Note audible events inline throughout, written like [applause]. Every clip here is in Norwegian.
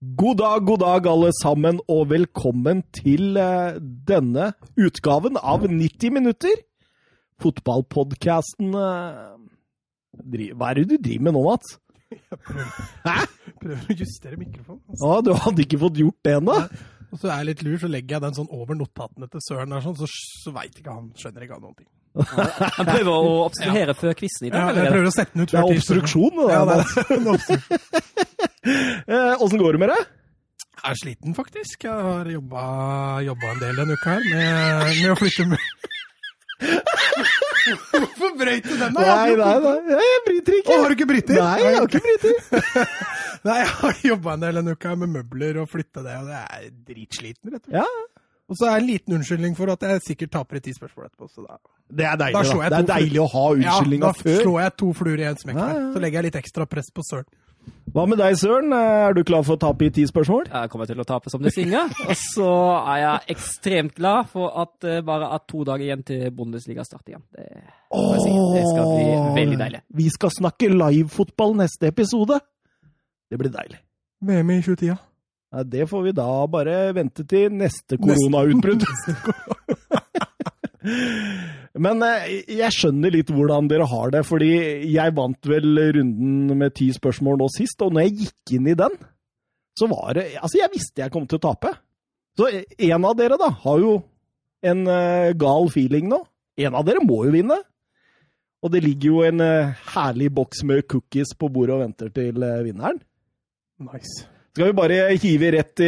God dag, god dag, alle sammen, og velkommen til eh, denne utgaven av 90 minutter. Fotballpodkasten eh, dri- Hva er det du driver med nå, Mats? [laughs] Hæ? Prøver å justere mikrofonen. Altså. Å, du hadde ikke fått gjort det ennå? Og så er jeg litt lur, så legger jeg den sånn over notatene til Søren, der, sånn, så, så veit ikke han skjønner ikke han noen ting. Han prøver å obstruere før quizen i Ja, dag. jeg prøver å sette den ut Det er obstruksjon, det Ja, der. det er en obstruksjon. [laughs] Eh, Åssen går det med deg? Jeg er sliten, faktisk. Jeg har jobba, jobba en del denne uka her med, med å flytte med [laughs] Hvorfor brøyt du den. Nei, nei, nei, jeg bryter ikke. Å, har du ikke bryter? Nei, jeg har ikke bryter. [laughs] Nei, jeg har jobba en del denne uka med møbler og flytte det, og det er dritsliten, rett og slett. Ja, Og så er det en liten unnskyldning for at jeg sikkert taper i ti spørsmål etterpå. Så da, det er deilig, Da da. Det er deilig å ha unnskyldninga ja, da slår jeg to fluer i en smekk Ja, ja. Så legger jeg litt ekstra press på Søren. Hva med deg, Søren? Er du klar for å tape i ti spørsmål? Jeg kommer til å tape som det synger. Og så er jeg ekstremt glad for at det bare er to dager igjen til Bundesliga starter igjen. Det, oh, si. det skal bli veldig deilig. Vi skal snakke livefotball neste episode. Det blir deilig. VM i 2010. Ja, det får vi da bare vente til neste koronautbrudd. [laughs] Men eh, jeg skjønner litt hvordan dere har det, fordi jeg vant vel runden med ti spørsmål nå sist, og når jeg gikk inn i den, så var det Altså, jeg visste jeg kom til å tape. Så en av dere, da, har jo en eh, gal feeling nå. En av dere må jo vinne. Og det ligger jo en eh, herlig boks med cookies på bordet og venter til eh, vinneren. Nice. Skal vi bare hive, rett,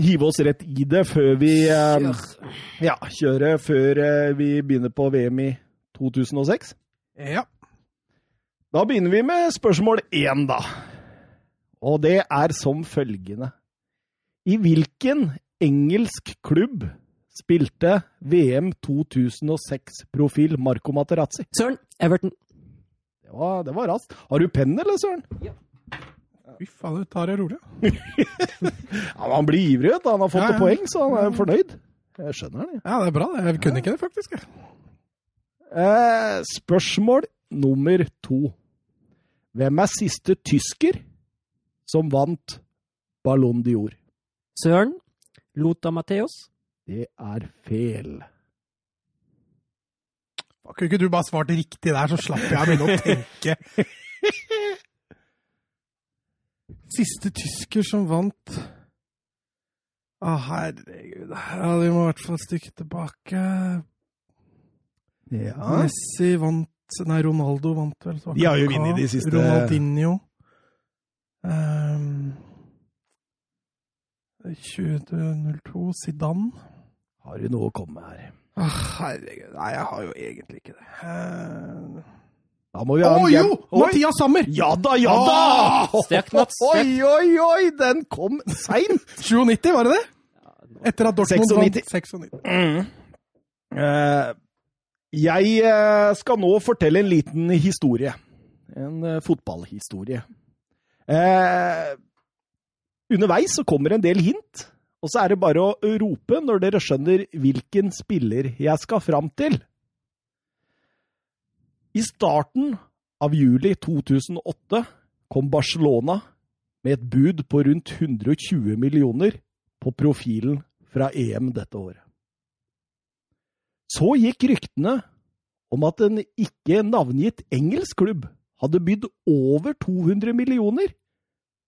hive oss rett i det før vi eh, Kjør. ja, kjører før eh, vi begynner på VM i 2006? Ja. Da begynner vi med spørsmål én, da. Og det er som følgende. I hvilken engelsk klubb spilte VM 2006-profil Marco Materazzi? Søren, Everton. Det var, det var raskt. Har du penn, eller, Søren? Fy faen, du tar det rolig. [laughs] Ja, han blir ivrig, vet du. Han har fått Ja, ja. et poeng, så han er fornøyd. Jeg skjønner det. Ja, det er bra. det. Jeg kunne ikke det, faktisk. Eh, spørsmål nummer to. Hvem er siste tysker som vant Ballon Dior? Søren, Lota Mateos. Det er feil. Kunne ikke du bare svart riktig der, så slapp jeg å begynne å tenke. [laughs] Siste tysker som vant Å, herregud. Ja, vi må i hvert fall et stykke tilbake. Ja. Messi vant Nei, Ronaldo vant vel. så De har jo vunnet de siste- Ronaldinho. Um, 2002 Zidane. Har du noe å komme med her? Ah, herregud. Nei, jeg har jo egentlig ikke det. Eh, Da må vi ha en jo! gam- Oi! Mathias Sammer! Ja da, ja da! Stekt, Mats. Oi, oi, oi! Den kom seint! [laughs] 97, var det det? Etter at Dortmund 96. vant 96. Eh, jeg eh, skal nå fortelle en liten historie. En uh, fotballhistorie. Uh, underveis så kommer en del hint, og så er det bare å rope når dere skjønner hvilken spiller jeg skal fram til. I starten av juli 2008 kom Barcelona med et bud på rundt 120 millioner på profilen fra EM dette året. Så gikk ryktene om at en ikke navngitt engelsk klubb hadde bydd over 200 millioner,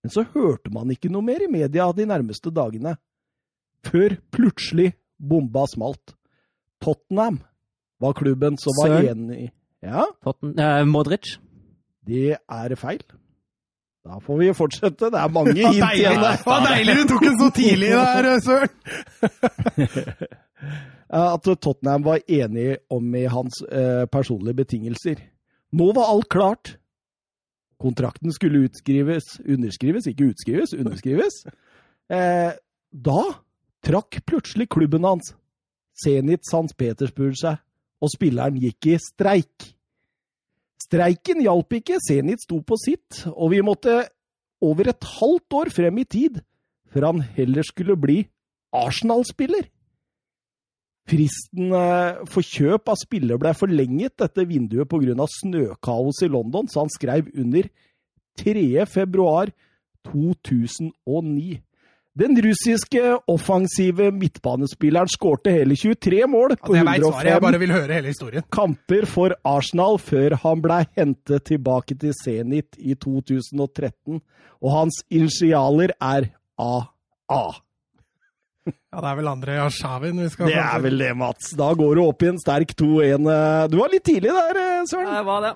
men så hørte man ikke noe mer i media de nærmeste dagene, før plutselig bomba smalt. Tottenham var klubben som var enig Ja, Totten, eh, Modric. det er feil. Da får vi fortsette. Det er mange hint igjen. Deilig, Hva deilig du tok den så tidlig der, Søren! [laughs] at Tottenham var enig om i hans eh, personlige betingelser. Nå var alt klart. Kontrakten skulle utskrives, underskrives, ikke utskrives, underskrives. Eh, da trakk plutselig klubben hans, Zenit St. Petersburg, seg, og spilleren gikk i streik. Streiken hjalp ikke, Zenit sto på sitt, og vi måtte over et halvt år frem i tid før han heller skulle bli Arsenal-spiller. Fristen eh, for kjøp av spiller ble forlenget dette vinduet pga. snøkaos i London, så han skrev under 3. februar 2009. Den russiske offensive midtbanespilleren skårte hele 23 mål på ja, jeg jeg 105 bare vil høre hele kamper for Arsenal før han ble hentet tilbake til Zenit i 2013. Og hans initialer er AA. Ja, Det er vel André Arshavin vi skal Det er vel det, Mats. Da går du opp i en sterk 2-1. Du var litt tidlig der, Søren. Det var det.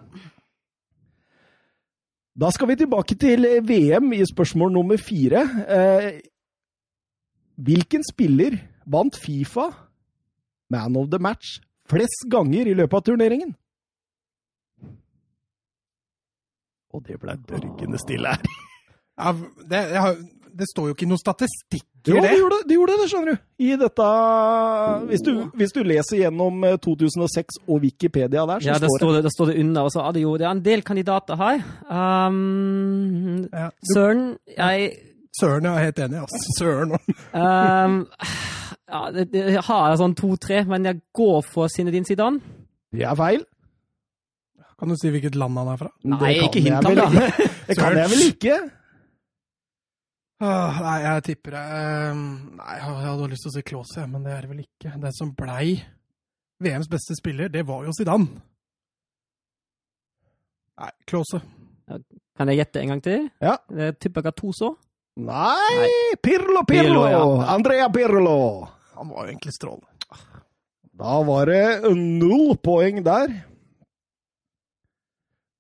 Da skal vi tilbake til VM i spørsmål nummer fire. Eh, hvilken spiller vant Fifa Man of the Match flest ganger i løpet av turneringen? Og det ble dørgende stille her. Ja, det, det står jo ikke noe statistikk i Jo, det. det gjorde det, gjorde det, skjønner du. I dette hvis du, hvis du leser gjennom eh, 2006 og Wikipedia der, så Ja, det står det, der står det under. Og så er det jo det er en del kandidater her. Um, Ja, du, Søren, jeg Søren, jeg er helt enig. Altså. Søren. um, ja, Jeg har sånn to-tre, men jeg går for Zinedine Zidane. det er feil. Kan du si hvilket land han er fra? Nei, ikke hint ham, da. Det kan jeg vel ikke? Åh, nei, jeg tipper det. Ehm, nei, jeg hadde lyst til å si Klause, men det er det vel ikke. Den som blei VMs beste spiller, det var jo Zidane. Nei, Klause. Kan jeg gjette en gang til? Ja. Jeg tipper Gattuso. Nei, Pirlo, Pirlo! Pirlo, ja. Andrea Pirlo! Han var jo egentlig strålende. Da var det null poeng der.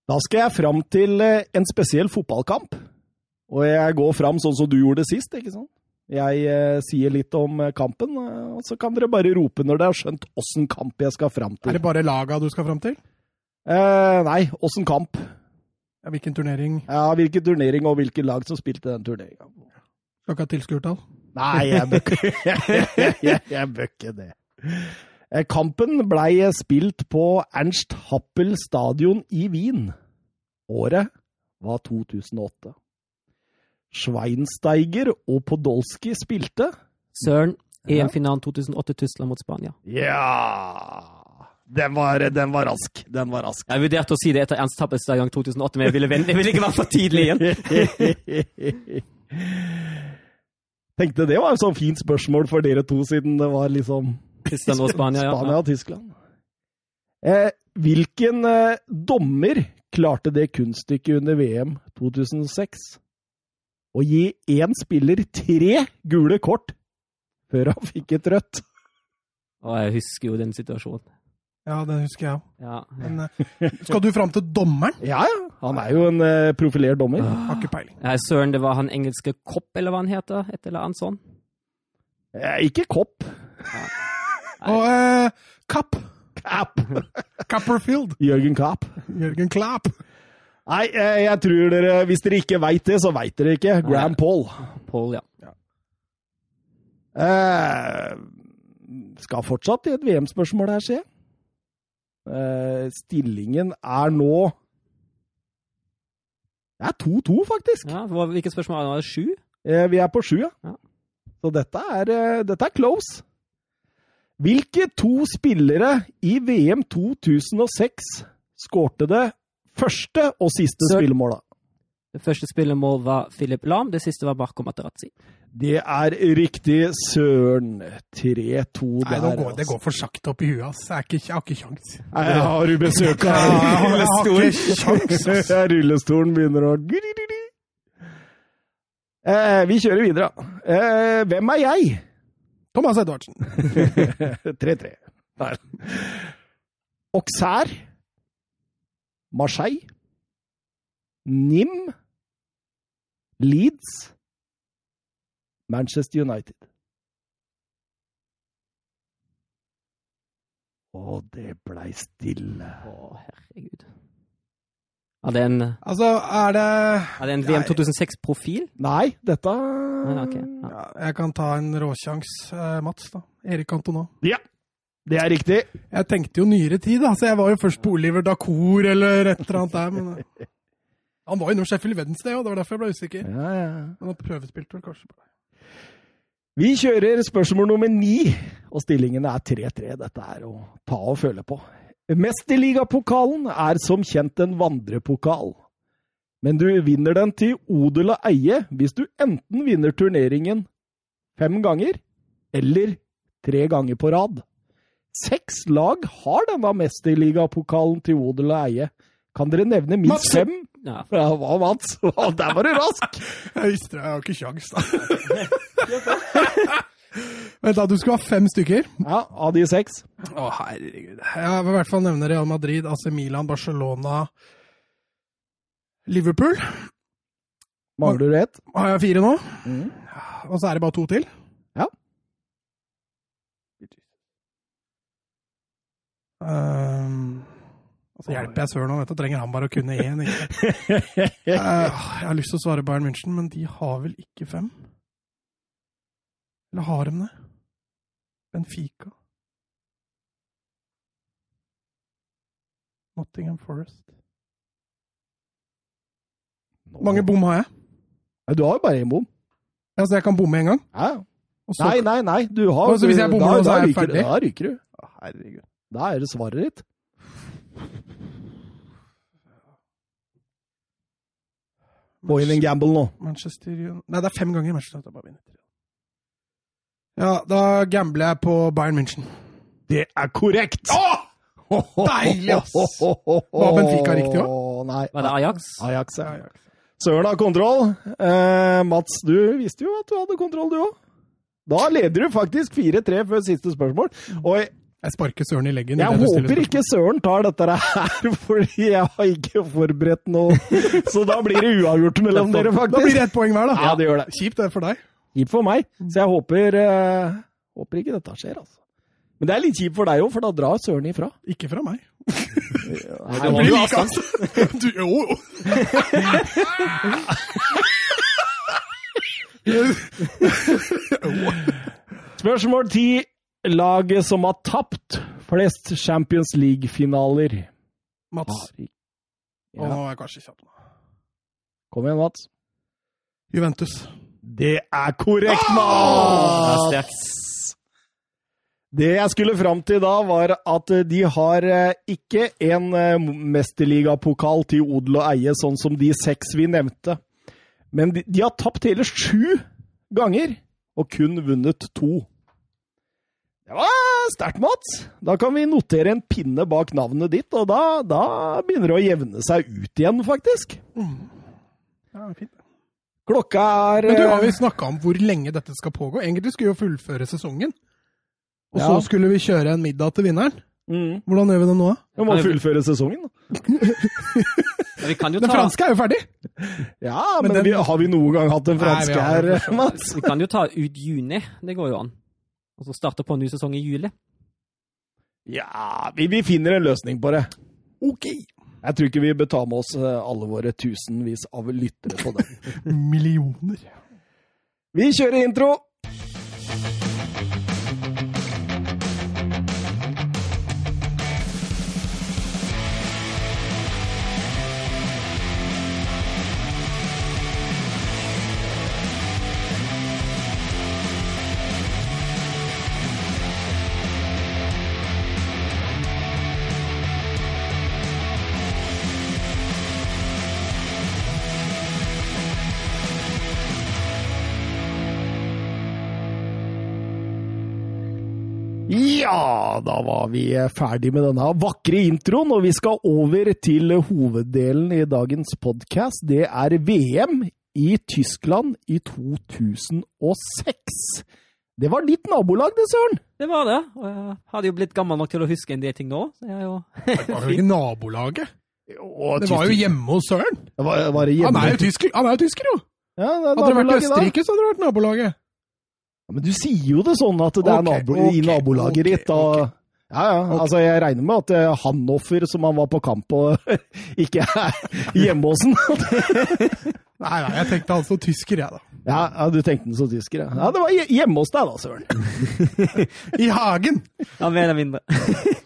Da skal jeg fram til eh, en spesiell fotballkamp. Og jeg går fram sånn som du gjorde sist, ikke sant? Jeg eh, sier litt om eh, kampen, eh, og så kan dere bare rope når dere har skjønt åssen kamp jeg skal fram Er det bare laga du skal fram til? Eh, nei, åssen kamp. Ja, hvilken turnering? Ja, Hvilken turnering og hvilke lag som spilte den turneringa. Skal ikke ha tilskuertall? Nei, jeg bør ikke [laughs] [laughs] jeg, jeg bør ikke det. Eh, Kampen blei spilt på Ernst Happel stadion i Wien. Året var 2008. Schweinsteiger og Podolsky spilte. Søren, EM-finalen 2008, Tyskland mot Spania. Ja Den var, den var rask. Den var rask. Jeg vurderte å si det etter Ernst Tappels gang 2008, men jeg ville, jeg ville ikke være for tidlig igjen. [laughs] Tenkte det var et sånn fint spørsmål for dere to, siden det var liksom Tyskland og Spania, ja. Spania og Tyskland. Eh, hvilken eh, dommer klarte det kunststykket under VM 2006? Å gi én spiller tre gule kort før han fikk et rødt. Å, jeg husker jo den situasjonen. Ja, det husker jeg òg. Ja. Men eh, skal du fram til dommeren? [laughs] Ja, ja. Han er jo en eh, profilert dommer. Har ikke peiling. Nei, Søren, det var han engelske Kopp, eller hva han heter? Et eller annet sånt. Eh, ikke kopp. Og eh, Kapp. Kapp. [laughs] Copperfield. Jørgen Kapp. Jørgen Klapp. Nei, eh, jeg tror dere Hvis dere ikke veit det, så veit dere ikke. Graham Paul. Paul, ja. Eh, skal fortsatt i et VM-spørsmål her, se. Eh, stillingen er nå Det er 2-2, faktisk. ja Hvilket spørsmål var det? Sju? Eh, vi er på sju, ja. Ja. Så dette er, eh, dette er close. Hvilke to spillere i VM 2006 skårte det første og siste spillemålet? Det første spillemålet var Philip Lahm, det siste var Marco Materazzi. Det er riktig, søren. 3-2 Nei, der. nå går, det altså. går for sakte opp i huet, ass. Jeg, ikke, jeg har ikke kjangs. Nei, Har du besøk av ass. Rullestolen begynner å eh, Vi kjører videre. Eh, hvem er jeg? Thomas Edvardsen. [laughs] 3-3. Nei. Auxerre. Marseille. Nim. Leeds. Manchester United. Å, det blei stille. Å, herregud. Er det en, Altså, er det er det en VM 2006-profil? Nei, dette Ja, okay. Ja. ja, Jeg kan ta en råsjans, eh, Mats. da. Erik Cantona. Ja, det er riktig. Jeg tenkte jo nyere tid, da, så jeg var jo først på Oliver Dacour eller et eller annet der. men... [laughs] eh, Han var jo innom Sheffield Wednesday, og det var derfor jeg ble usikker. Ja, ja. Men han prøvespilte vel kanskje. på det. Vi kjører spørsmål nummer ni, og stillingen er 3-3. Dette er å ta og føle på. Mesterligapokalen er som kjent en vandrepokal. Men du vinner den til odel og eie hvis du enten vinner turneringen fem ganger eller tre ganger på rad. Seks lag har denne mesterligapokalen til odel og eie. Kan dere nevne minst Mats! fem? Ja. Ja, hva, Mats? [laughs] Der var du rask! Jeg visste det, jeg har ikke kjangs, da. [laughs] [laughs] Vent, da, du skal ha fem stykker? Ja, av de seks. Å, herregud. Jeg vil i hvert fall nevne Real Madrid, AC Milan, Barcelona, Liverpool. Mangler du ett? Har jeg fire nå? Mm. Og så er det bare to til? Ja. Um, altså hjelper jeg søren nå, vet du. Trenger han bare å kunne én, ikke uh, [laughs] Jeg har lyst til å svare Bayern München, men de har vel ikke fem? Eller har de det? Benfica? Nottingham Forest? Hvor mange bom har jeg? Nei, Du har jo bare én bom. Altså, jeg kan bomme en gang? Ja. så- Nei, nei, nei. Du har, Altså, hvis jeg bommer da, så er jeg ryker, ferdig? Da ryker du. Å, Herregud. Da er det svaret ditt. Gå inn en gamble nå. Manchester United Nei, det er fem ganger Manchester United jeg bare vunnet. Ja, da gambler jeg på Bayern München. Det er korrekt! Åh! Deilig, ass! Var Benfica riktig òg? Nei. Var det Ajax? Ajax, ja. Søren har kontroll. Eh, Mats, du visste jo at du hadde kontroll, du òg. Da leder du faktisk 4-3 før siste spørsmål. Og Jeg sparker Søren i leggen. jeg håper ikke Søren tar dette her, [laughs] fordi jeg har ikke forberedt noe. [laughs] Så da blir det uavgjort mellom dere, Da blir det ett poeng hver, da. Ja, det gjør det. Kjipt det for deg. Kjipt for meg. Så jeg håper, eh, håper ikke dette skjer, altså. Men det er litt kjipt for deg òg, for da drar Søren ifra. Ikke fra meg. Det blir like avstand. Du, jo, jo. Spørsmål ti. Laget som har tapt flest Champions League-finaler. Mats. Å, Ja. er jeg kanskje kjapp nå. Kom igjen, Mats. Juventus. Det er korrekt, mann! Mats! Det jeg skulle fram til da, var at de har eh, ikke en eh, mesterligapokal til odel og eie, sånn som de seks vi nevnte. Men de, de har tapt hele sju ganger, og kun vunnet to. Det var sterkt, Mats. Da kan vi notere en pinne bak navnet ditt, og da, da begynner det å jevne seg ut igjen, faktisk. Ja, fint. Klokka er Men du, har vi eh, snakka om hvor lenge dette skal pågå? Egentlig skulle vi jo fullføre sesongen. Og Ja. så skulle vi kjøre en middag til vinneren. mm, Hvordan gjør vi det nå? da? Vi må fullføre sesongen, da. [laughs] Vi kan jo Den ta, franske er jo ferdig! Ja, Men men, den- vi, har vi noen gang hatt en Nei, har her. [laughs] Mats? vi kan jo ta ut juni. Det går jo an. Og så starte på en ny sesong i juli. Ja, vi, vi finner en løsning på det. Ok! Jeg tror ikke vi bør ta med oss eh, alle våre tusenvis av lyttere på det. [laughs] Millioner. Vi kjører intro! Ja, da var vi ferdig med denne vakre introen, og vi skal over til hoveddelen i dagens podkast. Det er VM i Tyskland i 2006. Det var ditt nabolag, det, Søren! Det var det. Og jeg hadde jo blitt gammel nok til å huske en del ting nå. Så jeg jo [laughs] Det var jo ikke nabolaget. Det var jo hjemme hos Søren. Var, var det Han er jo tysker, han er jo tysker jo! Ja, det er Hadde det vært. Østerrike, så hadde det vært nabolaget. Ja, Men du sier jo det sånn at det er nabo, okay, i nabolaget okay, ditt. Og. Ja, ja. Altså, jeg regner med at eh, Hanoffer, som han var på kamp på, [laughs] ikke er hjemme hos han. [laughs] Nei, nei, jeg tenkte han som tysker, jeg, da. Ja, ja, du tenkte han som tysker, ja. ja. Det var hje- hjemme hos deg, da, Søren. [laughs] I hagen! ja, mer eller mindre.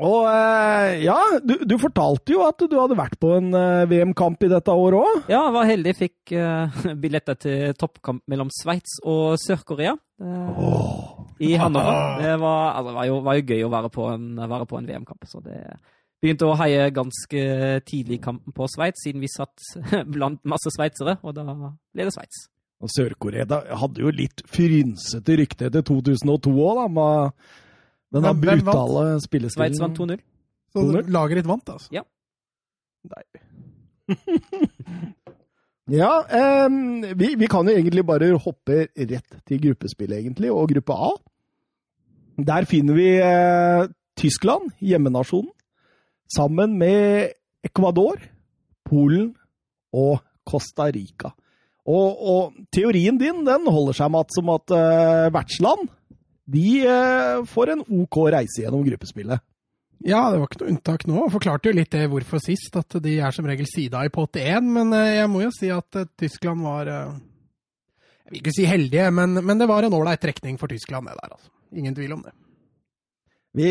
Og eh, ja, du, du fortalte jo at du hadde vært på en eh, VM-kamp i dette året òg. Ja, jeg var heldig. Fikk uh, [laughs] billetter til toppkamp mellom Sveits og Sør-Korea. eh, I Hannover. Det var, altså, var, jo, var jo gøy å være på en, en VM-kamp. Så det begynte å heie ganske tidlig i kampen på Sveits, siden vi satt [laughs] blant masse sveitsere, og da ble det Sveits. Sør-Korea hadde jo litt frynsete rykte etter 2002 òg, da. Med Hvem- hvem vant? brutale Sveits vant 2-0. Så laget ditt vant, altså. Deilig. ja, um, [laughs] vi, vi kan jo egentlig bare hoppe rett til gruppespillet, egentlig, og gruppe A. Der finner vi eh, Tyskland, hjemmenasjonen, sammen med Ecuador, Polen og Costa Rica. Og, og teorien din den holder seg, Mats, som at eh, vertsland de eh, får en OK reise gjennom gruppespillet. Ja, det var ikke noe unntak nå. Forklarte jo litt det hvorfor sist, at de er som regel sida i pott én. Men eh, jeg må jo si at eh, Tyskland var eh, Jeg vil ikke si heldige, men, men det var en ålreit trekning for Tyskland, det der. altså. Ingen tvil om det. Vi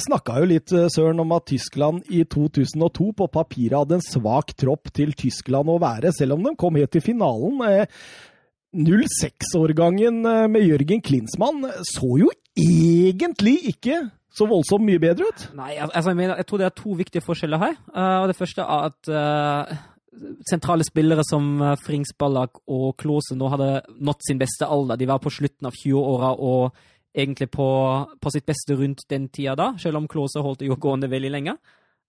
snakka jo litt, Søren, om at Tyskland i 2002 på papiret hadde en svak tropp til Tyskland å være, selv om de kom helt til finalen. Eh, 06-årgangen eh, med Jørgen Klinsmann så jo egentlig ikke så voldsomt mye bedre ut. Nei, altså, jeg, tror det er to viktige forskjeller her. Eh, og det første er at eh, sentrale spillere som Frings Ballak og Klose nå hadde nådd sin beste alder. De var på slutten av 20-åra og egentlig på, på sitt beste rundt den tida da, selv om Klose holdt det jo gående veldig lenge.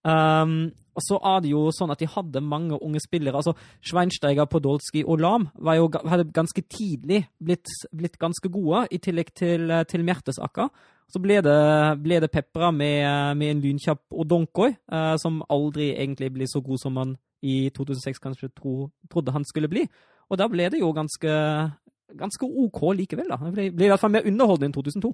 Um, og så er det jo sånn at de hadde mange unge spillere. altså Schweinsteiger, Podolsky og Lam var jo, hadde ganske tidlig blitt, blitt ganske gode, i tillegg til, eh, til Mertesacker. Så ble det, ble det pepra med, med en lynkjapp Odonkoi, uh, som aldri egentlig ble så god som man i 2006 kanskje tro, trodde han skulle bli. Og da ble det jo ganske, ganske OK likevel, da. Det ble, ble i hvert fall mer underholdende enn 2002.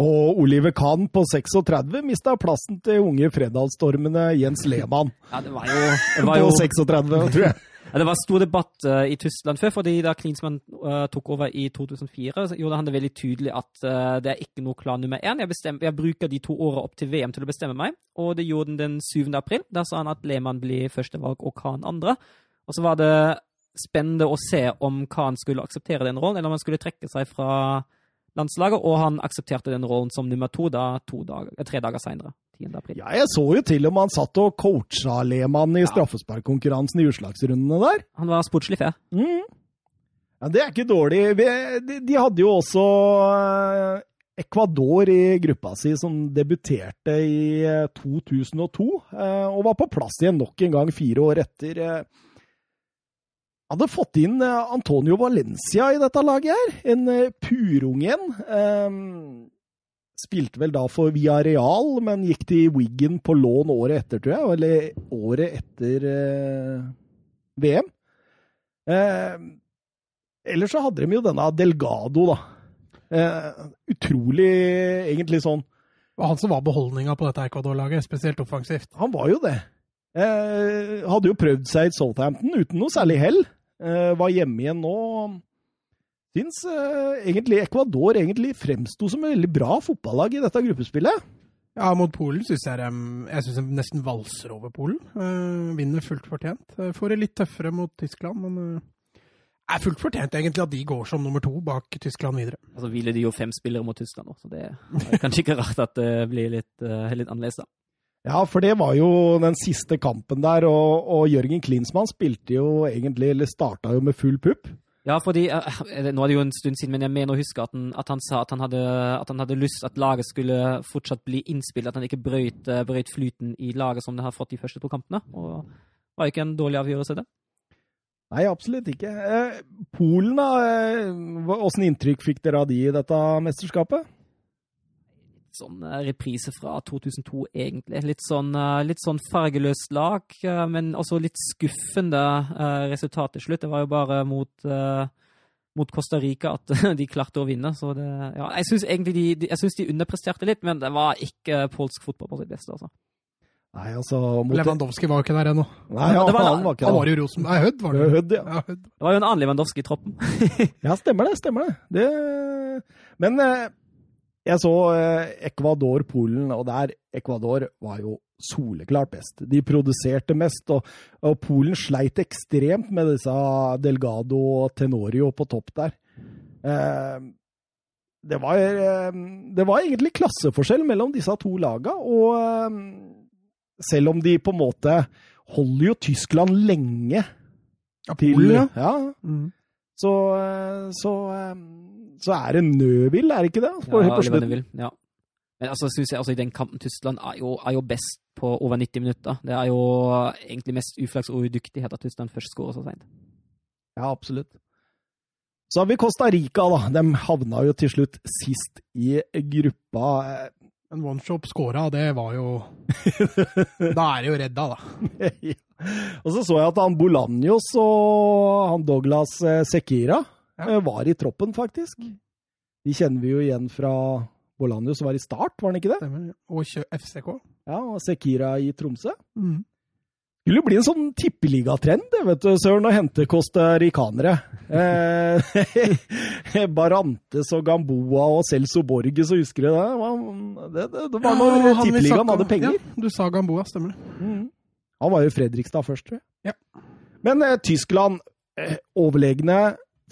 Og Oliver Kahn på 36 mista plassen til unge Fredalsstormene Jens Lehmann Ja, det var jo, det var på 36, tror jeg. [laughs] Ja, det var stor debatt uh, i Tyskland før, fordi da Klinsmann uh, tok over i 2004, så gjorde han det veldig tydelig at uh, det er ikke noe klar nummer én. Jeg, bestemmer, jeg bruker de to åra opp til VM til å bestemme meg, og det gjorde han den 7. april. Da sa han at Lehmann blir førstevalg og Kahn andre. Og så var det spennende å se om Kahn skulle akseptere den rollen, eller om han skulle trekke seg fra landslaget, og han aksepterte den rollen som nummer to da to dager, eh, tre dager seinere. 10. april. Ja, jeg så jo til og med han satt og coacha Lehmann i straffesparkkonkurransen i utslagsrundene der. Han var sportslig fair. Mm. Ja, det er ikke dårlig. De, de hadde jo også eh, Ecuador i gruppa si, som debuterte i eh, 2002, eh, og var på plass igjen nok en gang fire år etter. Eh. Hadde fått inn eh, Antonio Valencia i dette laget her, en purungen. purung en. Eh, Spilte vel da for Via Real, men gikk til Wiggen på lån året etter, tror jeg. Eller året etter uh, VM. Uh, ellers så hadde de jo denne Delgado, da. Uh, utrolig, egentlig sånn Det var han som var beholdninga på dette Ecuador-laget, spesielt offensivt. Han var jo det. Eh, hadde jo prøvd seg i Southampton uten noe særlig hell. Eh, var hjemme igjen nå. Syns eh, egentlig Ecuador egentlig fremsto som et veldig bra fotballag i dette gruppespillet. Ja, mot Polen syns jeg Jeg synes de nesten valser over Polen. Eh, vinner fullt fortjent. Uh, får det litt tøffere mot Tyskland, men uh, er fullt fortjent egentlig at de går som nummer to bak Tyskland videre. Altså hviler de jo fem spillere mot Tyskland nå, så det er kanskje ikke rart at det blir litt, litt annerledes, da. Ja, for det var jo den siste kampen der, og, og Jørgen Klinsmann spilte jo egentlig, eller starta jo med full pupp. Ja, fordi eh, Nå er det jo en stund siden, men jeg mener å huske at han, at han sa at han, hadde, at han hadde lyst at laget skulle fortsatt bli innspilt, at han ikke brøyt, eh, brøyt flyten i laget som det har fått de første to kampene. Og det var ikke en dårlig avgjørelse, det. Nei, absolutt ikke. Eh, Polen, da. Åssen inntrykk fikk dere av de i dette mesterskapet? Sånn eh, reprise fra 2002, egentlig. Litt sånn, eh, litt sånn fargeløst lag, eh, men også litt skuffende resultat til slutt. Det var jo bare mot, mot Costa Rica at [laughs] de klarte å vinne. Så det, ja, jeg syns egentlig de, jeg synes de underpresterte litt, men det var ikke polsk fotball på sitt beste. altså. Nei, altså mot Lewandowski var jo ikke der ennå. Nei, ja, Det var han var ikke Han var jo Rosen... Nei, Hødd var det. Hødd, ja. Ja, Hødd. Det var jo en annen Lewandowski i troppen. [laughs] Ja, stemmer det. Stemmer det. det men eh, jeg så eh, Ecuador-Polen, og der Ecuador var jo soleklart best. De produserte mest, og, og Polen sleit ekstremt med disse Delgado og Tenorio på topp der. Eh, det var, eh, det var egentlig klasseforskjell mellom disse to laga, og eh, selv om de på en måte holder jo Tyskland lenge Ja, til Polen, ja. ja. Mm. Så, eh, så, eh, så er det Nøbil, er det ikke det? På, Ja, på slutten. Ja. Men altså, synes jeg, altså, i den kampen Tyskland er jo, er jo best på over 90 minutter. Det er jo egentlig mest uflaks og udyktighet at Tyskland først skårer så seint. Ja, absolutt. Så har vi Costa Rica, da. De havna jo til slutt sist i gruppa. Men OneShop skåra, det var jo [laughs] Da er de jo redda, da. Ja. Og så så jeg at han Bolanjos og han Douglas eh, Sekira Ja. eh, var i troppen, faktisk. De kjenner vi jo igjen fra Bolanjos var i Start, var han ikke det? Stemmer. Og FCK. Ja, og Sekira i Tromsø. Mm. Skulle jo bli en sånn tippeligatrend, det, vet du, Søren, å hente costaricanere. Eh, [laughs] Barantes og Gamboa og Celso Borges, så husker du det? Det det, det, det var når Ja, tippeligaen hadde penger. Ja, du sa Gamboa, stemmer det. Mm. Han var jo i Fredrikstad først, tror jeg. Ja. Men eh, Tyskland, eh, overlegne,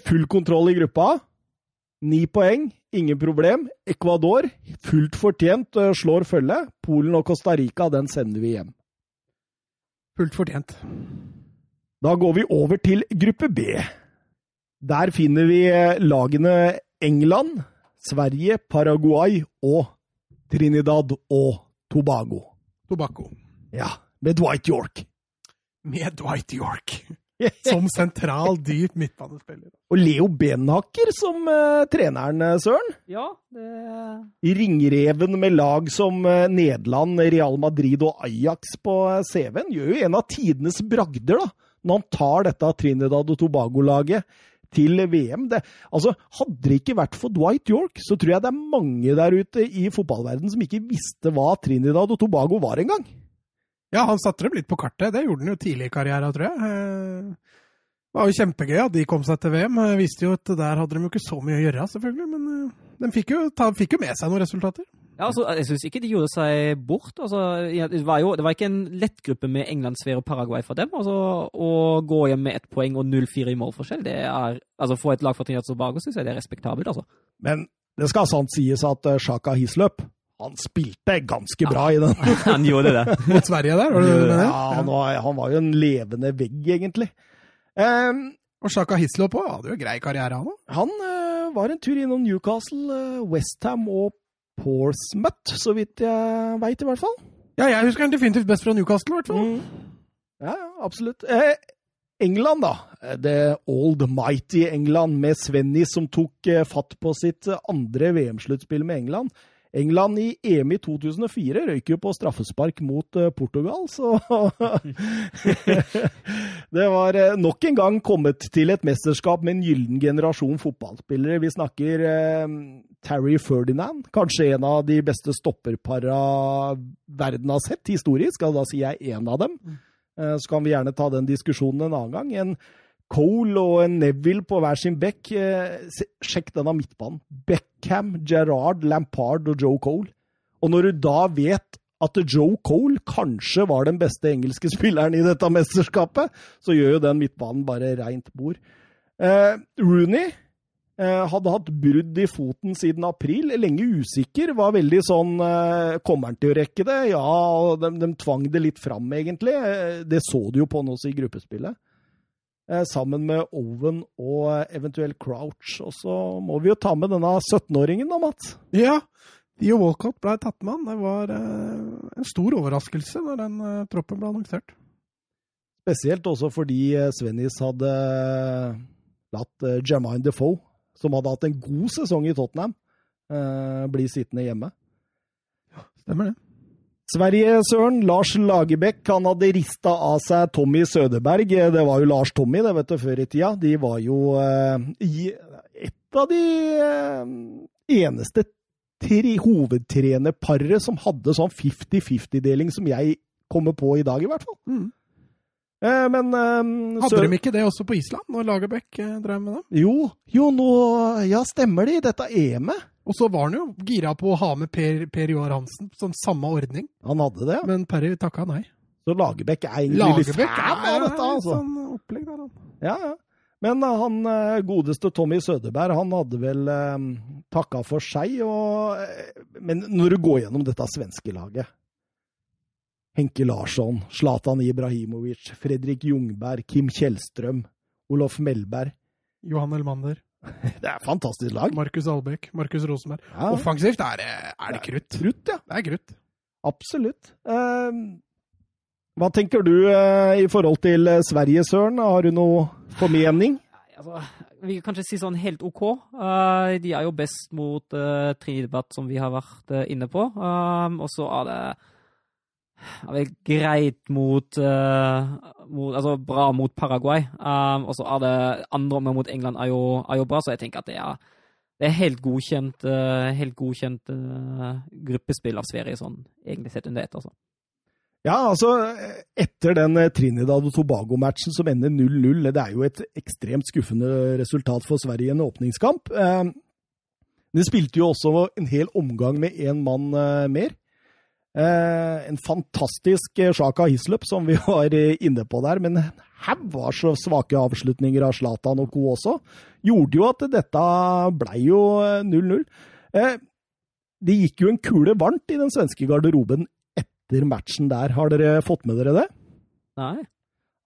full kontroll i gruppa. Ni poeng, ingen problem. Ecuador, fullt fortjent, eh, slår følge. Polen og Costa Rica, den sender vi hjem. Fullt fortjent. Da går vi over til gruppe B. Der finner vi eh, lagene England, Sverige, Paraguay og Trinidad og Tobago. Tobacco. Ja, med Dwight York. Med Dwight York. [laughs] Som sentral, dyp midtbanespiller. Og Leo Benhaker som uh, treneren, eh, Søren. Ja, det I ringreven med lag som uh, Nederland, Real Madrid og Ajax på CV-en, gjør jo en av tidenes bragder, da. Når han tar dette Trinidad og Tobago-laget til VM. Det, altså, hadde det ikke vært for Dwight York, så tror jeg det er mange der ute i fotballverdenen som ikke visste hva Trinidad og Tobago var engang. Ja, han satte dem litt på kartet. Det gjorde han jo tidlig i karrieren, tror jeg. Eh, Det var jo kjempegøy at de kom seg til VM. Jeg visste jo at der hadde de jo ikke så mye å gjøre, selvfølgelig. Men eh, de fikk jo, ta, fikk jo med seg noen resultater. Ja, altså, jeg syns ikke de gjorde seg bort. Altså, det, var jo, det var ikke en lettgruppe med England, Sverige og Paraguay for dem. Altså, å gå hjem med ett poeng og 0-4 i målforskjell, det er altså For et lag fra Trinidad og Tobago syns jeg det er respektabelt. altså. Men det skal sant sies at Sjaka Shaka Hislop han spilte ganske bra i den. [laughs] Han gjorde det. Mot Sverige der, var det det? Ja, han var, han var jo en levende vegg, egentlig. Um, Og Sjaka Hislop òg hadde jo grei karriere, han òg. han uh, var en tur innom Newcastle, uh, Westham og Portsmouth, så vidt jeg veit, i hvert fall. Ja, jeg husker han definitivt best fra Newcastle, i hvert fall. Ja, ja, absolutt. Eh, England, da. The Det old mighty England med Svenny som tok eh, fatt på sitt eh, andre VM-sluttspill med England. England i EM i 2004 røyk jo på straffespark mot eh, Portugal, så [laughs] Det var eh, nok en gang kommet til et mesterskap med en gyllen generasjon fotballspillere. Vi snakker eh, Terry Ferdinand, kanskje en av de beste stopperpara verden har sett historisk. Da sier jeg én av dem. Eh, Så kan vi gjerne ta den diskusjonen en annen gang. En Cole og Neville på hver sin bekk. Eh, Sjekk denne midtbanen. Beckham, Gerard, Lampard og Joe Cole. Og når du da vet at Joe Cole kanskje var den beste engelske [laughs] spilleren i dette mesterskapet, så gjør jo den midtbanen bare reint bord. Eh, Rooney eh, hadde hatt brudd i foten siden april. Lenge usikker. Var veldig sånn eh, Kommer han til å rekke det? Ja, de, de tvang det litt fram, egentlig. Eh, det så du jo på nå i gruppespillet. Eh, sammen med Owen og eventuelt Crouch. Og så må vi jo ta med denne 17-åringen, da, Mats. Ja, Theo Walcott ble tatt med han. Det var eh, en stor overraskelse når den eh, troppen ble annonsert. Spesielt også fordi eh, Svennis hadde latt eh, Jermaine Defoe, som hadde hatt en god sesong i Tottenham, bli sittende hjemme. Ja, Stemmer det. Sverige, Søren. Lars Lagerbäck han hadde rista av seg Tommy Sødeberg. Det var jo Lars Tommy det vet du, før i tida. De var jo eh, et av de eh, eneste tre hovedtrenerparet som hadde sånn 50-50-deling som jeg kommer på i dag, i hvert fall. Mm. Eh, men eh, Hadde de ikke det også på Island, når Lagerbäck eh, drev med det? Jo, jo, nå Ja, stemmer det, i dette EM-et. Og så var han jo gira på å ha med Per, per Joar Hansen som samme ordning, Han hadde det, ja. men Perry takka nei. Så Lagerbäck er egentlig litt fan av dette, altså. sånn opplegg der, han. Ja, ja. Men eh, han eh, godeste Tommy Sødeberg, han hadde vel eh, takka for seg. Og, eh, men når du går gjennom dette svenske laget Henke Larsson, Zlatan Ibrahimovic, Fredrik Jungberg, Kim Kjellstrøm, Olof Melberg. Johan Elmander. [laughs] Det er et fantastisk lag. Markus Albeck. Markus Rosenberg. Ja, Offensivt er det, er det krutt. Krutt, ja. Det er krutt. Absolutt. Eh, hva tenker du eh, i forhold til eh, Sverige, Søren? Har du noe formening? Altså, vi kan kanskje si sånn helt OK. Eh, de er jo best mot uh, tredjedebatt, som vi har vært inne på. Um, og så er det er greit mot, uh, mot Altså bra mot Paraguay. Um, og så er det andre omgang mot England er jo, er jo bra, så jeg tenker at det er, det er helt godkjent, uh, helt godkjent uh, gruppespill av Sverige, sånn egentlig sett under ett, altså. Ja, altså, etter den Trinidad og Tobago-matchen som ender 0-0, det er jo et ekstremt skuffende resultat for Sverige i en åpningskamp. De spilte jo også en hel omgang med én mann mer. Eh, En fantastisk eh, Sjaka Hislop, som vi [laughs] var eh, inne på der, men en haug var så svake avslutninger av Zlatan og co. også. Gjorde jo at dette blei jo eh, 0-0. Eh, Det gikk jo en kule varmt i den svenske garderoben etter matchen der. Har dere fått med dere det? Nei.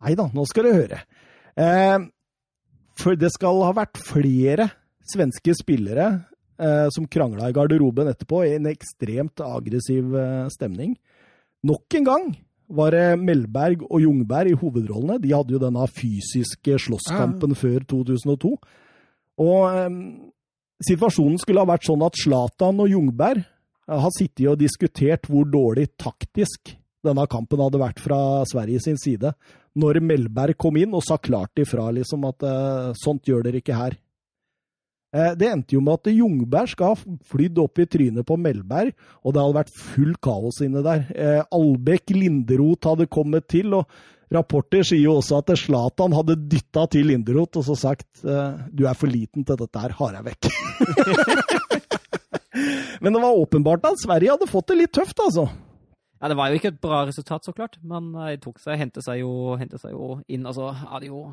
Nei da, nå skal dere høre. Eh, for det skal ha vært flere svenske spillere eh, som krangla i garderoben etterpå, i en ekstremt aggressiv eh, stemning. Nok en gang var det Melberg og Jungberg i hovedrollene. De hadde jo denne fysiske slåsskampen før 2002. Og um, situasjonen skulle ha vært sånn at Zlatan og Jungberg eh, har sittet og diskutert hvor dårlig taktisk denne kampen hadde vært fra Sverige sin side, når Melberg kom inn og sa klart ifra liksom at uh, sånt gjør dere ikke her. Eh, det endte jo med at Jungberg skal ha flydd opp i trynet på Melberg, og det hadde vært full kaos inne der. Albek Albekk Linderoth hadde kommet til, og rapporter sier jo også at Zlatan hadde dytta til Linderoth og så sagt eh, du er for liten til dette her, har jeg vekk. [laughs] Men det var åpenbart at Sverige hadde fått det litt tøft, altså. Ja, Det var jo ikke et bra resultat, så klart, men de tok seg, hentet seg jo, hentet seg jo inn. Altså, hadde jo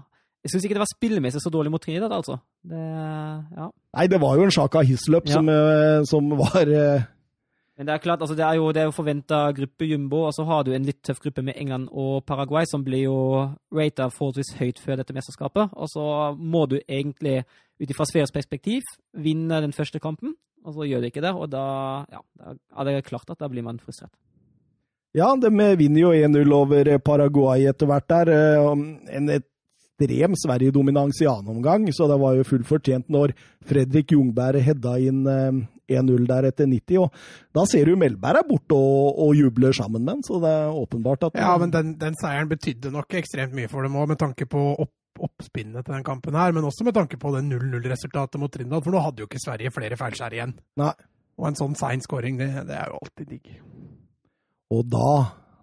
Jeg syns ikke det var spillemessig så dårlig mot Trinidad, altså. Det, ja. Nei, det var jo en Sjaka Hisløp Ja. som, eh, som var eh, Men det er klart, altså, det er jo, det er jo forventa gruppe jumbo, og så har du en litt tøff gruppe med England og Paraguay, som blir jo rata forholdsvis høyt før dette mesterskapet. Og så må du egentlig, ut ifra Sveriges perspektiv, vinne den første kampen, og så gjør du ikke det. Og da, ja, da er det klart at da blir man frustrert. Ja, de vinner jo 1-0 over Paraguay etter hvert der. En En ekstrem Sverige-dominans i annen omgang, så det var jo fullt fortjent når Fredrik Jungberg hedda inn eh, 1-0 der etter 90. Og da ser du Melberg er borte og, og jubler sammen med ham, så det er åpenbart at Ja, men den, den seieren betydde nok ekstremt mye for dem òg, med tanke på opp, oppspinnet til den kampen her, men også med tanke på det 0-0-resultatet mot Trindal, for nå hadde jo ikke Sverige flere feilskjær igjen. Nei. Og en sånn sein scoring, det, det er jo alltid digg. Og da,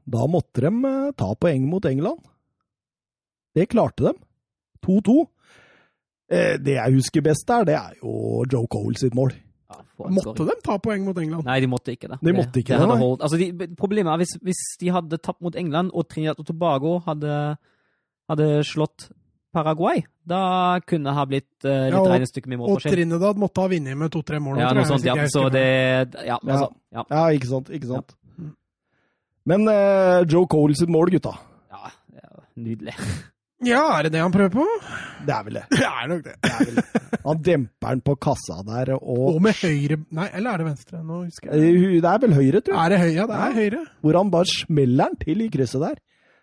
da måtte de eh, ta poeng mot England. Det klarte de. 2-2. Eh, Det jeg husker best der, det er jo Joe Cole sitt mål. Ja, Måtte de ta poeng mot England? Nei, de måtte ikke det. De måtte ikke det. det, det holdt. Altså, de, problemet er hvis, hvis de hadde tapt mot England, og Trinidad og Tobago hadde, hadde slått Paraguay, da kunne det ha blitt uh, litt Ja, regnestykke med Og. Trinidad måtte ha vunnet med to-tre mål. Ja, noe sånt, ja. Så det Ja, altså. Ja. Ja, ikke sant. Ikke sant. Men uh, Joe Cole sitt mål, gutta. ja, nydelig. [laughs] ja, er det det han prøver på? Det er vel det. [laughs] Det er nok det. det, er vel det. Han demper den på kassa der, og Og med høyre Nei, eller er det venstre? Nå husker jeg. Eh, Det er vel høyre, tror jeg. Er det høyre? Ja, det er høyre. Hvor han bare smeller den til i krysset der.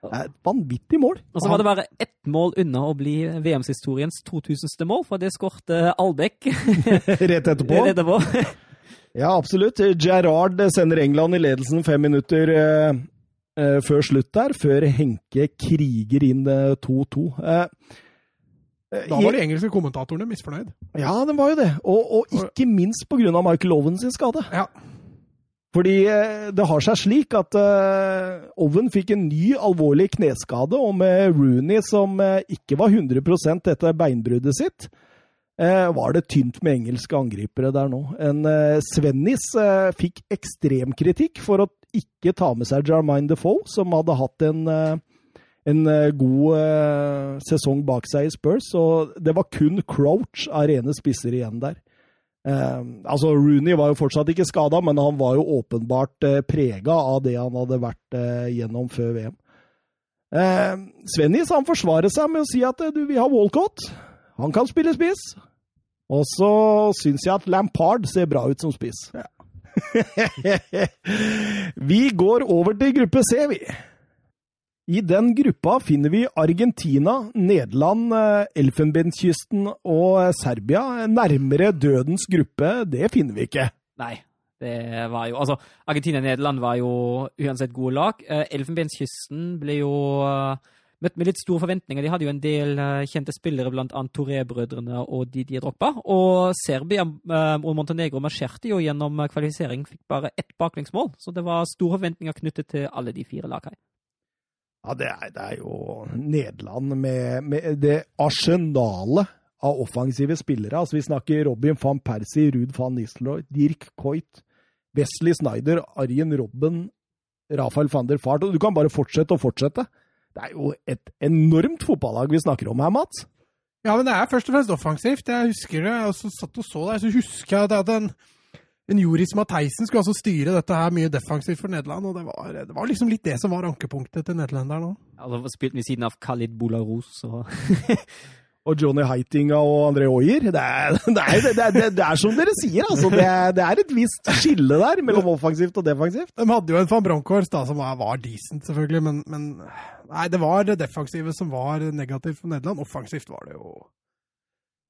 Det er et vanvittig mål. Og så var det bare ett mål unna å bli VM-historiens 2000. mål, for det skårte Albekk [laughs] Rett etterpå. etterpå. Ja, absolutt. Gerard sender England i ledelsen fem minutter eh, før slutt der, før Henke kriger inn eh, 2-2. Eh, eh, Da var de engelske kommentatorene misfornøyd. Ja, det var jo det. Og, og ikke minst pga. Michael Owen sin skade. Ja. Fordi eh, det har seg slik at eh, Owen fikk en ny alvorlig kneskade, og med Rooney som eh, ikke var 100% etter beinbruddet sitt, eh, var det tynt med engelske angripere der nå. En eh, Svennis eh, fikk ekstremkritikk for å ikke ta med seg Jarmine Defoe, som hadde hatt en, eh, en eh, god eh, sesong bak seg i Spurs, og det var kun Crouch av rene spisser igjen der. Eh, altså, Rooney var jo fortsatt ikke skada, men han var jo åpenbart eh, prega av det han hadde vært eh, gjennom før VM. Eh, Svennis han forsvarer seg med å si at eh, du, vi har Walcott. Han kan spille spiss. Og så syns jeg at Lampard ser bra ut som spiss. [laughs] vi går over til gruppe C, vi. I den gruppa finner vi Argentina, Nederland, eh, Elfenbenskysten og Serbia. Nærmere dødens gruppe, det finner vi ikke. Nei. Det var jo Altså, Argentina og Nederland var jo uansett gode lag. Eh, Elfenbenskysten ble jo eh, møtt med litt store forventninger. De hadde jo en del kjente spillere, blant annet Toré-brødrene og Didier Drogba. Og Serbia og Montenegro marsjerte jo gjennom kvalifisering, fikk bare ett baklengsmål. Så det var store forventninger knyttet til alle de fire lagene. Ja, det er, det er jo Nederland med, med det arsenalet av offensive spillere. Altså, vi snakker Robin van Persie, Ruud van Nistelrooy, Dirk Coit, Wesley Snyder, Arjen Robben, Rafael van der Fart. Og du kan bare fortsette og fortsette. Det er jo et enormt fotballag vi snakker om her, Mats. Ja, men det er først og fremst offensivt. Jeg husker det, Jeg så satt og så det, så husker jeg at den en Joris Matheisen skulle altså styre dette her mye defensivt for Nederland, og det var, det var liksom litt det som var ankepunktet til nederlenderen òg. Altså, spilte ved siden av Khalid Boularus og [laughs] Og Johnny Heitinga og André Oyer. [laughs] Det er, det, er, det, det er, som dere sier, altså. Det er, et visst skille der mellom offensivt og defensivt. De hadde jo en van Bronckhorst da, som var, decent, selvfølgelig, men, men, Nei, det var det defensive som var negativt for Nederland. Offensivt var det jo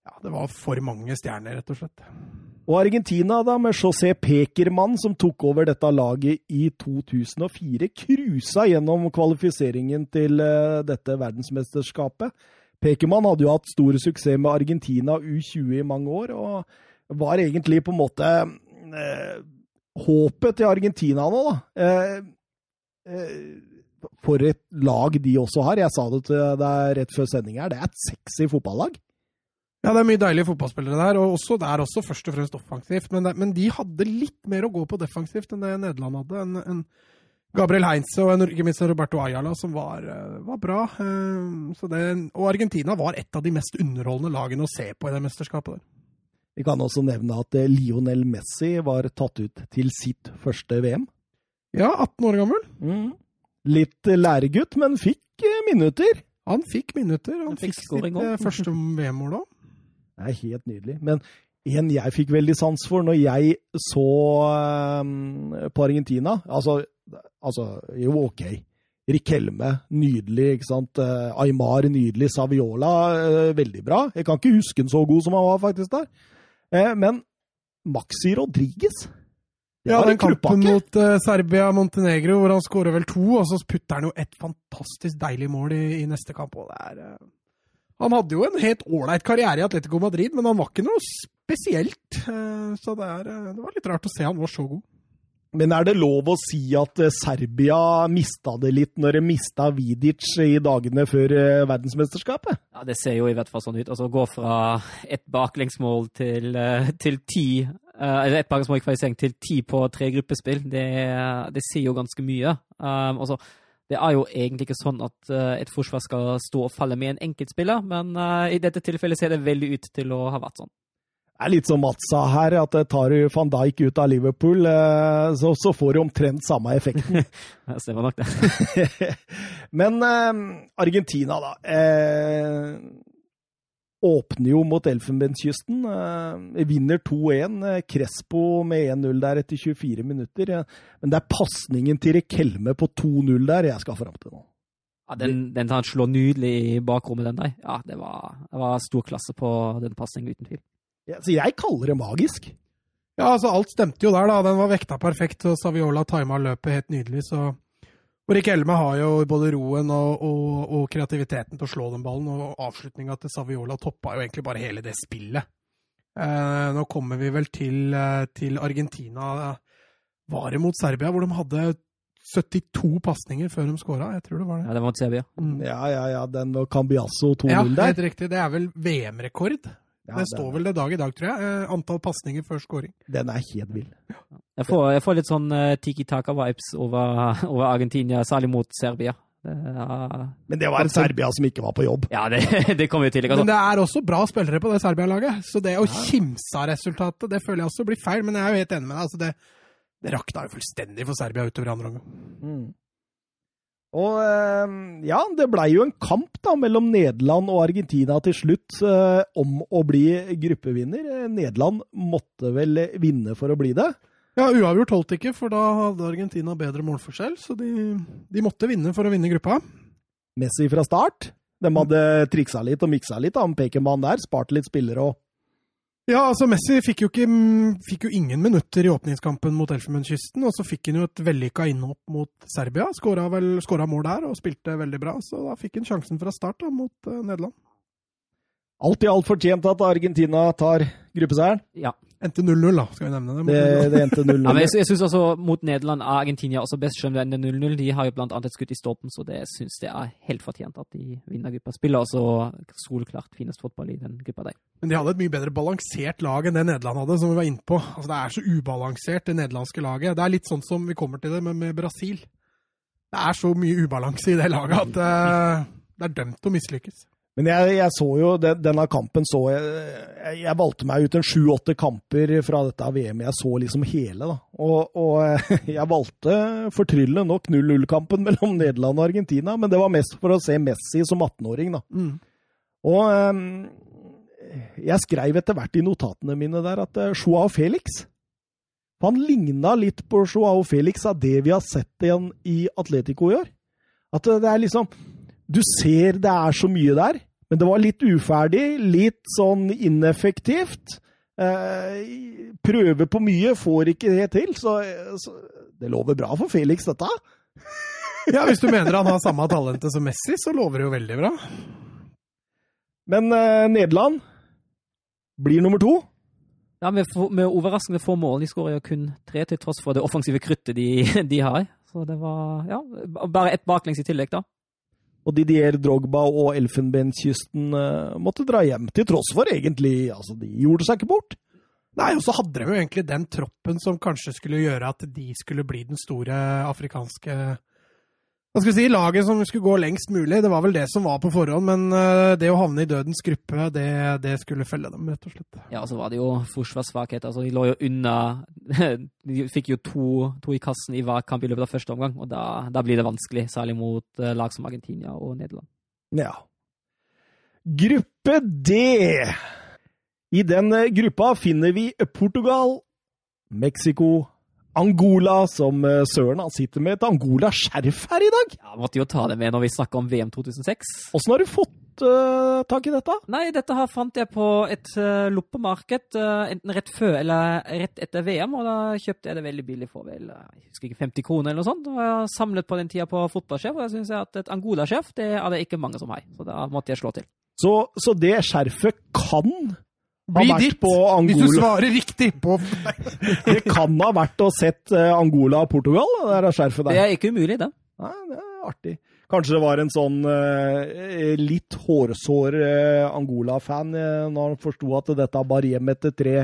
Ja, det var for mange stjerner, rett og slett. Og Argentina, da, med José Pekermann, som tok over dette laget i 2004, cruisa gjennom kvalifiseringen til uh, dette verdensmesterskapet. Pekermann hadde jo hatt stor suksess med Argentina U20 i mange år, og var egentlig på en måte eh, håpet til Argentina nå, da. Uh, for et lag de også har. Jeg sa det til deg rett før sending her, det er et sexy fotballag. Ja, det er mye deilige fotballspillere der, og også, det er også først og fremst offensivt. Men, men, de hadde litt mer å gå på defensivt enn det Nederland hadde. En, en Gabriel Heinze og ikke minst Roberto Ayala som var, eh, var bra. Eh, det, og Argentina var et av de mest underholdende lagene å se på i det mesterskapet. der. Vi kan også nevne at eh, Lionel Messi var tatt ut til sitt første VM. Ja, 18 år gammel. Mm. Litt læregutt, men fikk minutter. Han fikk minutter. Han, Han fikk, fikk sitt første VM-mål òg. Det er helt nydelig. Men en jeg fikk veldig sans for når jeg så um, på Argentina altså, altså, jo, OK. Rikelme, nydelig. ikke sant? Uh, Aymar, nydelig. Saviola, uh, veldig bra. Jeg kan ikke huske han så god som han var faktisk der. Uh, men Maxi Rodriguez ja, den kampen mot uh, Serbia-Montenegro, hvor han skårer vel to, og så putter han jo et fantastisk deilig mål i, i neste kamp. er... Uh han hadde jo en helt ålreit karriere i Atletico Madrid, men han var ikke noe spesielt. Uh, så det, er, eh, det, var litt rart å se han var så god. Men er det lov å si at eh, Serbia mista det litt når de mista Vidic i dagene før verdensmesterskapet? Ja, det ser jo i hvert fall sånn ut. Altså gå fra et baklengsmål til, til ti eller ett baklengsmål i kvalifisering til ti på tre gruppespill, det, det sier jo ganske mye. Um, altså, det er jo egentlig ikke sånn at et forsvar skal stå og falle med en enkeltspiller, men i dette tilfellet ser det veldig ut til å ha vært sånn. Det er litt som Mats sa her, at tar du van Dijk ut av Liverpool, uh, så, så, får du omtrent samme effekten. [laughs] det stemmer nok, det. [laughs] men Argentina, da åpner jo mot Elfenbenskysten. Eh, vinner 2-1. Eh, Crespo med 1-0 der etter 24 minutter. Men det er pasningen til Rekelme på 2-0 der jeg skal fram til nå. Ja, Den, den han slår nydelig i bakrommet, den der. Ja, det var, det var stor klasse på den pasningen, uten tvil. Ja, så jeg kaller det magisk. Ja, altså alt stemte jo der, da. Den var vekta perfekt, og Saviola tima løpet helt nydelig, så og Rikke Elme har jo både roen og, og, og, kreativiteten til å slå den ballen, og avslutninga til Saviola toppa jo egentlig bare hele det spillet. Eh, nå kommer vi vel til, eh, til, Argentina. Var det mot Serbia, hvor de hadde 72 pasninger før de skåra? Jeg tror det var det. Ja, det var mot Serbia. Mm. Ja, ja, ja. Den Cambiasso 2-0 ja, der. Helt riktig. Det er vel VM-rekord. Ja, det står vel det dag i dag, tror jeg. Eh, antall pasninger før scoring. Den er helt vill. Jeg får, jeg får litt sånn uh, tiki-taka-vibes over, [laughs] over, Argentina, særlig mot Serbia. Ja, Men det var Serbia som ikke var på jobb. ja det, [laughs] det kommer jo til. Men det er også bra spillere på det Serbia-laget, så det å kimse av resultatet, det føler jeg også blir feil. Men jeg er jo helt enig med deg. altså det, det rakna jo fullstendig for Serbia utover andre omgang. Og eh, ja, det blei jo en kamp da mellom Nederland og Argentina til slutt eh, om å bli gruppevinner. Eh, Nederland måtte vel vinne for å bli det. Ja, uavgjort holdt ikke, for da hadde Argentina bedre målforskjell. Så de, de måtte vinne for å vinne gruppa. Messi fra start. De hadde triksa litt og miksa litt. Han Pekermann der sparte litt spillere og Ja, altså Messi fikk jo, ikke, mm, fikk jo ingen minutter i åpningskampen mot Elfenbenskysten, og så fikk han jo et vellykka innhopp mot Serbia. Skåra mål der og spilte veldig bra, så da fikk han sjansen fra start da, mot uh, Nederland. alt i alt fortjent at Argentina tar gruppeseieren. Ja. Endte 0-0, da, skal vi nevne det. Det, det endte 0-0. Ja, men jeg, jeg syns også mot Nederland er Argentina også best, selv om det ender 0-0. De har jo blant annet et skudd i stolpen, så det syns jeg er helt fortjent at de vinner gruppa. Spiller altså soleklart finest fotball i den gruppa der. Men de hadde et mye bedre balansert lag enn det Nederland hadde, som vi var inne på. Altså, det er så ubalansert, det nederlandske laget. Det er litt sånn som vi kommer til det med, med Brasil. Det er så mye ubalanse i det laget at uh, det er dømt å mislykkes. Men jeg, jeg så jo den, denne kampen så jeg, jeg, valgte meg ut en sju-åtte kamper fra dette VM. Jeg så liksom hele, da. Og, og [laughs] jeg valgte fortryllende nok 0-0-kampen mellom [laughs] Nederland og Argentina, men det var mest for å se Messi som 18-åring, da. Mm. Og ehm, jeg skrev etter hvert i notatene mine der at uh, Joao Felix Han ligna litt på Joao Felix av det vi har sett igjen i Atletico i år. At uh, det er liksom Du ser det er så mye der, men det var litt uferdig, litt sånn ineffektivt. Eh, prøver på mye, får ikke det til. Så, så det lover bra for Felix, dette. [laughs] Ja, Hvis du mener han har samme talentet som Messi, så lover det jo veldig bra. Men eh, Nederland blir nummer to. Ja, med, med overraskende få mål. De skårer jo kun tre, til tross for det offensive kruttet de, de har. Så det var ja, bare ett baklengs i tillegg, da. Og Didier Drogba og Elfenbenskysten eh, måtte dra hjem, til tross for egentlig Altså, de gjorde seg ikke bort. Nei, og så hadde de jo egentlig den troppen som kanskje skulle gjøre at de skulle bli den store afrikanske Hva skal vi si, laget som skulle gå lengst mulig. Det var vel det som var på forhånd, men eh, det å havne i dødens gruppe, det, det skulle felle dem, rett og slett. Ja, og så var det jo forsvarssvakhet. Altså, de lå jo unna [laughs] De fikk jo to, to i kassen i hver kamp i løpet av første omgang, og da, da blir det vanskelig, særlig mot eh, lag som Argentina og Nederland. Ja. Gruppe D. I den eh, gruppa finner vi Portugal, Mexico, Angola, som eh, Søren han sitter med et Angola-skjerf her i dag. Ja, Måtte jo ta det med når vi snakker om VM 2006. Åssen har du fått uh, tak i dette? Nei, dette her fant jeg på et uh, loppemarked uh, enten rett før eller rett etter VM, og da kjøpte jeg det veldig billig for vel jeg husker ikke 50 kroner eller noe sånt. Og jeg samlet på den tida på fotballsjef, og jeg syns at et Angola-sjef det er det ikke mange som har. Så da måtte jeg slå til. Så, så det skjerfet kan Bli ditt hvis du svarer riktig på [laughs] Det kan ha vært å sett eh, Angola og Portugal, det der skjerfet Det er ikke umulig, det. Nei, det er artig. Kanskje det var en sånn eh, litt hårsår eh, Angola-fan eh, når han forsto at dette var hjem etter tre,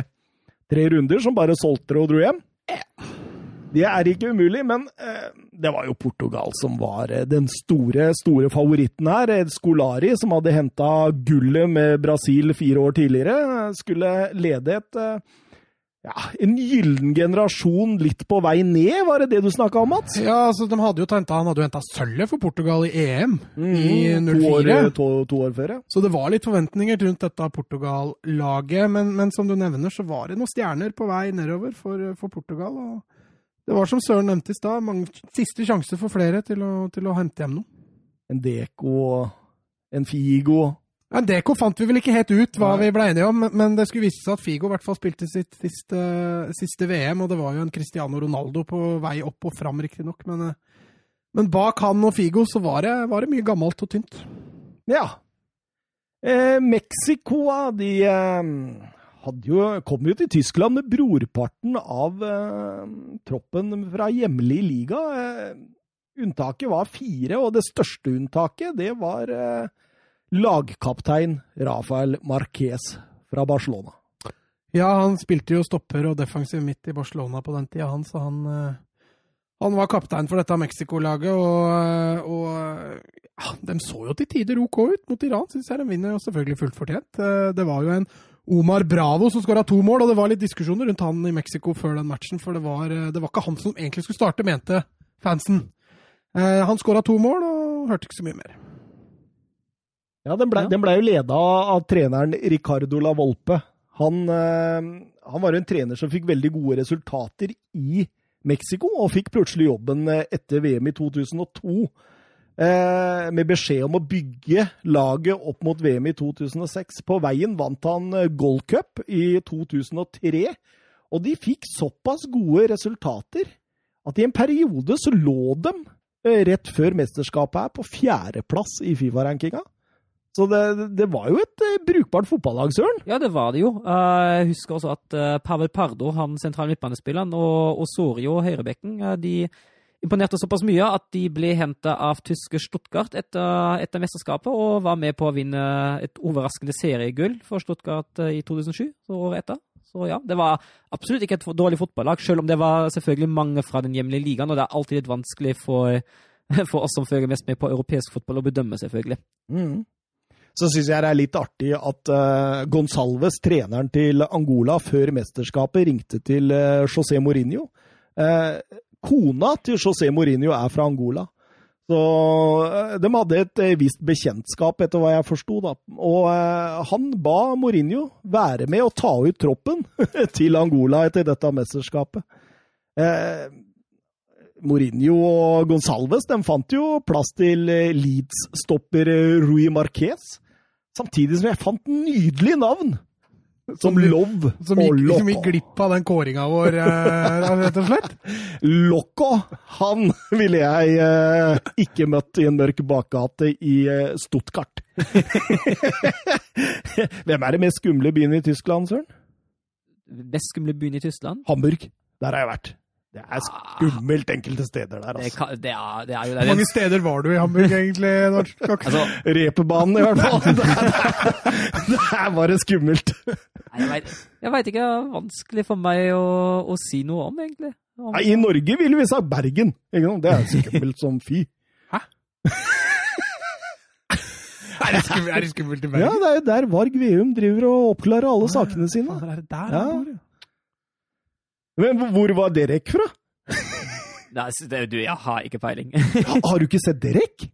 tre runder, som bare solgte det og dro hjem. Det er ikke umulig, men eh, det var jo Portugal som var eh, den store, store favoritten her. Skolari, Scolari, som hadde henta gullet med Brasil fire år tidligere, eh, skulle lede et eh, ja, en gyllen generasjon litt på vei ned, var det det du snakka om, Mats? Ja, altså, de hadde jo hentet, Han hadde jo henta sølvet for Portugal i EM i Mm, to, år, 04. to, to år før, ja. Så det var litt forventninger rundt dette Portugal-laget. Men, men som du nevner, så var det noen stjerner på vei nedover for, for Portugal. og Det var som Søren nevnte i stad, siste sjanse for flere til å, til å hente hjem noe. En Deko, en Figo Ja, Deko fant vi vel ikke helt ut hva Nei. vi ble enige om, men det skulle vise seg at Figo i hvert fall spilte sitt siste, siste VM, og det var jo en Cristiano Ronaldo på vei opp og fram, riktignok. Men, eh, men bak han og Figo så var det, var det mye gammelt og tynt. Ja. Eh, Mexico, de eh, hadde jo, kom jo til Tyskland med brorparten av eh, troppen fra hjemlig liga. Eh, unntaket var fire, og det største unntaket det var eh, lagkaptein Rafael Marquez fra Barcelona. Ja, han spilte jo stopper og defensiv midt i Barcelona på den tida, han, så han, eh, Han var kaptein for dette Mexico-laget, og, og ja, de så jo til tider OK ut mot Iran, syns jeg. De vinner jo selvfølgelig fullt fortjent. Eh, det var jo en Omar Bravo som skåra to mål, og det var litt diskusjoner rundt han i Mexico før den matchen, for det var, eh, det var ikke han som egentlig skulle starte, mente fansen. Eh, han skåra to mål, og hørte ikke så mye mer. Ja, Den ble, Ja. ble jo leda av treneren Ricardo La Volpe. Han, eh, han var jo en trener som fikk veldig gode resultater i Mexico, og fikk plutselig jobben eh, etter VM i 2002. Eh, med beskjed om å bygge laget opp mot VM i 2006. På veien vant han eh, Gold Cup i 2003, og de fikk såpass gode resultater at i en periode så lå de eh, rett før mesterskapet her på fjerdeplass i Fifa-rankinga. Så det, det var jo et brukbart fotballag, Søren. Ja, det var det jo. Jeg husker også at Pavel Pardo, han sentrale midtbanespilleren, og Osorio, høyrebekken, de imponerte såpass mye at de ble henta av tyske Stuttgart etter, etter mesterskapet, og var med på å vinne et overraskende seriegull for Stuttgart eh, i 2007, så året etter. Så ja, det var absolutt ikke et dårlig fotballag, selv om det var selvfølgelig mange fra den hjemlige ligaen, og det er alltid litt vanskelig for, [laughs] for oss som følger mest med på europeisk fotball, å bedømme, selvfølgelig. Så syns jeg det er litt artig at uh, Gonsalves, treneren til Angola før mesterskapet, ringte til uh, José Mourinho. Eh, kona til José Mourinho er fra Angola. Så eh, de hadde et eh, visst bekjentskap, etter hva jeg forsto. Og eh, han ba Mourinho være med og ta ut troppen [laughs] til Angola etter dette mesterskapet. Eh, Mourinho og Gonsalves de fant jo plass til eh, Leeds-stopper Rui Marquez. Samtidig som jeg fant nydelige navn! Som Som- Love Som og gikk, som gikk glipp av den kåringa vår, eh, rett og slett. Loco, han ville jeg eh, ikke møtt i en mørk bakgate i eh, Stuttgart. [laughs] Hvem er det mest skumle byen i Tyskland, Søren? Best skumle byen i Tyskland? Hamburg. Der har jeg vært. Det er skummelt enkelte steder der, Det, altså. kan, det, er, det er jo Hvor mange steder var du i Hamburg, egentlig? [laughs] Altså, Reperbanen, i hvert fall. [laughs] [laughs] Det er bare det skummelt. Nei, Jeg vet, ikke. Det er vanskelig for meg å, å si noe om, egentlig. Om, Nei, I Norge ville vi sagt Bergen. Det er skummelt som fy. Er det skummelt, er det skummelt i Bergen? Ja, det er jo der Varg Veum driver og oppklarer alle sakene sine. Er det der Ja. Han? Men hvor var Derek fra? [laughs] Nei, det, du, jeg har ikke peiling. Ha- Har du ikke sett Derek?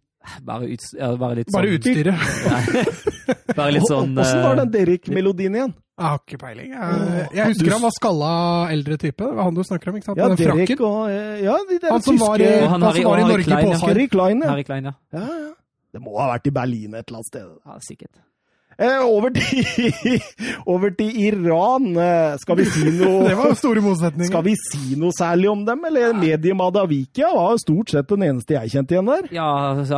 Bare, ut, bare litt Bare sånn utstyret. [laughs] Bare litt sånn Åssen var eh, den Derek-melodien igjen? Jeg har ikke peiling. Jeg, jeg Du- husker han var skalla eldre type. Det var han du snakker om, ikke sant? Ja, den Derek frakken. og eh, Ja, de der Han som var i, tyske han han Harry- som var i Norge Klein, på. Harry Klein, ja. Harry Klein, ja. ja. ja. Det må ha vært i Berlin et eller annet sted. ja. Sikkert. Eh, over, til, [laughs] over til Iran. Eh, skal vi si noe [laughs] Det var store motsetninger. Skal vi si noe særlig om dem? Eller Medie Madavikia var jo stort sett den eneste jeg kjente igjen der. Ja,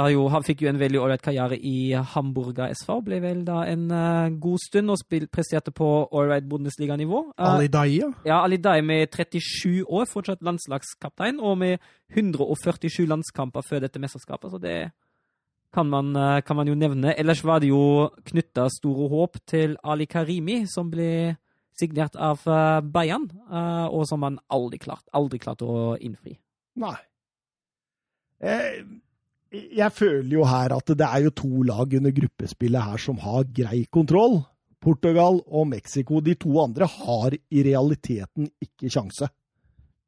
jo, han fikk jo en veldig ålreit karriere i Hamburger SV. Ble vel da en uh, god stund og spil, presterte på ålreit Bundesliga-nivå. Eh, Ali Daya? ja. Ja, Ali Daya med 37 år, fortsatt landslagskaptein, og med 147 landskamper før dette mesterskapet, så det kan man, eh, kan man jo nevne. Ellers var det jo knytta store håp til Ali Karimi, som ble signert av eh, Bayern, eh, og som han aldri klart, aldri klart å innfri. Nei. Jeg føler jo her at det er jo to lag under gruppespillet her som har grei kontroll. Portugal og Mexico. De to andre har i realiteten ikke sjanse.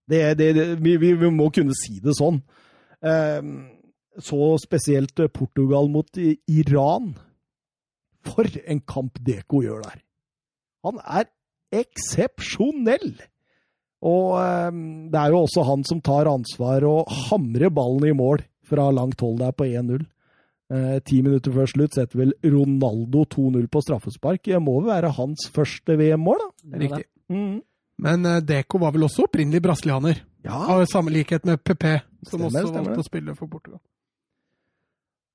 Det, det, det, vi, vi, må kunne si det sånn. Eh, så spesielt Portugal mot Iran. For en kamp Deko gjør der! Han er eksepsjonell! Og eh, det er jo også han som tar ansvar og hamrer ballen i mål fra langt hold der på 1-0. Eh, Ti minutter før slutt setter vel Ronaldo 2-0 på straffespark. Det må vel være hans første VM-mål, da? Riktig. Mm. Men eh, Deko var vel også opprinnelig brasilianer. Ja. Av samme likhet med PP, som Stemmer, også stemmer valgte å spille for Portugal.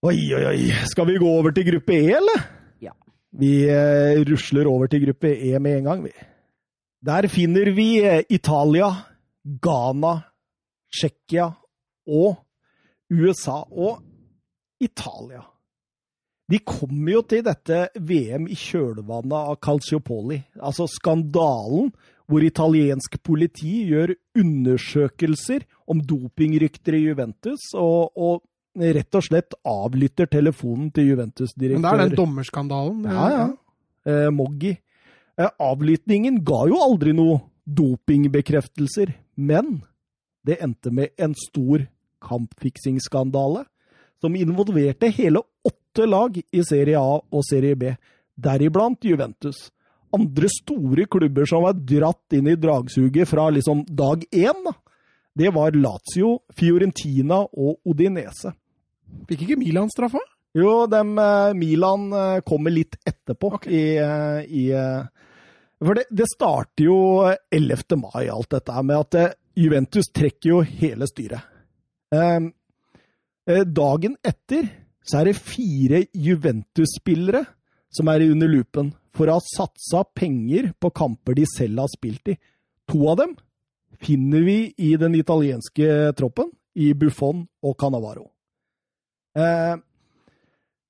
Oi, oi, oi. Skal vi gå over til gruppe E, eller? Ja. Vi eh, rusler over til gruppe E med en gang, vi. Der finner vi eh, Italia, Ghana, Tsjekkia og USA. Og Italia. De kommer jo til dette VM i kjølvannet av Calciopoli. Altså skandalen hvor italiensk politi gjør undersøkelser om dopingrykter i Juventus, og, og rett og slett avlytter telefonen til Juventus-direktør Men det er den dommerskandalen. Ja, ja. Eh, Moggi. Eh, avlytningen ga jo aldri noe dopingbekreftelser, men det endte med en stor kampfiksingsskandale som involverte hele åtte lag i Serie A og Serie B, deriblant Juventus. Andre store klubber som var dratt inn i dragsuget fra liksom dag én, da, det var Lazio, Fiorentina og Odinese. Fikk ikke Milan straffa? Jo, dem, eh, Milan eh, kommer litt etterpå okay. i, eh, i For det, det starter jo 11. mai, alt dette med at Juventus trekker jo hele styret. Eh, eh, dagen etter så er det fire Juventus-spillere som er under lupen for å ha satsa penger på kamper de selv har spilt i. To av dem finner vi i den italienske troppen, i Buffon og Canavaro. Eh,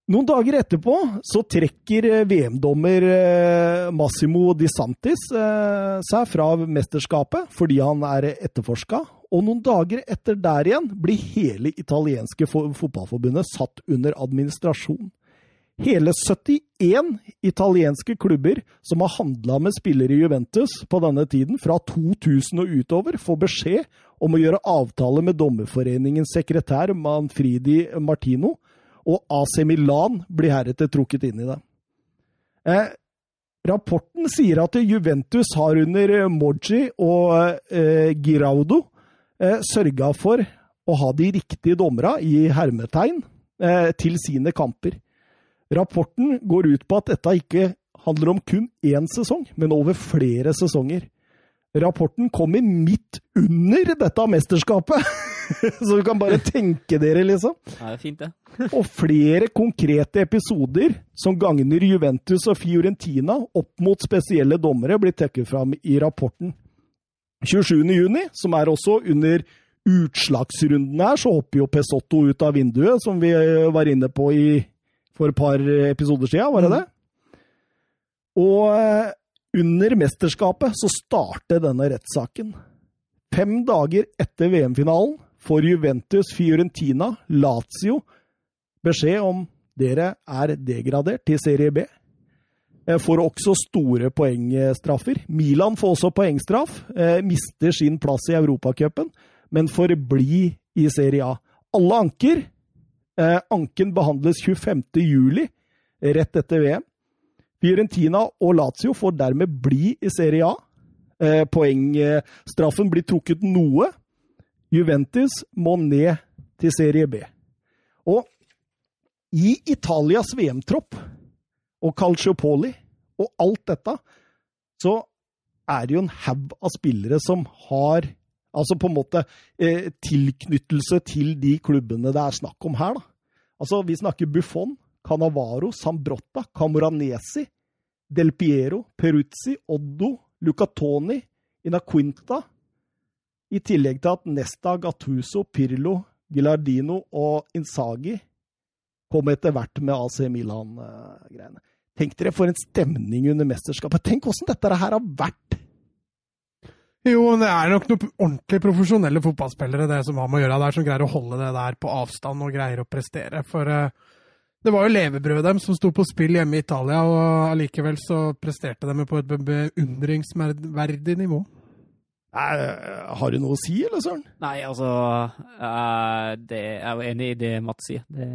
noen dager etterpå så trekker eh, VM-dommer eh, Massimo Di Santis eh, seg fra mesterskapet fordi han er etterforska. Og noen dager etter der igjen blir hele italienske fo- fotballforbundet satt under administrasjon. Hele 71 italienske klubber som har handla med spillere i Juventus på denne tiden, fra 2000 og utover, får beskjed om å gjøre avtale med Dommerforeningens sekretær Manfridi Martino, og AC Milan blir heretter trukket inn i det. Eh, rapporten sier at Juventus har under Moggi og eh, Giraudo eh, sørga for å ha de riktige dommera, i hermetegn, eh, til sine kamper. Rapporten går ut på at dette ikke handler om kun én sesong, men over flere sesonger. Rapporten kommer midt under dette mesterskapet! [laughs] Så du kan bare tenke dere, liksom. Ja, det er fint, det. [laughs] Og flere konkrete episoder som gagner Juventus og Fiorentina opp mot spesielle dommere, blir trukket fram i rapporten. 27. juni, som er også under utslagsrunden her, så hopper jo Pesotto ut av vinduet, som vi var inne på i, for et par episoder siden, var det det? Og eh, under mesterskapet så starter denne rettssaken. Fem dager etter VM-finalen får Juventus, Fiorentina, Lazio beskjed om dere er degradert til Serie B. Eh, Får også store poengstraffer. Milan får også poengstraff. eh, Mister sin plass i Europacupen, men får bli i Serie A. Alle anker. Eh, Anken behandles 25. juli, rett etter VM. Fiorentina og Lazio får dermed bli i Serie A. Eh, Poengstraffen blir trukket noe. Juventus må ned til Serie B. Og i Italias VM-tropp og Calciopoli og alt dette, så er det jo en haug av spillere som har altså på en måte eh, tilknyttelse til de klubbene det er snakk om her. da. Altså, Vi snakker Buffon, Canavaro, Sambrotta, Camoranesi, Del Piero, Peruzzi, Oddo, Lucatoni, Inaquinta. I tillegg til at Nesta, Gattuso, Pirlo, Gilardino og Insagi kom etter hvert med AC Milan-greiene. Tenk dere for en stemning under mesterskapet. Tenk åssen dette her har vært! Jo, men det er nok noen ordentlig profesjonelle fotballspillere det som har med å gjøre der, som greier å holde det der på avstand og greier å prestere. For uh, det var jo levebrødet dem som sto på spill hjemme i Italia, og allikevel så presterte de på et beundringsverdig nivå. Eh, har du noe å si, eller søren? Nei, altså eh, det, Jeg er jo enig i det Mats sier. Det,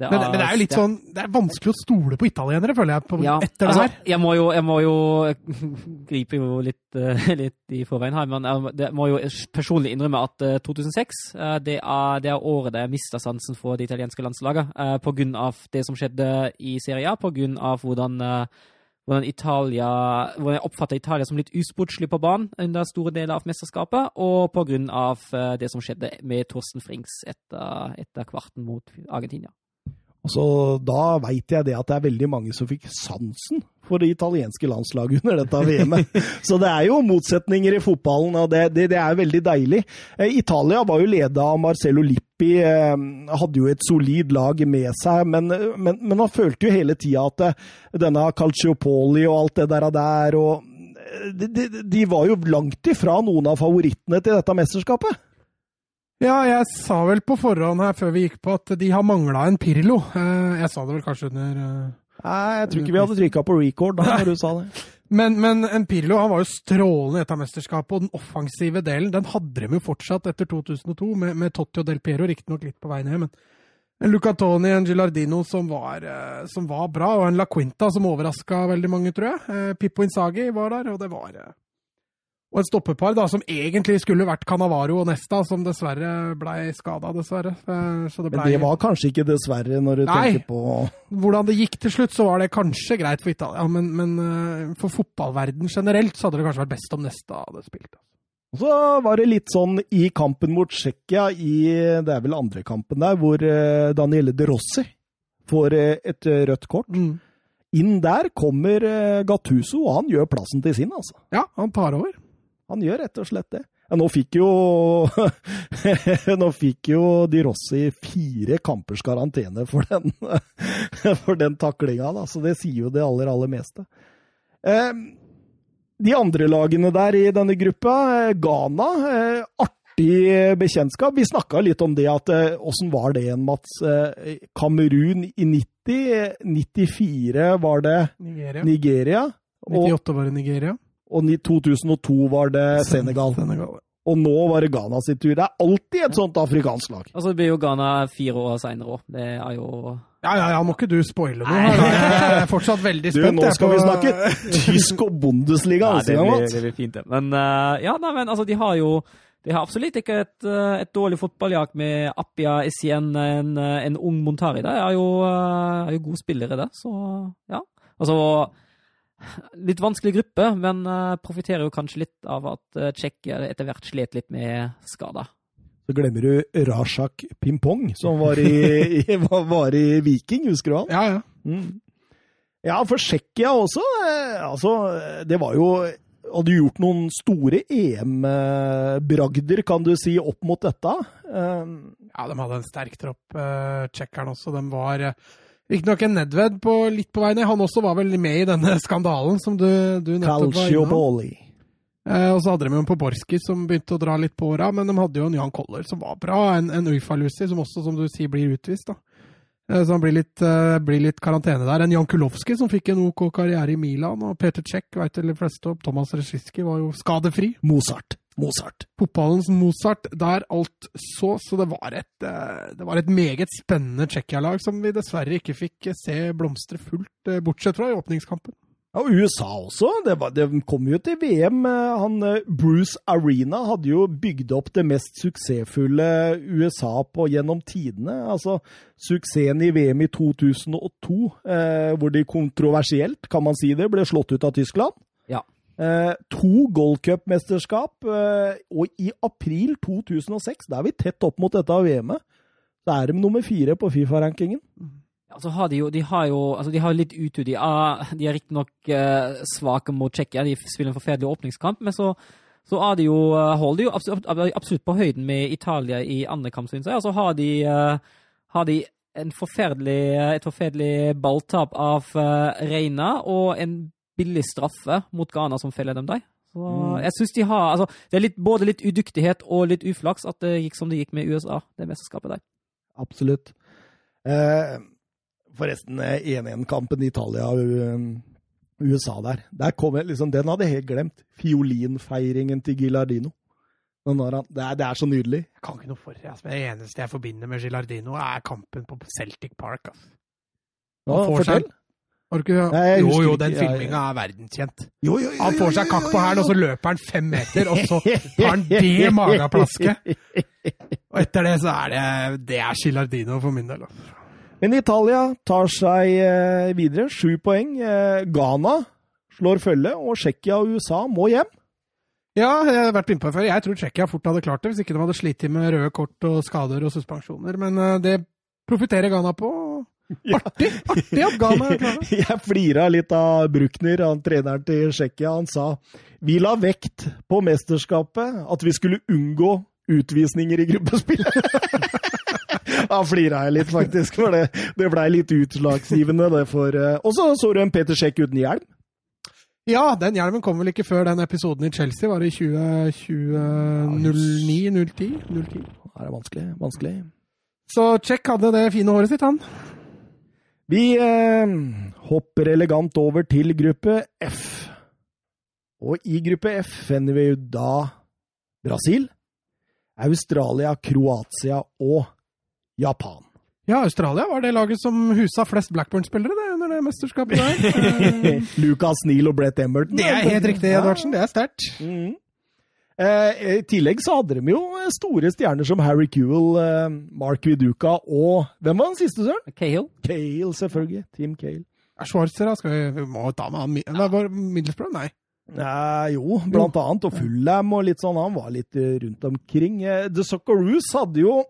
det Men, men det er jo litt det- sånn Det er vanskelig å stole på italienere, føler jeg, på, Ja, etter altså, det her. Jeg må jo, jeg må jo [laughs] gripe jo litt, eh, litt i forveien her, men jeg må jo personlig innrømme at eh, 2006 eh, det, er, det er året der jeg mista sansen for det italienske landslaget. eh, på grunn av det som skjedde i Serie A, på grunn av hvordan eh, hvordan, Italia, hvordan jeg oppfatter Italia som litt usportslig på banen under store deler av mesterskapet, og av eh, det som skjedde med Torsten Frings etter, etter kvarten mot Argentina. Altså, Da veit jeg det at det er veldig mange som fikk sansen for det italienske landslaget under dette VM-et. [laughs] Så det er jo motsetninger i fotballen, og det, det, det er veldig deilig. Eh, Italia var jo leda av Marcello Lippi, eh, hadde jo et solid lag med seg, men, men, men han følte jo hele tida at eh, denne Calciopoli og alt det der, der og de, de, de var jo langt ifra noen av favorittene til dette mesterskapet. Ja, jeg sa vel på forhånd her før vi gikk på at de har mangla en Pirlo. Eh, jeg sa det vel kanskje under eh, Nei, jeg tror ikke vi hadde trykka på record da når du sa det. [laughs] Men, men en Pirlo han var jo strålende i dette mesterskapet, og den offensive delen den hadde de jo fortsatt etter 2002, med, med Totti og Del Piero, riktignok litt på vei ned. men en Luca Toni, en Gilardino som var, eh, som var bra, og en La Quinta som overraska veldig mange, tror jeg. Eh, Pippo Insagi var der, og det var eh, Og et stoppepar da, som egentlig skulle vært Canavaro og Nesta, som dessverre blei skada, dessverre. Eh, Så det Men det var kanskje ikke dessverre, når du Nei. tenker på Hvordan det gikk til slutt, så var det kanskje greit for Italia, men, men eh, for fotballverden generelt så hadde det kanskje vært best om Nesta hadde spilt. Og Så var det litt sånn i kampen mot Tsjekkia, i det er vel andre kampen der, hvor eh, Daniele De Rossi får et rødt kort. Mm. Inn der kommer Gattuso, og han gjør plassen til sin, altså. Ja, han tar over. Han gjør rett og slett det. Ja, nå fikk jo [laughs] Nå fikk jo De Rossi fire kampers karantene for den, [laughs] for den taklinga, da. Så det sier jo det aller, aller meste. Eh, de andre lagene der i denne gruppa, eh, Ghana eh, Artig bekjentskap. Vi snakka litt om det, at eh, åssen var det igjen, Mats? Eh, Kamerun i 90, eh, 94 var det Nigeria. Nigeria. Og, 98 var det Nigeria. Og i 2002 var det Senegal. Senegal. Og nå var det Ghana sin tur. Det er alltid et sånt afrikansk lag. Og så blir jo Ghana fire år seinere òg. Det er jo Ja, ja, ja, må ikke du spoile noe Jeg er fortsatt veldig Du, nå skal vi snakke tysk og Bundesliga. Nei, altså, det, blir, det blir fint, det. Men eh, ja, nei, men altså, de har jo de har absolutt ikke et, eh, et dårlig fotballjakt med Appia, Essien, en, en ung Montari. Det er jo, eh, er jo gode spillere, det. Så ja. Altså Litt vanskelig gruppe, men uh, profitterer jo kanskje litt av at uh, Tsjekkia etter hvert slet litt med skader. Så glemmer du Rashak Pimpong, som var i, [laughs] i, var- var i Viking, husker du han? Ja, ja. Mm. Ja, for Tsjekkia også. eh, Altså, det var jo Hadde gjort noen store EM-bragder, kan du si, opp mot dette. Eh, Ja, de hadde en sterk tropp, tsjekkerne også. De var riktignok en Nedved på, litt på vei ned. Han også var vel med i denne skandalen som du, du nettopp var innom. Eh, og så hadde de jo en Poborski som begynte å dra litt på åra, men de hadde jo en Jan Koller som var bra. En, en Uifa-Lucy som også, som du sier, blir utvist. da. Eh, Så han blir litt, eh, blir litt karantene der. En Jan Kulowski som fikk en OK karriere i Milan, og Peter Czech, veit de fleste om. Thomas Resjiski var jo skadefri. Mozart. Mozart. Fotballens Mozart der alt så, så det var et, eh, det var et meget spennende Tsjekkia-lag som vi dessverre ikke fikk eh, se blomstre fullt, eh, bortsett fra i åpningskampen. Ja, og USA også. Det, var, det kom jo til VM. Han, Bruce Arena hadde jo bygd opp det mest suksessfulle USA på gjennom tidene. Altså suksessen i VM i 2002, eh, hvor de kontroversielt, kan man si det, ble slått ut av Tyskland. Eh, to Gold Cup-mesterskap, eh, og i april 2006, da er vi tett opp mot dette VM-et, så er de nummer fire på Fifa-rankingen. Ja, så har de jo, de har jo altså de har litt utur. De er, de er riktignok uh, svake mot Tsjekkia, de spiller en forferdelig åpningskamp, men så, så er de jo, eh, holder de jo absolutt, absolutt på høyden med Italia i andre kamp, synes jeg. Og så har de, eh, har de forferdelig, et forferdelig balltap av eh, Reina og en billig straffe mot Ghana som feller dem der. Så Mm. jeg synes de har, altså, Det er litt, både litt udyktighet og litt uflaks at det gikk som det gikk med USA, det mesterskapet der. Absolutt. Eh, forresten, eh, 1-1-kampen i Italia-USA der. der kom jeg, liksom, den hadde jeg helt glemt. Fiolinfeiringen til Gilardino. Han- Det er, det er så nydelig. Jeg kan ikke noe for det. Altså, det eneste jeg forbinder med Gilardino, er kampen på Celtic Park. Altså. Han får seg-. Har du ikke Nei, jeg Jo, jo, den filminga er verdenskjent. Jo, jo, jo, Han får seg kakk på hælen, og så løper han fem meter, og så tar han det mageplasket. Og etter det så er det Det er Gilardino for min del. Men Italia tar seg eh, videre. Sju poeng. Eh, Ghana slår følge, og Tsjekkia og USA må hjem. Ja, jeg har vært innpå før. Jeg tror Tsjekkia fort hadde klart det, hvis ikke de hadde slitt med røde kort og skader og suspensjoner. Men eh, det profitterer Ghana på. Artig! Artig oppgave klarer. [laughs] Jeg flira litt av Bruckner, han treneren til Tsjekkia. Han sa vi la vekt på mesterskapet, at vi skulle unngå utvisninger i gruppespillet. [laughs] Da flira jeg litt, faktisk, for det, det blei litt utslagsgivende. det for... eh, Og så så du en Peter Sjekk uten hjelm. Ja, den hjelmen kom vel ikke før den episoden i Chelsea. Var det i 2009? 010? 010. Det er vanskelig. vanskelig. Så Check hadde det fine håret sitt, han. Vi eh, hopper elegant over til gruppe F. Og i gruppe F finner vi jo da Brasil, Australia, Kroatia og Japan. Ja, Australia var det laget som husa flest Blackburn-spillere det, under det mesterskapet der. [laughs] Eh, Lucas Neal og Brett Emerton. det er helt riktig, Edvardsen. Det er sterkt. Mm Eh, I tillegg så hadde de jo store stjerner som Harry Kewell, eh, Mark Viduka og Hvem var den siste, søren? Cahill. Cale, selvfølgelig. Team Cale. Schwarzer, da. Skal vi, vi må ta med han ja. Var Middlesbrough? Nei. Eh, jo, blant annet. Og Fulham og litt sånn. Han var litt eh, rundt omkring. Eh, The Socceroos hadde jo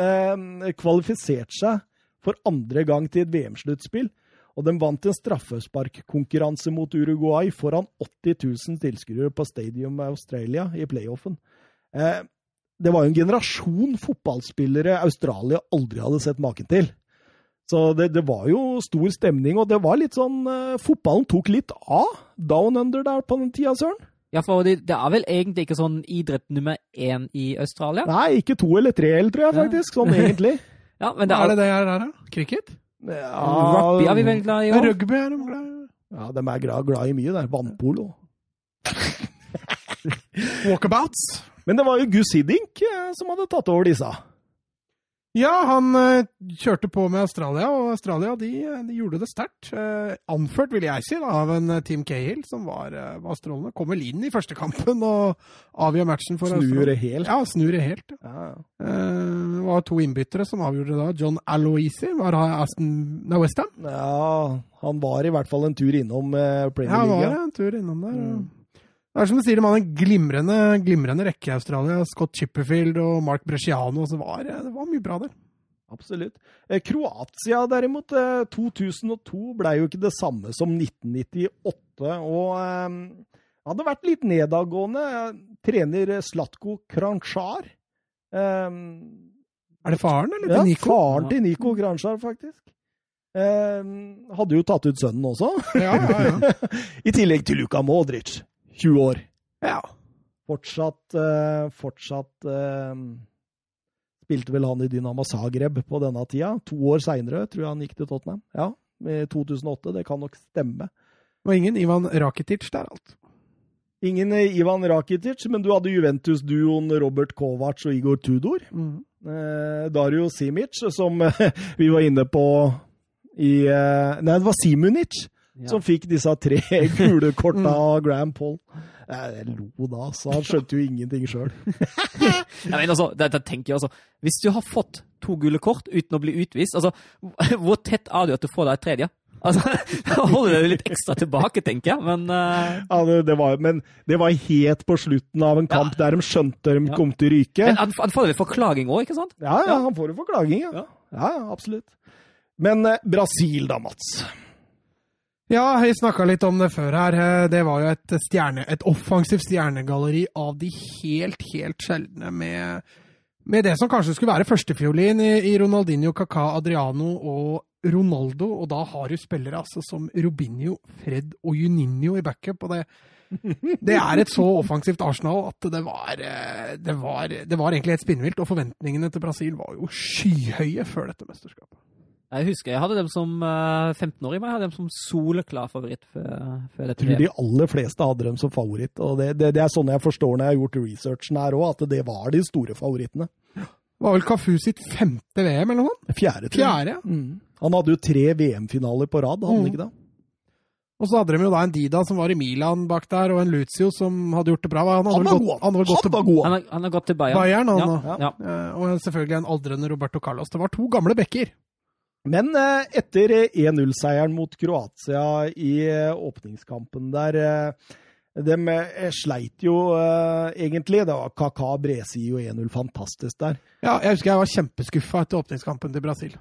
eh, kvalifisert seg for andre gang til et VM-sluttspill. Og de vant en straffesparkkonkurranse mot Uruguay foran 80 000 tilskuere på Stadium Australia i playoffen. Eh, det var jo en generasjon fotballspillere Australia aldri hadde sett maken til. Så det, det var jo stor stemning, og det var litt sånn eh, Fotballen tok litt av down under der på den tida, Søren. Ja, for det, det er vel egentlig ikke sånn idrett nummer én i Australia? Nei, ikke to eller tre heller, tror jeg Ja. faktisk, sånn egentlig. [laughs] Ja, men det Hva er er, det det er der, da? Cricket? Rugby er vi veldig glad i òg? Rugby er de glad i. Ja, de er glad, glad i mye, der. Vannpolo. [laughs] Walkabouts. Men det var jo Gus Hiddink eh, som hadde tatt over disse. Ja, han eh, kjørte på med Australia, og Australia de, de gjorde det sterkt. Eh, anført, vil jeg si, da, av en eh, Team Cahill som var, eh, var strålende. Kom vel inn i første kampen og avgjør matchen for Snur Australia. det helt. Ja, snur det helt. Ja. Eh, Det var to innbyttere som avgjorde det da. John Aloisi var Aston nei, Westham. ja, han var i hvert fall en tur innom eh, Premier Ja, han var en tur innom der. Mm. Det er som du sier, de hadde en glimrende, glimrende rekke i Australia. Scott Chipperfield og Mark Bresciano. Så var, det var mye bra der. Absolutt. Eh, Kroatia derimot, eh, 2002 ble jo ikke det samme som 1998. Og eh, hadde vært litt nedadgående. Eh, Trener Slatko Kranchar. Eh, Er det faren, eller? ja, Nico? faren til Nico Kranchar, faktisk. Eh, hadde jo tatt ut sønnen også. Ja, ja, ja. [laughs] I tillegg til Luka Modric, 20 år. ja. Fortsatt uh, Fortsatt uh, Spilte vel han i Dynamo Zagreb på denne tida. To år seinere tror jeg han gikk til Tottenham. Ja, i 2008. Det kan nok stemme. Det var ingen Ivan Rakitic der, alt. Ingen eh, Ivan Rakitic, men du hadde Juventus-duoen Robert Kovac og Igor Tudor. Eh, Dario Simic, som [laughs] vi var inne på i eh, Nei, det var Simunic Ja. som fikk disse tre [laughs] gule korta av Graham Paul. Eh, Jeg lo da, så han skjønte jo ingenting sjøl. [laughs] Altså, tenker jeg altså, Hvis du har fått to gule kort uten å bli utvist, altså, [laughs] hvor tett er du at du får deg et tredje? Altså, Da holder du deg litt ekstra tilbake, tenker jeg, men uh... Ja, det, det var, men det var helt på slutten av en kamp der de skjønte de Ja. kom til å ryke. men han, han får vel forklaging òg, ikke sant? Ja, ja, han får jo forklaging, ja. Ja. Ja, ja, absolutt. Men eh, Brasil da, Mats. Ja, vi snakka litt om det før her. Eh, Det var jo et, stjerne, et offensivt stjernegalleri av de helt, helt sjeldne med, med det som kanskje skulle være førstefiolin i, i Ronaldinho, Kaká, Adriano og Ronaldo. Og da har du spillere altså som Robinho, Fred og Juninho i backup. og det det er et så offensivt Arsenal at det var, eh, det var, det var egentlig helt spinnvilt. Og forventningene til Brasil var jo skyhøye før dette mesterskapet. Jeg husker jeg hadde dem som eh, 15-åring, men jeg hadde dem som soleklar favoritt før, før Jeg tror de aller fleste hadde dem som favoritt. og Det, det, det er sånn jeg forstår når jeg har gjort researchen her òg, at det var de store favorittene. Det var vel Cafu sitt femte VM, eller noe? Fjerde. Fjerde, ja. Mm. Han hadde jo tre VM-finaler på rad, hadde han Mm. ikke det? Og så hadde de jo da en Dida som var i Milan bak der, og en Lucio som hadde gjort det bra. Han, hadde Han var gått, god! han gått til! Han har, han har gått til Bayern. Bayern, han ja, nå. ja. Eh, Og selvfølgelig en aldrende Roberto Carlos. Det var to gamle bekker. Men eh, etter eh, 1-0-seieren mot Kroatia i eh, åpningskampen der eh, De eh, sleit jo eh, egentlig. Det var Kaka Bresi og 1-0 fantastisk der. Ja, jeg husker jeg var kjempeskuffa etter åpningskampen til Brasil.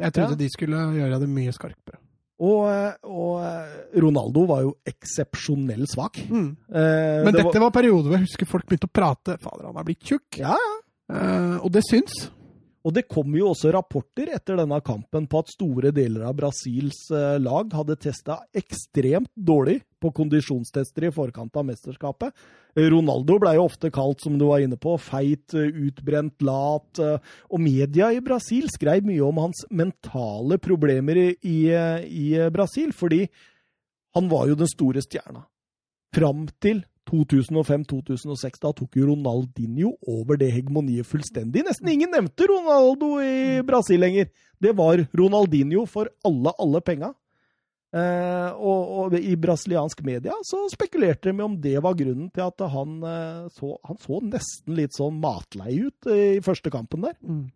Jeg trodde Ja. de skulle gjøre det mye skarpere. Og, eh, og eh, Ronaldo var jo eksepsjonell svak. Mm. Eh, Men det dette var perioder hvor jeg husker folk begynte å prate Fader, han er blitt tjukk. Ja, ja. Eh, og det syns. Og det kom jo også rapporter etter denne kampen på at store deler av Brasils eh, lag hadde testa ekstremt dårlig på kondisjonstester i forkant av mesterskapet. Ronaldo ble jo ofte kalt, som du var inne på, feit, utbrent, lat. Og media i Brasil skrev mye om hans mentale problemer i, i, i Brasil, fordi han var jo den store stjerna. Fram til 2005-2006, da tok jo Ronaldinho over det hegemoniet fullstendig. Nesten ingen nevnte Ronaldo i Brasil lenger. Det var Ronaldinho for alle, alle penga. Eh, og, og, i brasiliansk media så spekulerte de om det var grunnen til at han, eh, så, han så nesten litt sånn matlei ut i første kampen der. Mm.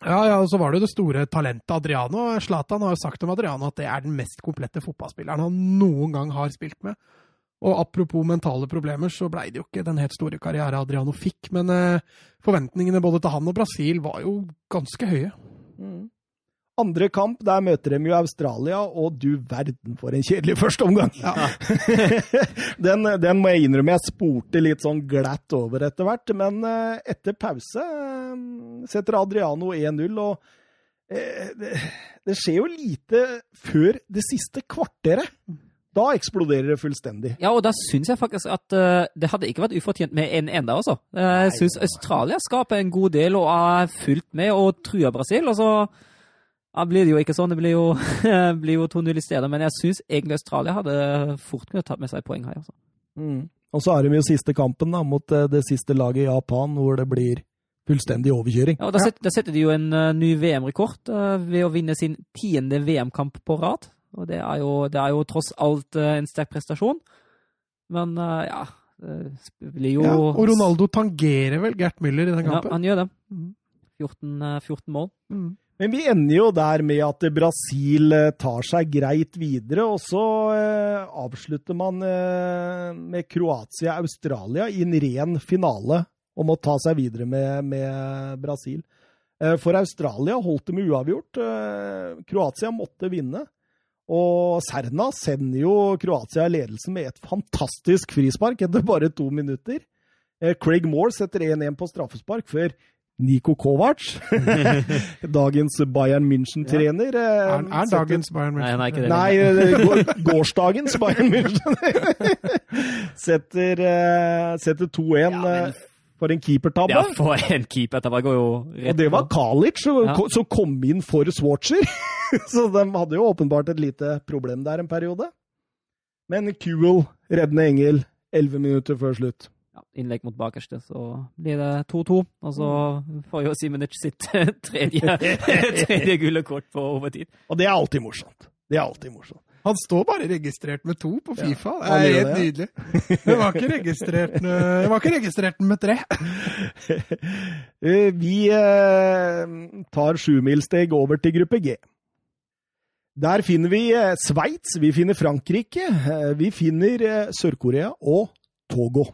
Ja, ja, og så var det jo det store talentet Adriano. Zlatan har jo sagt om Adriano at det er den mest komplette fotballspilleren han noen gang har spilt med. Og apropos mentale problemer, så blei det jo ikke den helt store karriere Adriano fikk. Men eh, forventningene både til han og Brasil var jo ganske høye. Mm. Andre kamp, der møter de jo Australia, og du verden for en kjedelig første omgang! Ja. [laughs] den, den, må jeg innrømme jeg spurte litt sånn glatt over etter hvert, men eh, etter pause eh, setter Adriano 1-0, og eh, det, det skjer jo lite før det siste kvarteret. Da eksploderer det fullstendig. Ja, og da syns jeg faktisk at uh, det hadde ikke vært ufortjent med en enda også. Uh, jeg syns Australia skaper en god del og er fulgt med og truer Brasil. og så ja, blir det jo ikke sånn. Det blir jo, [laughs] blir jo 2-0 i stedet. Men jeg syns egentlig Australia hadde fort kunnet tatt med seg poeng her. Altså. Mm. Og så er det jo siste kampen da, mot uh, det siste laget i Japan, hvor det blir fullstendig overkjøring. Ja, og Da setter, de jo en ny VM-rekord ved å vinne sin tiende VM-kamp på rad. Og det er jo, det er jo tross alt eh, en sterk prestasjon. Men eh, ja Det blir jo ja, Og Ronaldo tangerer vel Gert Müller i den kampen? Ja, han gjør det. 14, 14 eh, mål. Mm. Men vi ender jo der med at Brasil tar seg greit videre, og så eh, avslutter man eh, med Kroatia-Australia i en ren finale om å ta seg videre med, med Brasil. Eh, for Australia holdt det med uavgjort. Kroatia måtte vinne. Og Serna sender jo Kroatia i ledelsen med et fantastisk frispark etter bare to minutter. Eh, Craig Moore setter 1-1 på straffespark før Niko Kovac, [laughs] dagens Bayern München-trener ja. Er er, er dagens Bayern München? Nei, det, nei eh, gårsdagens Bayern München. [laughs] [laughs] setter, setter 2-1. Ja, for en keepertabbe. Ja, for en keepertabbe går jo rett Og det var Kalic som ja. kom inn for Swatcher. [laughs] så de hadde jo åpenbart et lite problem der en periode. Men Kuhl, reddende engel, elleve minutter før slutt. Ja, innlegg mot bakerste, så blir det 2-2. Og så får jo Simenic sitt [laughs] tredje, [laughs] tredje gule kort på overtid. Og det er alltid morsomt. Det er alltid morsomt. Han står bare registrert med to på Fifa. Ja, det er helt det. nydelig. Det var ikke registrert, det var ikke registrert med tre. [laughs] Eh, vi eh, tar sjumilssteg over til gruppe G. Der finner vi eh, Sveits, vi finner Frankrike, vi finner Sør-Korea og Togo.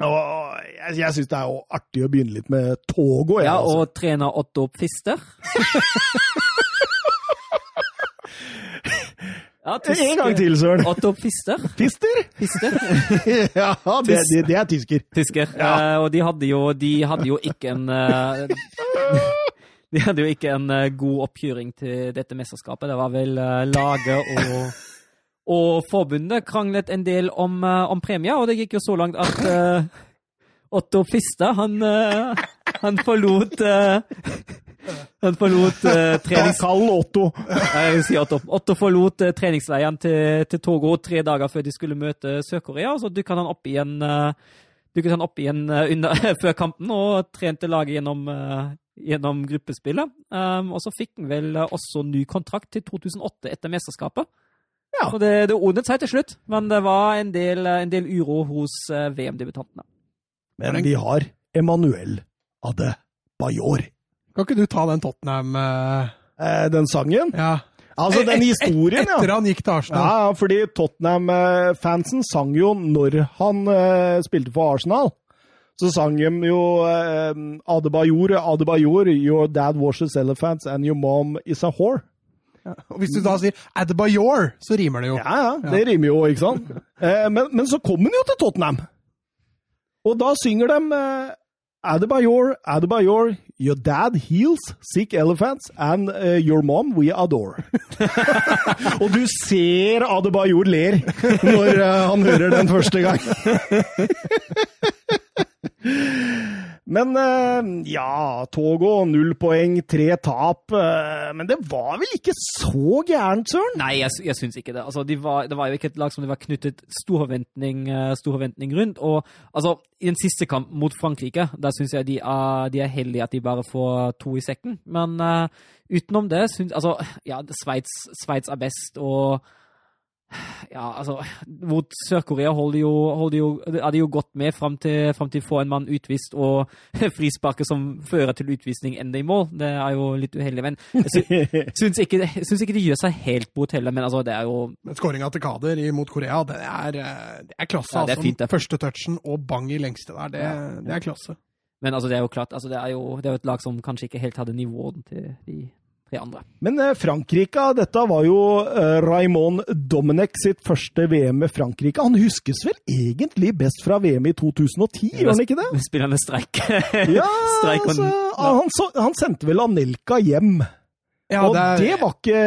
Og jeg jeg syns det er jo artig å begynne litt med Togo. ja, altså. og trener Otto Pfister. [laughs] Ja, en gang til, Søren. Otto Pfister. Pfister? Pfister. [laughs] ja, det, det, det, er tysker. Tysker. Ja. Uh, og de hadde, jo, de hadde jo ikke en uh, [laughs] De hadde jo ikke en uh, god oppkjøring til dette mesterskapet. Det var vel laget og og forbundet kranglet en del om, om premier, og det gikk jo så langt at Otto Pfister, han, han forlot han forlot [laughs] uh, trenings... Kall Otto! Jeg si Otto. Otto forlot uh, treningsleiren til, til, Togo tre dager før de skulle møte Sør-Korea. og Så dukket han opp igjen, uh, dukket han opp igjen uh, under, [laughs] før kampen og trente laget gjennom, gjennom gruppespillet. Um, og så fikk han vel også ny kontrakt til 2008 etter mesterskapet. Ja. Og det, det ordnet seg til slutt, men det var en del, en del uro hos VM-debutantene. Men vi har Emanuel Ade Bajor. Kan ikke du ta den Tottenham uh... Den sangen? Ja. Altså, den historien, ja. Etter han gikk til Arsenal. Ja, fordi Tottenham-fansen sang jo når han uh, spilte for Arsenal. Så sang de jo uh, Adebayor, Adebayor, your dad washes elephants and your mom is a whore. Ja. Og Hvis du da sier Adebayor, så rimer det jo. Ja, ja, det ja. rimer jo, ikke sant? [laughs] eh, men, men, så kom han jo til Tottenham. Og da synger de Adebayor, Adebayor, Your dad heals sick elephants, and uh, your mom we adore. [laughs] og du ser Adebayor ler når uh, han hører den første gang. [laughs] Men uh, ja, Togo, null poeng, tre tap. Uh, men det var vel ikke så gærent, Søren? Nei, jeg, jeg syns ikke det. Altså, de var, det var jo ikke et lag som det var knyttet stor forventning, uh, stor forventning rundt. Og altså, i den siste kamp mot Frankrike, der syns jeg de er, de er, heldige at de bare får to i sekken. Men utenom det syns Altså, ja, Sveits er best, og ja, altså Mot Sør-Korea holder jo, holder jo, er de jo godt med fram til, frem til få en mann utvist og [laughs] frisparket som fører til utvisning ender i mål. Det er jo litt uheldig. Men jeg [laughs] syns ikke, syns ikke de gjør seg helt bort heller. Men altså, det er jo Skåringa til Kader mot Korea, det er, det er klasse. Ja, det er altså. fint, det. Første touchen og bang i lengste der, det, det er klasse. Men altså, det er jo klart, altså, det, er jo, det er jo et lag som kanskje ikke helt hadde nivået til de de andre. Men eh, Frankrike, dette var jo eh, Raymond Domenech sitt første VM med Frankrike. Han huskes vel egentlig best fra VM i 2010, gjør han ikke det? [laughs] Spiller med streik. ja, [laughs] altså, han, han, sendte vel Anelka hjem. Ja, og det, er, det, var ikke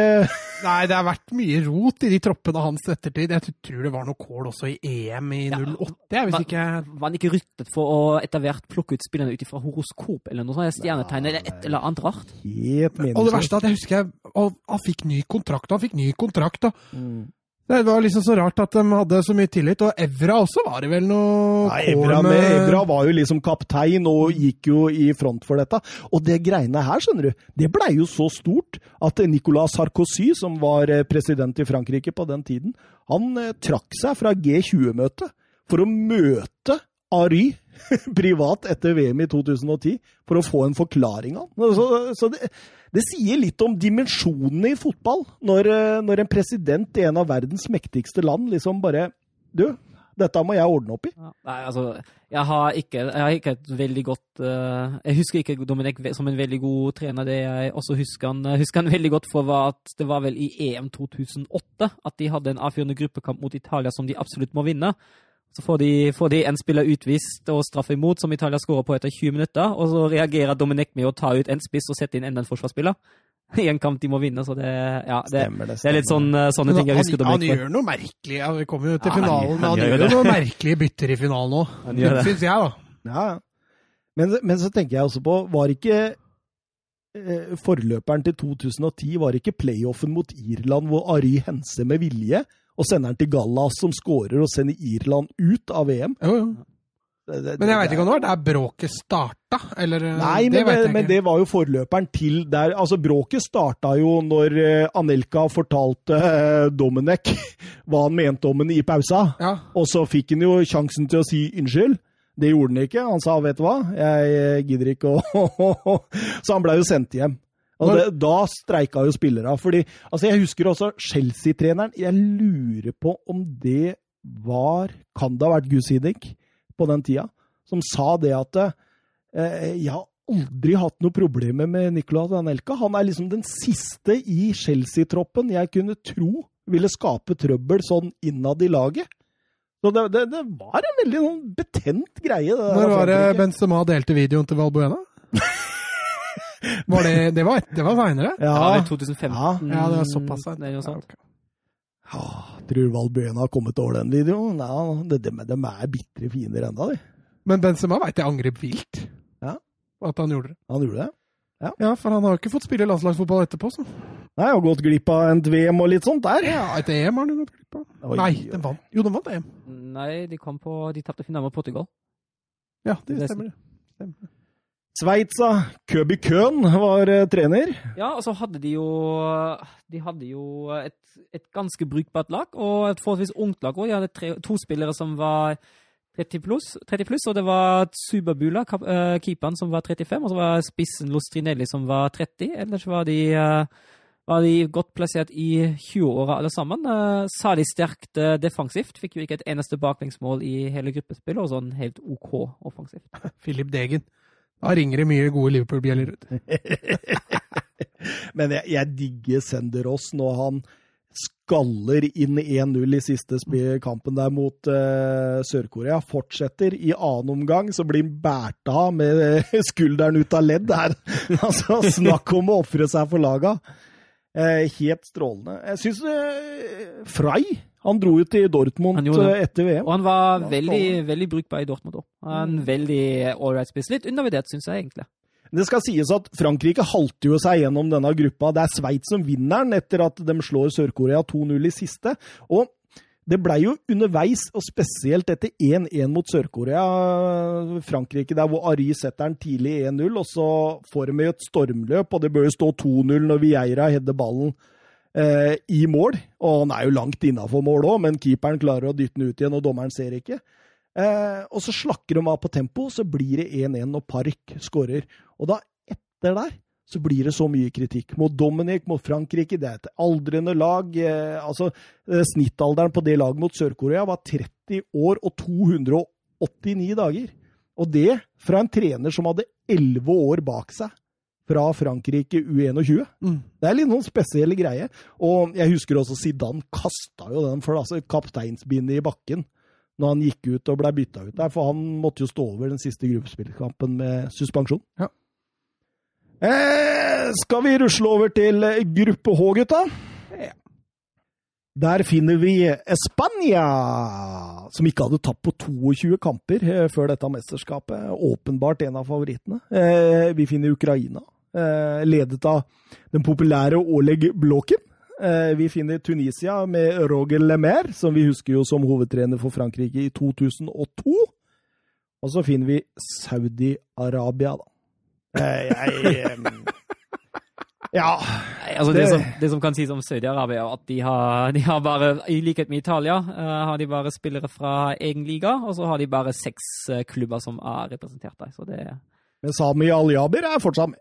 Nei, det har vært mye rot i de troppene hans ettertid. Jeg tror det var noe kål også i EM i 08. Ja, hvis var, ikke Var han ikke ryktet for å etter hvert plukke ut spillerne ut ifra horoskop eller noe sånt? Stjernetegn eller et eller annet rart? Helt Og det verste er at jeg husker jeg, han fikk ny kontrakt, og han fikk ny kontrakt. Og, mm. Det var liksom så rart at de hadde så mye tillit. Og Evra også var det vel noe Nei, Evra, med... Evra var jo liksom kaptein og gikk jo i front for dette. Og det greiene her, skjønner du, det blei jo så stort at Nicolas Sarkozy, som var eh, president i Frankrike på den tiden, han eh, trakk seg fra G20-møtet for å møte Ary [laughs] privat etter VM i 2010 for å få en forklaring av Så, så det, det, sier litt om dimensjonene i fotball, når, eh, når, en president i en av verdens mektigste land liksom bare Du, dette må jeg ordne opp i. Ja, nei, altså, jeg har ikke, jeg har ikke et veldig godt uh, Jeg husker ikke Dominic som en veldig god trener. Det jeg også husker han, husker han veldig godt for, var at det var vel i EM 2008 at de hadde en avgjørende gruppekamp mot Italia som de absolutt må vinne. Så får de, får de, en spiller utvist og straff imot, som Italia skårer på etter 20 minutter. Og så reagerer Dominic med å ta ut en spiss og sette inn enda en forsvarsspiller. [laughs] I en kamp de må vinne, så det, ja, det, stemmer, det, stemmer. det er litt sånn, eh, sånne ting jeg husker Han, han gjør noe merkelig. Ja, vi kommer jo til ja, finalen, men han, gjør, gjør noe merkelige bytter i finalen òg. Syns jeg, da. Ja, men, men, så tenker jeg også på, var ikke eh, forløperen til 2010 var ikke playoffen mot Irland hvor Ari Hense med vilje og sender den til Gallas, som skårer og sender Irland ut av VM. Jo, jo. Det, det, men jeg veit ikke om det var der bråket starta? Eller, Nei, det men, men, det var jo forløperen til der Altså, bråket starta jo når uh, Anelka fortalte uh, Domenech [laughs] hva han mente om henne i pausa. Ja. Og så fikk han jo sjansen til å si unnskyld. Det gjorde han ikke. Han sa 'vet du hva, jeg eh, gidder ikke å [laughs] Så han blei jo sendt hjem. Og det, da streika jo spillere. fordi, altså Jeg husker også Chelsea-treneren. Jeg lurer på om det var Kan det ha vært Gus Hiddink på den tida? Som sa det at eh, Jeg har aldri hatt noe problemer med Nicolas Danelka. Han er liksom den siste i Chelsea-troppen jeg kunne tro ville skape trøbbel sånn innad i laget. Så det, det, det var en veldig sånn betent greie. Når var det Benzema delte videoen til Valbuena? [laughs] Var det, det var, det var seinere? Ja. ja, det 2015. Ja, det var såpass seint. Ja, okay. ja, tror Valbuena har kommet over den videoen? Ja, de, de, de er bitre fiender ennå, de. Men Benzema veit jeg angrep vilt. Ja. At han gjorde det. Han gjorde det? Ja. ja, for han har jo ikke fått spille landslagsfotball etterpå, så. Nei, og gått glipp av en VM og litt sånt der. Ja, et EM har han gått glipp av. Oi, Nei, den vant. Jo, den vant EM. Nei, de kom på De tapte finalen mot Portugal. Ja, det stemmer. det stemmer. Sveitsa, Køby Køhn var uh, trener. Ja, og så hadde de jo De hadde jo et, et ganske brukbart lag, og et forholdsvis ungt lag òg. De hadde tre, to spillere som var 30 pluss, 30 pluss, og det var Subabula, uh, keeperen, som var 35, og så var spissen Lostrinelli, som var 30. Ellers var de, uh, var de godt plassert i 20-åra alle sammen. Uh, Særlig sterkt uh, defensivt. Fikk jo ikke et eneste baklengsmål i hele gruppespillet, og sånn helt OK offensivt. [laughs] Philip Degen. Da ringer det mye gode Liverpool-bjeller ut. [laughs] Men jeg, jeg digger Sender Ross når han skaller inn 1-0 i siste kampen der mot uh, Sør-Korea. Fortsetter. I annen omgang så blir han båret av med [laughs] skulderen ut av ledd. Der. [laughs] altså, snakk om å ofre seg for laga. Uh, helt strålende. Jeg syns uh, Frei han dro jo til Dortmund eh, etter VM. Og han var veldig, veldig brukbar i Dortmund òg. En Mm. veldig ålreit spiss. Litt undervurdert, syns jeg egentlig. Det skal sies at Frankrike halter jo seg gjennom denne gruppa. Det er Sveits som vinner den etter at de slår Sør-Korea 2-0 i siste. Og det blei jo underveis, og spesielt etter 1-1 mot Sør-Korea, Frankrike der hvor Ari setter den tidlig 1-0, og så får de jo et stormløp, og det bør jo stå 2-0 når Vieira header ballen eh, i mål. Og han er jo langt innafor mål òg, men keeperen klarer å dytte den ut igjen, og dommeren ser ikke. Eh, og så slakker de av på tempo, så blir det 1-1 når Park skårer. Og da, etter der, så blir det så mye kritikk. Mot Dominic, mot Frankrike, det er et aldrende lag. Eh, altså, eh, Snittalderen på det laget mot Sør-Korea var 30 år og 289 dager. Og det fra en trener som hadde 11 år bak seg fra Frankrike U21. Mm. Det er litt noen spesielle greier. Og jeg husker også Zidane kasta jo den for altså, kapteinsbindet i bakken når han gikk ut og ble bytta ut der, for han måtte jo stå over den siste gruppespillkampen med suspensjon. Ja. Eh, skal vi rusle over til eh, gruppe H, gutta? Der finner vi Spania, som ikke hadde tapt på 22 kamper eh, før dette mesterskapet. Åpenbart en av favorittene. Eh, vi finner Ukraina, ledet av den populære Oleg Blåken. Eh, vi finner Tunisia med Roger Lemaire, som vi husker jo som hovedtrener for Frankrike i 2002. Og så finner vi Saudi-Arabia, da. Eh, jeg eh, [laughs] Ja. Nei, altså det, Det- som, det som kan sies om Saudi-Arabia, er at de har, de har bare, i likhet med Italia, eh, har de bare spillere fra egen liga, og så har de bare seks eh, klubber som er representert der. Så det Men Sami Al-Jaber er fortsatt med.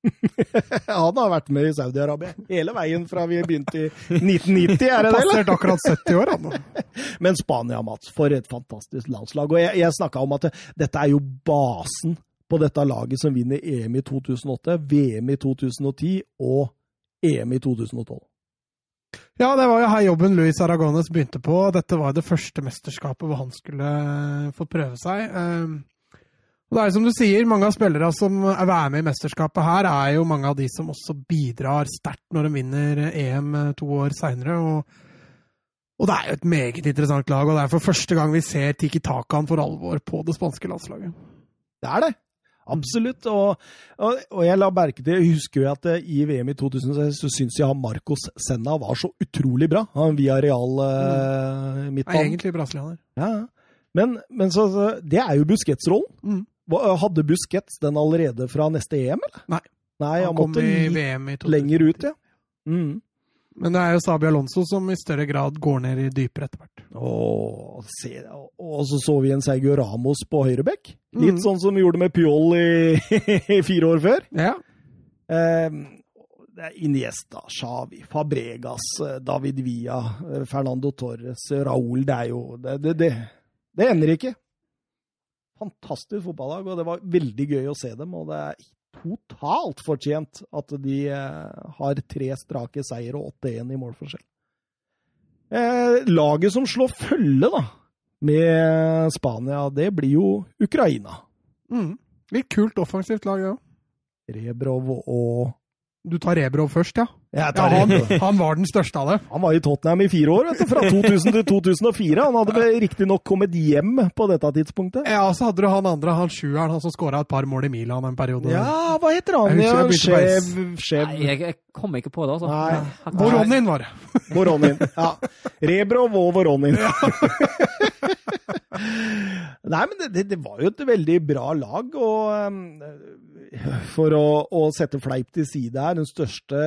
[laughs] Han har vært med i Saudi-Arabia hele veien fra vi begynte i 1990, er det det? Passert akkurat 70 år, han. [laughs] Men Spania, Mats, for et fantastisk landslag. Og jeg, jeg snakka om at dette er jo basen på dette laget som vinner EM i 2008, VM i 2010 og EM i 2012. Ja, det var jo her jobben Luis Aragones begynte på. Dette var det første mesterskapet hvor han skulle få prøve seg. Eh, Og det er som du sier, mange av spillere som er med i mesterskapet her, er jo mange av de som også bidrar sterkt når de vinner EM to år seinere. Og, og det er jo et meget interessant lag, og det er for første gang vi ser Tiki Takan for alvor på det spanske landslaget. Det er det. Absolutt. Og, og, og jeg la merke til, jeg husker jo at eh, i VM i 2006 så syns jeg han Marcos Senna var så utrolig bra. Han via real uh, Er midtbanen. egentlig brasilianer. Ja, ja. Men, men så, så, det er jo Busquets-rollen. Mm. Hva- Hadde Busquets den allerede fra neste EM, eller? Nei. Nei, Han han kom i VM i 2000. lenger ut, ja. Mm. Men det er jo Sabi Alonso som i større grad går ned i dypere etter hvert. Og, så så vi en Sergio Ramos på høyrebekk. Litt mm. sånn som vi gjorde med Pyol i, [laughs] i fire år før. Ja. Eh, er Iniesta, Xavi, Fabregas, eh, David Villa, eh, Fernando Torres, Raúl Det er jo det, det, det, det ender ikke. Fantastisk fotballag, og det var veldig gøy å se dem. Og det er totalt fortjent at de eh, har tre strake seier og 8-1 i målforskjell. Eh, laget som slår følge da, med Spania, det blir jo Ukraina. Mm. Litt kult offensivt lag, ja. Rebrov og Du tar Rebrov først, ja? Jeg ja han, [laughs] han var den største av dem. Han var i Tottenham i fire år, vet du, fra 2000 til 2004. Han hadde riktignok kommet hjem på dette tidspunktet. Ja, og så hadde du han andre, han sjueren, han som skåra et par mål i Milan en periode. Ja, hva heter han? Jeg jeg Skjev Nei, jeg, jeg kommer ikke på det, altså. Nei. Voronin var det. [laughs] Voronin. Ja. Rebrov og Voronin. [laughs] Nei, men det, det, det var jo et veldig bra lag, og um, for å, å sette fleip til side her, den største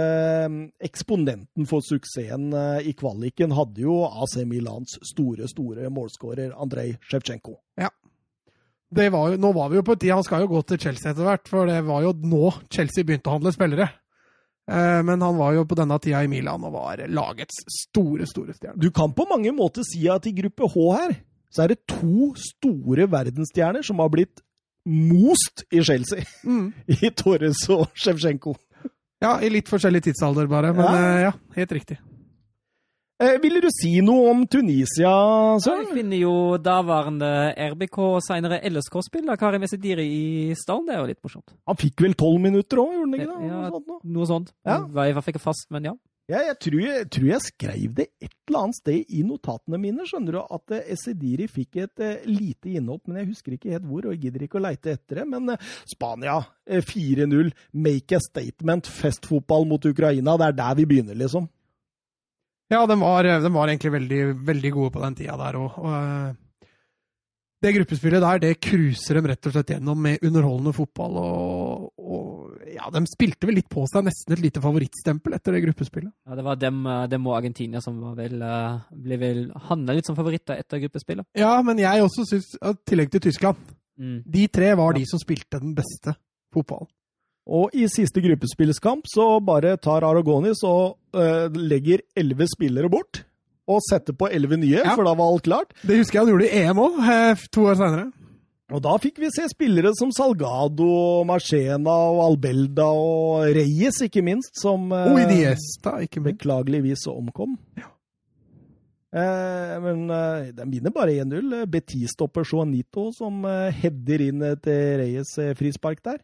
um, eksponenten for suksessen uh, i kvaliken hadde jo AC Milans store, store målskårer Andrej Sjevtsjenko. det var jo, nå var vi jo på tid, Han skal jo gå til Chelsea etter hvert, for det var jo nå Chelsea begynte å handle spillere. Eh, Men han var jo på denne tida i Milan og var lagets store, store stjerne. Du kan på mange måter si at i gruppe H her, så er det to store verdensstjerner som har blitt most i Chelsea. Mm. [laughs] I Torres og Sjevtsjenko. Ja, i litt forskjellig tidsalder, bare. Men Ja. eh, ja, helt riktig. Eh, ville du si noe om Tunisia, Søren? vi finner jo daværende RBK og senere LSK-spiller Karim Esediri i stallen. Det er jo litt morsomt. Han fikk vel tolv minutter òg, gjorde han ikke det? Ja. Noe sånt nå? Noe sånt. Ja. Var i hvert fall ikke fast, men ja. Ja, jeg, tror jeg, tror jeg skrev det et eller annet sted i notatene mine, skjønner du, at eh, Esediri fikk et eh, lite innhopp, men jeg husker ikke helt hvor, og jeg gidder ikke å leite etter det. Men eh, Spania, eh, 4-0, make a statement, festfotball mot Ukraina, det er der vi begynner, liksom. Ja, de var, de var egentlig veldig, veldig gode på den tida der òg. Og, det gruppespillet der, det cruiser dem rett og slett gjennom med underholdende fotball. Og, og ja, de spilte vel litt på seg nesten et lite favorittstempel etter det gruppespillet. ja det var dem, eh, dem og Argentina som var vel, eh, ble vel handla litt som favoritter etter gruppespillet. Ja, men jeg også syns, i tillegg til Tyskland, Mm. de tre var Ja. de som spilte den beste fotballen. Og i siste gruppespillskamp så bare tar Aragonis og øh, legger elleve spillere bort. Og setter på elleve nye, Ja. for da var alt klart. Det husker jeg han gjorde i EM òg, to år seinere. Og da fikk vi se spillere som Salgado, Marcena og Albelda og Reyes, ikke minst, som eh, Og Iniesta, ikke minst. beklageligvis omkom. Eh, men eh, de vinner bare 1-0. Betis-stopper Juanito som eh, header inn eh, Reyes eh, frispark der.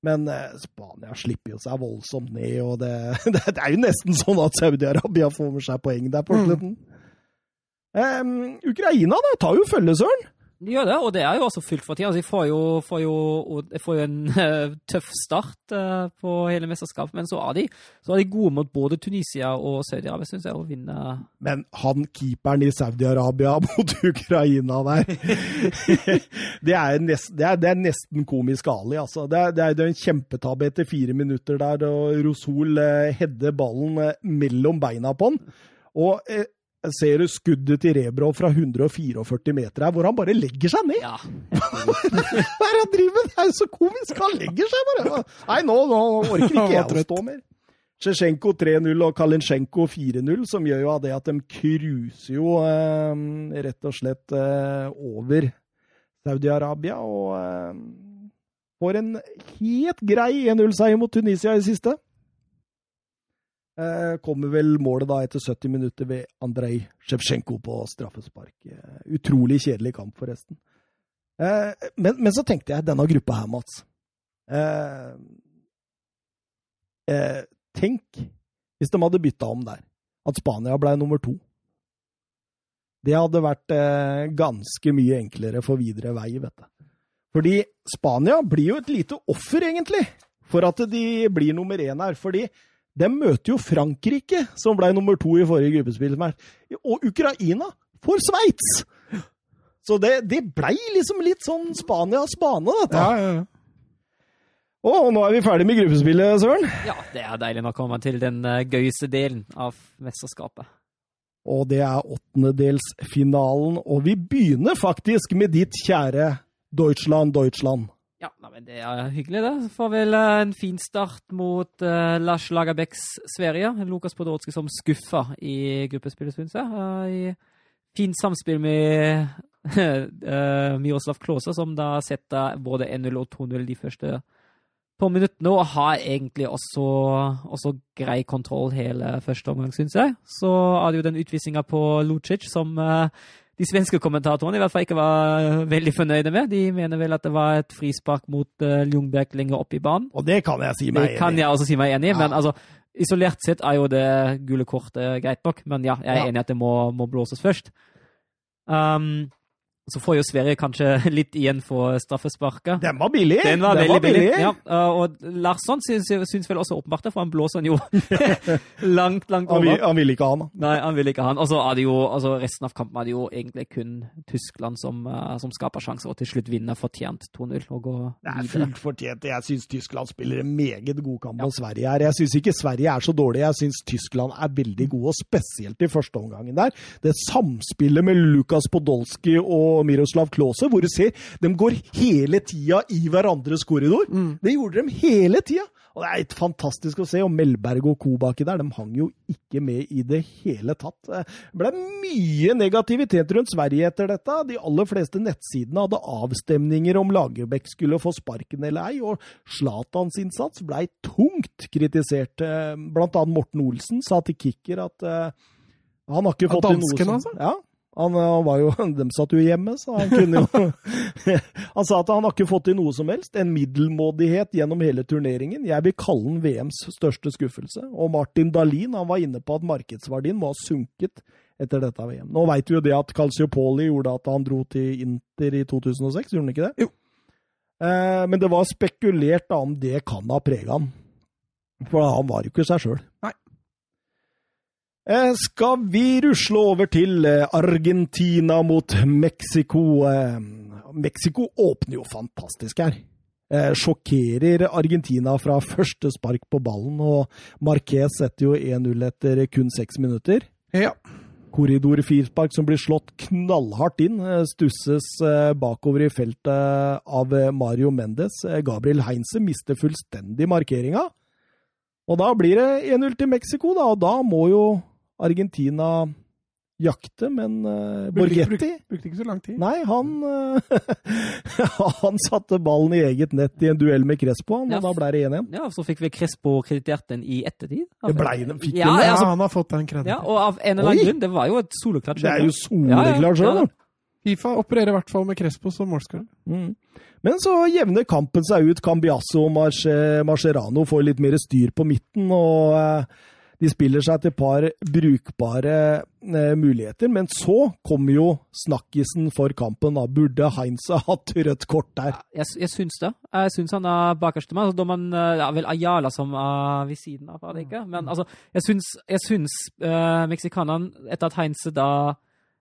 Men eh, Spania slipper jo seg voldsomt ned, og det, [laughs] det, det er jo nesten sånn at Saudi-Arabia får med seg poeng der på Mm. slutten. Eh, Ukraina da, tar jo følge, Søren. De gjør det, og det er jo også fullt for tida. Altså, de får jo, får jo, får jo en [laughs] eh, tøff start eh, på hele mesterskapet, men så er, de, så er de gode mot både Tunisia og Saudi-Arabia, syns jeg, å vinne. Men han keeperen i Saudi-Arabia [laughs] mot Ukraina der [laughs] det, er nest, det, er, det er nesten komisk Ali, altså. Det er, det er, en kjempetabbe etter fire minutter der, og Rosol eh, header ballen mellom beina på han. Og ser du skuddet til Rebrov fra 144 meter her, hvor han bare legger seg ned? Ja. [laughs] Hva er det han driver med? Det er jo så komisk! Han legger seg bare. Nei, nå, nå orker ikke [laughs] jeg å stå mer. Tsjesjenko 3-0 og Kalinsjenko 4-0, som gjør jo av det at de cruiser jo eh, rett og slett eh, over Saudi-Arabia og eh, får en helt grei 1-0-seier mot Tunisia i siste. Eh, kommer vel målet da etter 70 minutter ved Andrej Sjevtsjenko på straffespark. Eh, utrolig kjedelig kamp, forresten. Eh, men, men så tenkte jeg, denne gruppa her, Mats Tenk hvis de hadde bytta om der. At Spania ble nummer to. Det hadde vært ganske mye enklere for videre vei, vet du. Fordi Spania blir jo et lite offer, egentlig, for at de blir nummer én her. Fordi de møter jo Frankrike, som ble nummer to i forrige gruppespill. Og Ukraina for Sveits! Så det, det blei liksom litt sånn Spanias bane, dette. Ja, ja, ja. Og nå er vi ferdig med gruppespillet, Søren. ja, det er deilig å komme til den eh, gøyeste delen av mesterskapet. Og det er åttendedelsfinalen. Og vi begynner faktisk med ditt kjære Deutschland, Deutschland. Ja, men det er hyggelig, det. Får vel eh, en fin start mot uh, Lars Lagerbäcks Sverige. Lukas Podolsky som skuffa i gruppespillet, syns jeg. Uh, I fint samspill med uh, [laughs] Miroslav Klause, som da setter både 1-0 og 2-0 de første på minuttene, og har egentlig også, også grei kontroll hele første omgang, syns jeg. Så er det jo den utvisninga på Lucic som eh, de svenske kommentatorene i hvert fall ikke var eh, veldig fornøyde med. De mener vel at det var et frispark mot uh, Ljungberg lenger opp i banen. Og det kan jeg si meg enig i. Det kan jeg også si meg enig i, Ja. men altså, isolert sett er jo det gule kortet greit nok. Men ja, jeg er Ja. enig i at det må, må blåses først. Um, så får jo Sverige kanskje [laughs] litt igjen for straffesparket. Den var billig! Den var veldig billig. Ja, uh, og Larsson syns, syns vel også åpenbart det, for han blåser den jo [laughs] langt, langt Han, vil, over. han ville ikke ha den. Nei, han ville ikke ha han. Og så er det jo, altså resten av kampen er det jo egentlig kun Tyskland som, uh, som skaper sjanser, og til slutt vinner fortjent 2-0 og går Det er fullt fortjent. Jeg syns Tyskland spiller en meget god kamp mot Sverige her. Jeg syns ikke Sverige er så dårlig, jeg syns Tyskland er veldig gode, og spesielt i første omgangen der. Det samspillet med Lukas Podolsky og Miroslav Klause, hvor du ser de går hele tida i hverandres korridor. Det gjorde de hele tida. Og det er et fantastisk å se. Og Melberg og co. baki der, de hang jo ikke med i det hele tatt. Det ble mye negativitet rundt Sverige etter dette. De aller fleste nettsidene hadde avstemninger om Lagerbäck skulle få sparken eller ei, og Zlatans innsats ble tungt kritisert. Eh, Blant annet Morten Olsen sa til Kicker at, uh, Han har ikke fått dansken, altså? Ja. Han, han var jo, [laughs] De satt jo hjemme, så han kunne jo [laughs] Han sa at han har ikke fått til noe som helst. En middelmådighet gjennom hele turneringen. Jeg vil kalle den VMs største skuffelse. Og Martin Dahlin han var inne på at markedsverdien må ha sunket etter dette VM. Nå veit vi jo det at Calciopoli gjorde at han dro til Inter i 2006, gjorde han ikke det? Jo. Eh, men det var spekulert da om det kan ha prega han. For han var jo ikke seg sjøl. Eh, skal vi rusle over til eh, Argentina mot Mexico? Eh, Mexico åpner jo fantastisk her. Sjokkerer Argentina fra første spark på ballen, og Marquez setter jo 1-0 etter kun seks minutter. Ja. Korridorfirspark som blir slått knallhardt inn, stusses bakover i feltet av Mario Mendes. Gabriel Heinze mister fullstendig markeringa. Og da blir det 1-0 til Mexico, da, og da må jo Argentina jakte, men uh, Brukte, Borgetti brukte, brukte ikke så lang tid. Nei, han uh, [laughs] Han satte ballen i eget nett i en duell med Crespo, han, Ja, og da ble det 1-1. Ja, så fikk vi Crespo kreditert den i ettertid. Det ble den, fikk Ja, den? Ja, altså, han har fått den ja, og av en eller annen Oi! grunn. Det var jo et soloklart Det er jo Ja, ja, soleklart sjøl, ja. Fifa opererer i hvert fall med Crespo som målskårer. Mm. Men så jevner kampen seg ut. Cambiasso og Mascherano får litt mer styr på midten, og eh, de spiller seg til et par brukbare eh, muligheter. Men så kommer jo snakkisen for kampen. da. Burde Heinz ha hatt rødt kort der? Jeg, jeg syns det. Jeg syns han er bakerst til meg. Altså, da man, ja, vel Ayala som er ved siden av, var det ikke? Men altså, jeg syns, jeg syns eh, meksikanerne, etter at Heinze da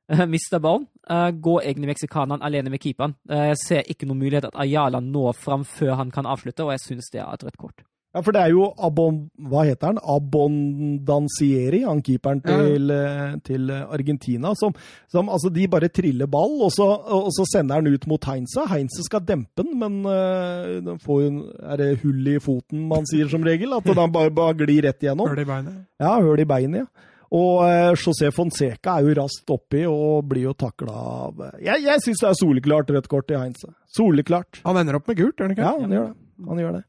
uh, mister ballen, uh, går egentlig meksikanerne alene med keeperen. Eh, jeg ser ikke noen mulighet at Ayala når fram før han kan avslutte, og jeg syns det er et rødt kort. Ja, for det er jo Abon... Hva heter han? Abondansieri, han keeperen til, ja. til Argentina, som, som Altså, de bare triller ball, og så, og så sender han ut mot Heinze. Heinze skal dempe den, men uh, den får jo Er det hull i foten man sier som regel? At den bare, bare glir rett igjennom? Høl i beinet. Ja, høl i beinet, ja. Og eh, José Fonseca er jo raskt oppi og blir jo takla av Jeg, jeg syns det er soleklart rødt kort til Heinze. Soleklart. Han ender opp med gult, gjør han ikke? Ja, han gjør det. Han gjør det.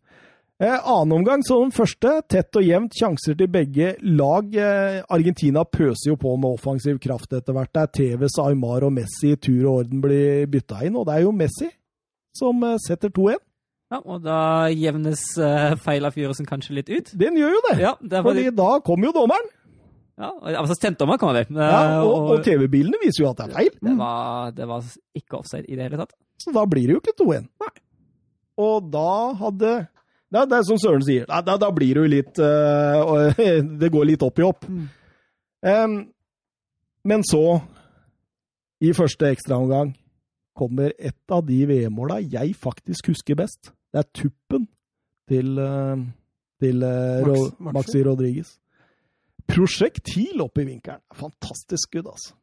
Eh, annen omgang som den første. Tett og jevnt. Sjanser til begge lag. Eh, Argentina pøser jo på med offensiv kraft etter hvert. Det er TVs Aymar og Messi i tur og orden blir bytta inn, og det er jo Messi som eh, setter 2-1. Ja, og da jevnes uh, feilavgjørelsen kanskje litt ut. Den gjør jo det! Ja, det Fordi litt, da kommer jo dommeren. ja, altså Stentdommer kommer det. Ja, og, og, og TV-bilene viser jo at det er feil. det, var, det var ikke offside i det hele tatt. Så da blir det jo ikke 2-1. Og da hadde det er, det er som Søren sier, da, da, da blir det jo litt uh, [laughs] Det går litt opp i opp. Mm. Um, men så, i første ekstraomgang, kommer et av de VM-måla jeg faktisk husker best. Det er tuppen til, øh, til øh, Max- Maxi. Maxi Rodriguez. Prosjektil opp i vinkelen. Fantastisk skudd, altså.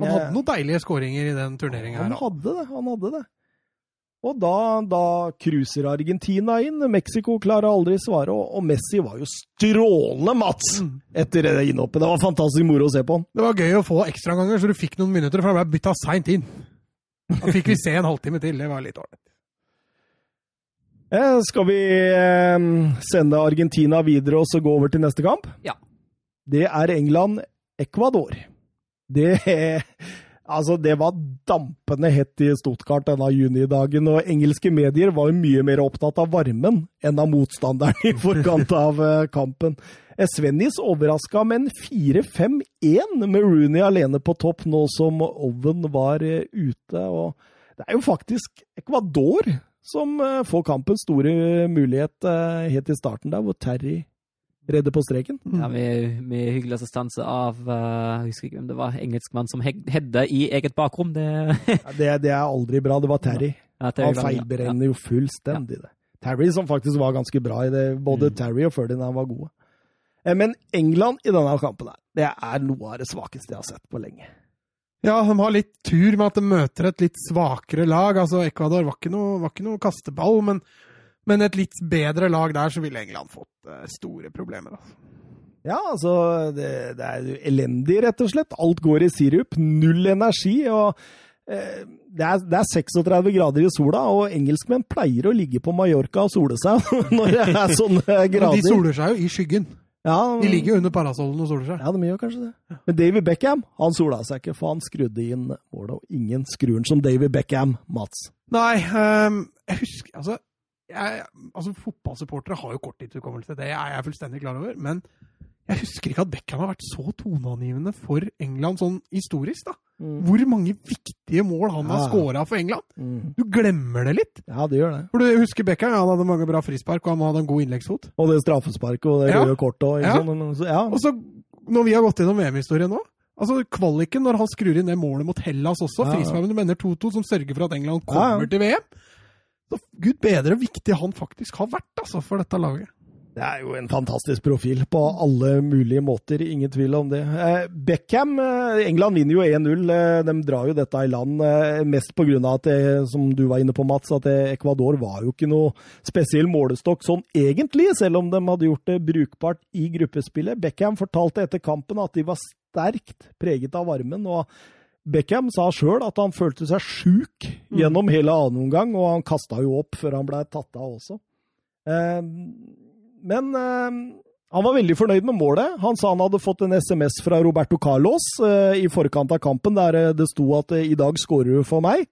Han hadde noen deilige skåringer i den turneringa. Han hadde det, han hadde det. Og da, da cruiser Argentina inn. Mexico klarer aldri svare, og, og Messi var jo strålende, Mats! Mm. Etter det innhoppet. Det var fantastisk moro å se på han. Det var gøy å få ekstraomganger, så du fikk noen minutter, for han ble bytta seint inn. Da fikk vi se en halvtime til. Det var litt ålreit. Eh, skal vi eh, sende Argentina videre og så gå over til neste kamp? Ja. Det er England-Ecuador. Det Altså, det var dampende hett i Stuttgart denne junidagen, og engelske medier var jo mye mer opptatt av varmen enn av motstanderen [laughs] i forkant av eh, kampen. Eh, Svennis overraska med en 4-5-1 med Rooney alene på topp nå som Oven var eh, ute. og Det er jo faktisk Ecuador som får kampens store mulighet helt i starten der, hvor Terry redder på streken. Ja, med, med hyggelig assistanse av uh, Jeg husker ikke hvem det var, engelskmann som hedde hedda i eget bakrom. Det, Ja, Det, det er aldri bra. Det var Terry. ja, er Han feilberegner jo fullstendig det. Terry som faktisk var ganske bra i det. Både Mm. Terry og Ferdinand var gode. Eh, Men England i denne kampen her, det er noe av det svakeste jeg har sett på lenge. Ja, de har litt tur med at de møter et litt svakere lag. Altså, Ecuador var ikke noe, var ikke noe kasteball, men, men et litt bedre lag der, så ville England fått eh, store problemer. Altså. Ja, altså det, det er elendig, rett og slett. Alt går i sirup. Null energi. og eh, det er, det er 36 grader i sola, og engelskmenn pleier å ligge på Mallorca og sole seg [laughs] når det er sånne [laughs] Men de soler seg jo i skyggen. Ja, De ligger jo under parasollen og soler seg. Ja, de gjør kanskje det. Men David Beckham han sola seg ikke, for han skrudde inn målet. Og ingen skrur den som David Beckham, Mats. Nei, um, jeg husker Altså, jeg, altså fotballsupportere har jo korttidshukommelse, det er jeg fullstendig klar over. Men jeg husker ikke at Beckham har vært så toneangivende for England sånn historisk, da. Hvor mange viktige mål han har Ja. scora for England. Mm. Du glemmer det litt. Ja, det gjør det. For du husker Beckham, han hadde mange bra frispark, og han hadde en god innleggsfot. Og det straffesparket og det Ja. røde kortet og Ja. sånn. så- Ja. Og så, når vi har gått gjennom VM-historien nå Altså Kvaliken, når han skrur inn det målet mot Hellas også, Ja, frisparken mener 2-2, som sørger for at England kommer til VM så Gud bedre viktig han faktisk har vært altså, for dette laget. Det er jo en fantastisk profil på alle mulige måter, ingen tvil om det. Eh, Beckham eh, England vinner jo 1-0. Eh, de drar jo dette i land mest pga. at, det, som du var inne på, Mats, at Ecuador var jo ikke noe spesiell målestokk sånn egentlig, selv om de hadde gjort det brukbart i gruppespillet. Beckham fortalte etter kampen at de var sterkt preget av varmen. og Beckham sa sjøl at han følte seg sjuk gjennom hele annen omgang, og han kasta jo opp før han ble tatt av også. Eh, men eh, han var veldig fornøyd med målet. Han sa han hadde fått en SMS fra Roberto Carlos eh, i forkant av kampen, der eh, det sto at eh, 'i dag skårer du for meg'.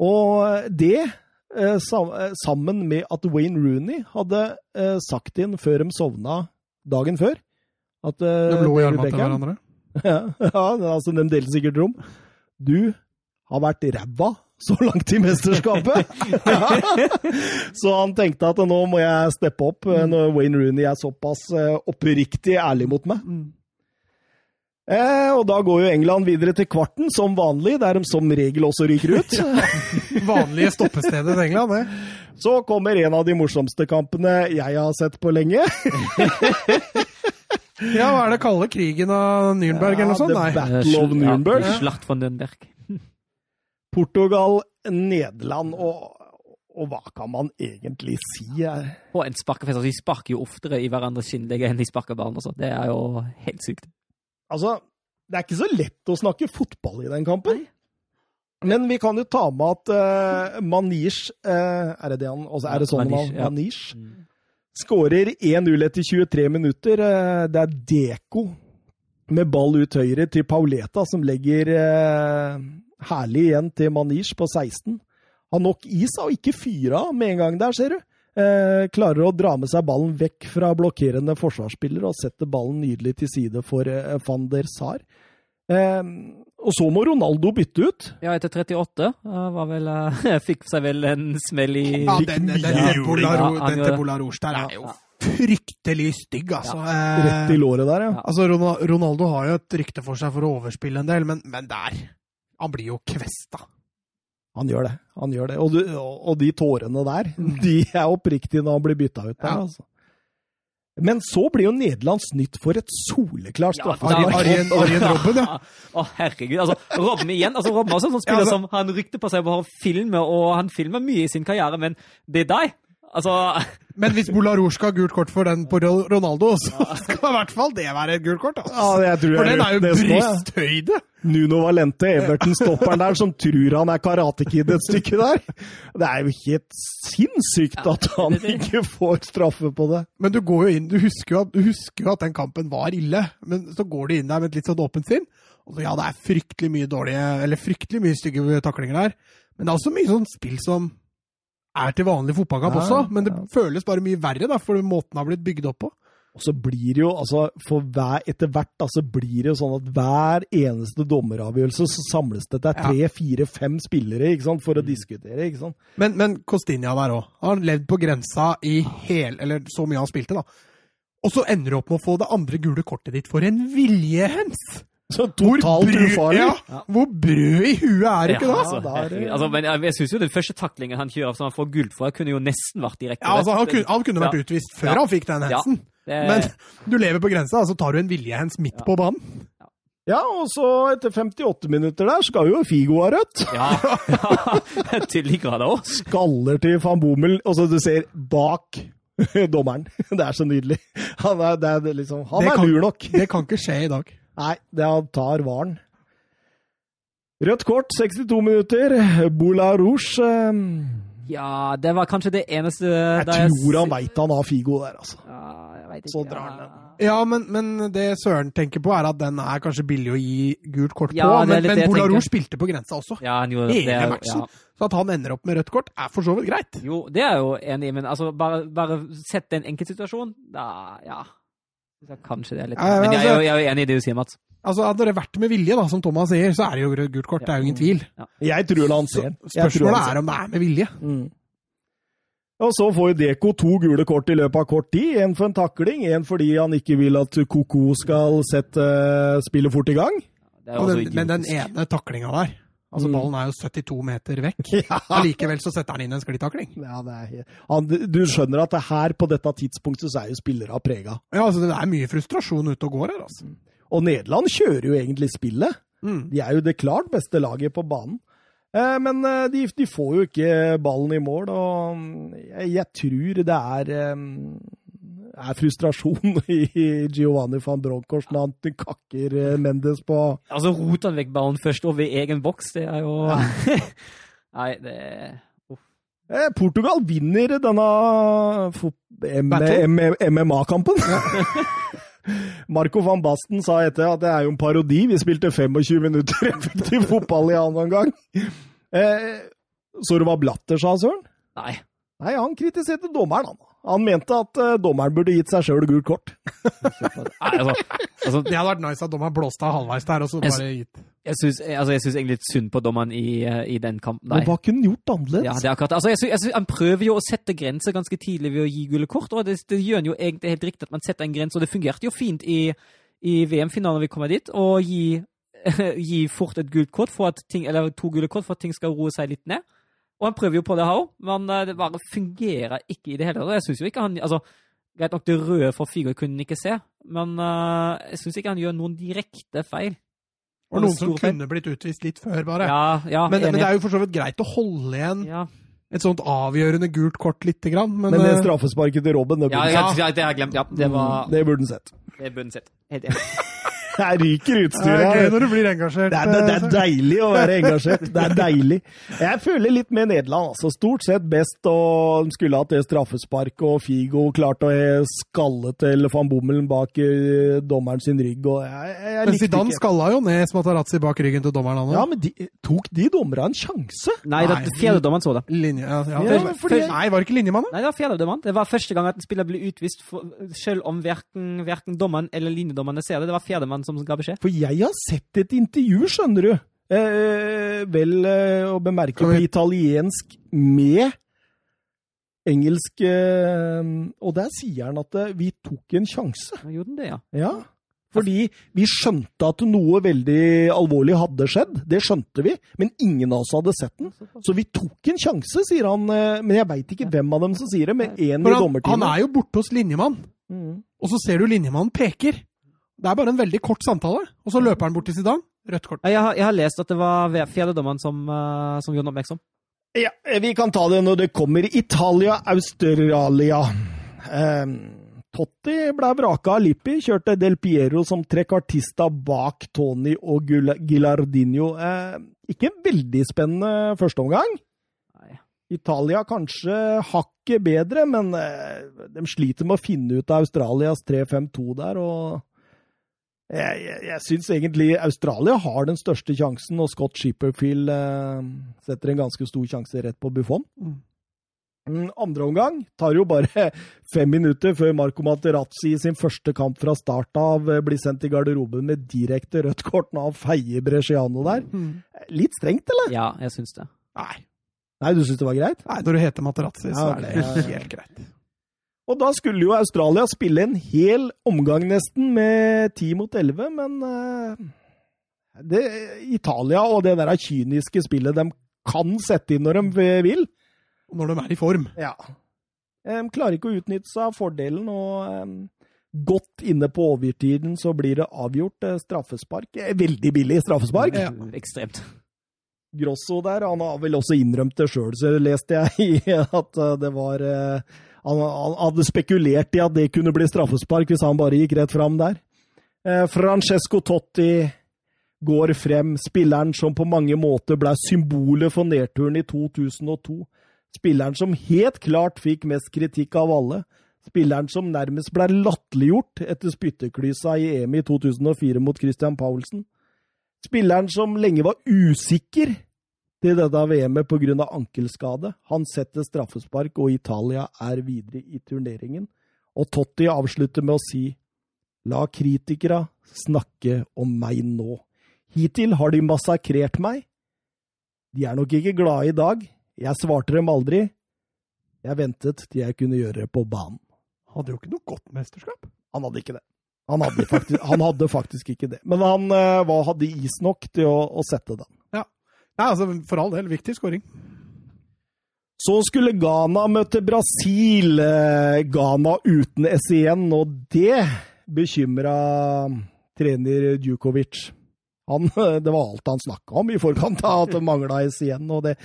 Og det, eh, eh, sammen med at Wayne Rooney hadde eh, sagt inn før de sovna dagen før at eh, De lå i armene til hverandre. [laughs] ja, ja, altså de delte sikkert rom. Du har vært ræva så langt i mesterskapet! [laughs] så han tenkte at nå må jeg steppe opp eh, når Wayne Rooney er såpass eh, oppriktig ærlig mot meg. Eh, og da går jo England videre til kvarten, som vanlig, der de som regel også ryker ut. [laughs] Vanlige stoppestedet til England, det. Så kommer en av de morsomste kampene jeg har sett på lenge. [laughs] Ja, hva er det kalle krigen av Nürnberg eller noe sånt? The Nei. Battle of Nürnberg. Ja, Slakt von Nürnberg. [laughs] Portugal, Nederland og, og hva kan man egentlig si? her? Og en sparkefest. Altså, de sparker jo oftere i hverandres skinnlegger enn de sparker ballen. Altså. Det er jo helt sykt. Altså, det er ikke så lett å snakke fotball i den kampen. Men vi kan jo ta med at uh, Manish uh, Er det det han også, Er det sånn Manish, han ja. Manish? Skårer 1-0 etter 23 minutter. Eh, det er Deko med ball ut høyre til Pauleta, som legger eh, herlig igjen til Manish på 16. Har nok is og ikke fyra av med en gang der, ser du. Eh, klarer å dra med seg ballen vekk fra blokkerende forsvarsspiller og setter ballen nydelig til side for van der Sar. Og så må Ronaldo bytte ut. Ja, etter 38 uh, var vel, uh, [laughs] fikk seg vel en smell i Ja, den, den, den, Ja, ja, det. Bolarouche der er jo fryktelig stygg, altså. Rett i Eh, låret der, ja. altså Ronaldo har jo et rykte for seg for å overspille en del, men, men der Han blir jo kvesta. Han gjør det. han gjør det. Og, du, og de tårene der, de er oppriktige når han blir bytta ut der. Ja. altså. Men så blir jo Nederland snytt for et soleklart Ja, straffespark. Arjen, Arjen Robben, [laughs] ja. Å, herregud. Altså, Robben igjen. Altså, Robben er også en sånn spiller Ja, altså- som han rykte på seg å filme, og han filmer mye i sin karriere, men det er deg. Altså, Men hvis Bolarouche skal ha gult kort for den på Ronaldo, så skal i hvert fall det være et gult kort. Altså. Ja, jeg tror For den er jo brysthøyde! Nuno Valente, Everton-stopperen der, som tror han er Karate Kid et stykke der. Det er jo helt sinnssykt at han ikke får straffe på det. Men du går jo inn, du husker jo, at, du husker jo at den kampen var ille, men så går du inn der med et litt sånn åpent sinn. Og så, ja, det er fryktelig mye dårlige, eller fryktelig mye stygge taklinger der. Men det er også mye sånn spill som er til vanlig fotballkamp Ja, også, men det ja. føles bare mye verre da, for måten det har blitt bygd opp på. Og så blir det jo, altså, for hver, etter hvert da, så blir det jo sånn at hver eneste dommeravgjørelse så samles det til tre, fire, fem spillere ikke sant, for å diskutere. ikke sant? Men, men Costinha der òg. Han har levd på grensa i hel, eller så mye han spilte, da. Og så ender du opp med å få det andre gule kortet ditt for en viljehens! Så totalt brød- ufarlig. Ja, hvor brød i huet er det ikke ja, da? altså, er det- altså, men jeg, jeg syns jo den første taklingen han kjører som han får gult for, kunne jo nesten vært direkte Ja, altså, han, kunne, han kunne vært Ja. utvist før Ja. han fikk den Ja. hensen. Det- Men du lever på grensa, og så tar du en viljehens midt på banen. Ja, og så etter 58 minutter der skal jo Figo ha rødt. Ja, ja [laughs] til de grader òg. Skaller til van Bommel, og så du ser bak dommeren. [laughs] Det er så nydelig. Han er, det er liksom, han Det er kan- lur nok. Det kan ikke skje i dag. Nei, det tar varen. Rødt kort, 62 minutter. Boula Rouge. eh, Ja, det var kanskje det eneste Jeg tror han veit han har Figo der, altså. Ja, vet ikke. Så drar han Ja. Ja, men, men det Søren tenker på, er at den er kanskje billig å gi gult kort Ja, på. Men, men det jeg spilte på grensa også. Ja, han gjorde Hele det. matchen. Ja. Så at han ender opp med rødt kort, er for så vidt greit. Jo, det er jo enig i, men altså, bare, bare sett en enkeltsituasjon, da ja. Så Kanskje det er litt Men jeg, jeg, jo- jeg er jo enig i det du sier, Mats. Altså, Hadde det vært med vilje, da, som Thomas sier, så er det jo gult kort. Det er jo ingen tvil. Jeg tror han ser Spørsmålet er om det er med vilje. Mm. Og så får jo Deko to gule kort i løpet av kort tid. En for en takling, en fordi han ikke vil at Koko skal sette spillet fort i gang. Det er Og den, men den ene taklinga der Altså, Mm. ballen er jo 72 meter vekk. [laughs] Ja. Allikevel så setter han inn en sklitakling. Ja, det er han, du skjønner at det her på dette tidspunktet så er jo spillere prega. Ja, altså, det er mye frustrasjon ute og går her, altså. Og Nederland kjører jo egentlig spillet. Mm. De er jo det klart beste laget på banen. Eh, Men eh, de, de får jo ikke ballen i mål, og mm, jeg, jeg tror det er, eh, er frustrasjon [laughs] i Giovanni van Bronckhorst når han kakker eh, Mendes på Altså, rot han vekk ballen først over egen boks, det er jo [laughs] Nei, det Uff. Portugal vinner denne MMA-kampen. [laughs] Marco van Basten sa etter at det er jo en parodi. Vi spilte 25 minutter effektiv fotball i annen omgang. Eh, så du hva Blatter, sa Søren? Nei. Nei, han kritiserte dommeren, han. Han mente at uh, dommeren burde gitt seg sjøl gult kort. [laughs] Nei, altså, altså Det hadde vært nice at dommeren blåste av halvveis der, og så Jeg bare gitt Jeg syns altså, egentlig litt synd på dommeren i, eh, i den kampen. Men hva kunne han gjort annerledes? Ja, det er akkurat altså, jeg synes, jeg synes, Han prøver jo å sette grenser ganske tidlig ved å gi gule kort. og Det, det gjør han jo egentlig helt riktig at man setter en grense, og det fungerte jo fint i, i VM-finalen når vi kommer dit. Å gi, [laughs] gi fort et gult kort for at ting, eller to gule kort for at ting skal roe seg litt ned. Og han prøver jo på det her òg, men eh, det bare fungerer ikke i det hele tatt. Jeg synes jo ikke han altså, Greit nok det røde for Figo kunne han ikke se, men uh, jeg syns ikke han gjør noen direkte feil. Og noen som feil. kunne blitt utvist litt før, bare. Ja, ja, men, men det er jo for så vidt greit å holde igjen ja. et sånt avgjørende gult kort lite grann, men, Men det eh, straffesparket til Robben, det burde han ja, ja, det har jeg glemt. Ja, det var det burde han sett. det burde han sett. Helt enig. [laughs] Her ryker utstyret. det er gøy når du blir engasjert. Det er, det, det eh, er deilig å være engasjert. Det er deilig. Jeg føler litt med Nederland. altså Stort sett best, og de skulle hatt det straffesparket, og Figo klarte å skalle til van Bommelen bak eh, dommeren sin rygg. og jeg, jeg, jeg Men Zidane ikke. skalla jo ned Smatarazzi bak ryggen til dommeren han Ja, men de, tok de dommerne en sjanse? Nei, det fjerdedommeren så det. Linje, ja, ja. Ja, fordi- Nei, var det ikke linjemann, da? Nei, det var fjerdedommeren. Det var første gang at en spiller ble utvist, for, selv om verken, verken dommeren eller linjedommerne ser det. Det var fjerdemann som ga beskjed. For jeg har sett et intervju, skjønner du. Eh, vel eh, å bemerke på italiensk med engelsk eh, Og der sier han at eh, vi tok en sjanse. Ja, Gjorde den det, ja? Ja. Fordi vi skjønte at noe veldig alvorlig hadde skjedd. Det skjønte vi, men ingen av oss hadde sett den. Så vi tok en sjanse, sier han. eh, Men jeg veit ikke hvem av dem som sier det, men én i For han, han er jo borte hos linjemann, Mm. og så ser du linjemannen peker. Det er bare en veldig kort samtale, og så løper han bort til Zidane. Rødt kort. Jeg har, jeg har lest at det var fjerdedommeren som, uh, som gjorde oppmerksom. Ja, vi kan ta det når det kommer. Italia, Australia. Um, Totti ble vraka av Lippi, kjørte Del Piero som trekkartista bak Tony og Gilardino. Eh, ikke en veldig spennende førsteomgang. Italia kanskje hakket bedre, men uh, de sliter med å finne ut av Australias 3-5-2 der. og jeg, jeg, jeg syns egentlig Australia har den største sjansen, og Scott Shipperfield eh, setter en ganske stor sjanse rett på Buffon. Mm. Mm, Andre omgang tar jo bare [laughs] fem minutter før Marco Materazzi i sin første kamp fra start av eh, blir sendt i garderoben med direkte rødt kort når han feier Bresciano der. Mm. Litt strengt, eller? Ja, jeg syns det. Nei. Nei, du syns det var greit? Nei, når du heter Materazzi, så Ja, er det helt greit. Og da skulle jo Australia spille en hel omgang nesten med ti mot elleve, men eh, det, Italia og det der kyniske spillet de kan sette inn når de vil, Når de er i form. ja. De klarer ikke å utnytte seg av fordelen, og godt inne på overtiden så blir det avgjort eh, straffespark. Eh, Veldig billig straffespark. Ja. Ekstremt. Grosso der, han har vel også innrømt det sjøl, så leste jeg i at det var han, han hadde spekulert i at det kunne bli straffespark hvis han bare gikk rett fram der. Eh, Francesco Totti går frem, spilleren som på mange måter ble symbolet for nedturen i 2002. Spilleren som helt klart fikk mest kritikk av alle. Spilleren som nærmest ble latterliggjort etter spytteklysa i EM i 2004 mot Christian Paulsen. Spilleren som lenge var usikker til dette VM-et pga. ankelskade. Han setter straffespark, og Italia er videre i turneringen. Og Totti avslutter med å si La kritikere snakke om meg nå. Hittil har de massakrert meg. De er nok ikke glade i dag. Jeg svarte dem aldri. Jeg ventet til jeg kunne gjøre det på banen. Hadde jo ikke noe godt mesterskap. Han hadde ikke det. Han hadde faktisk, han hadde faktisk ikke det. Men han uh, var, hadde is nok til å, å sette den. Nei, altså, for all del, viktig skåring. Så skulle Ghana møte Brasil. Uh, Ghana uten SIN, og det bekymra trener Djukovic. Han, [laughs] det var alt han snakka om i forkant at det mangla SIN. og det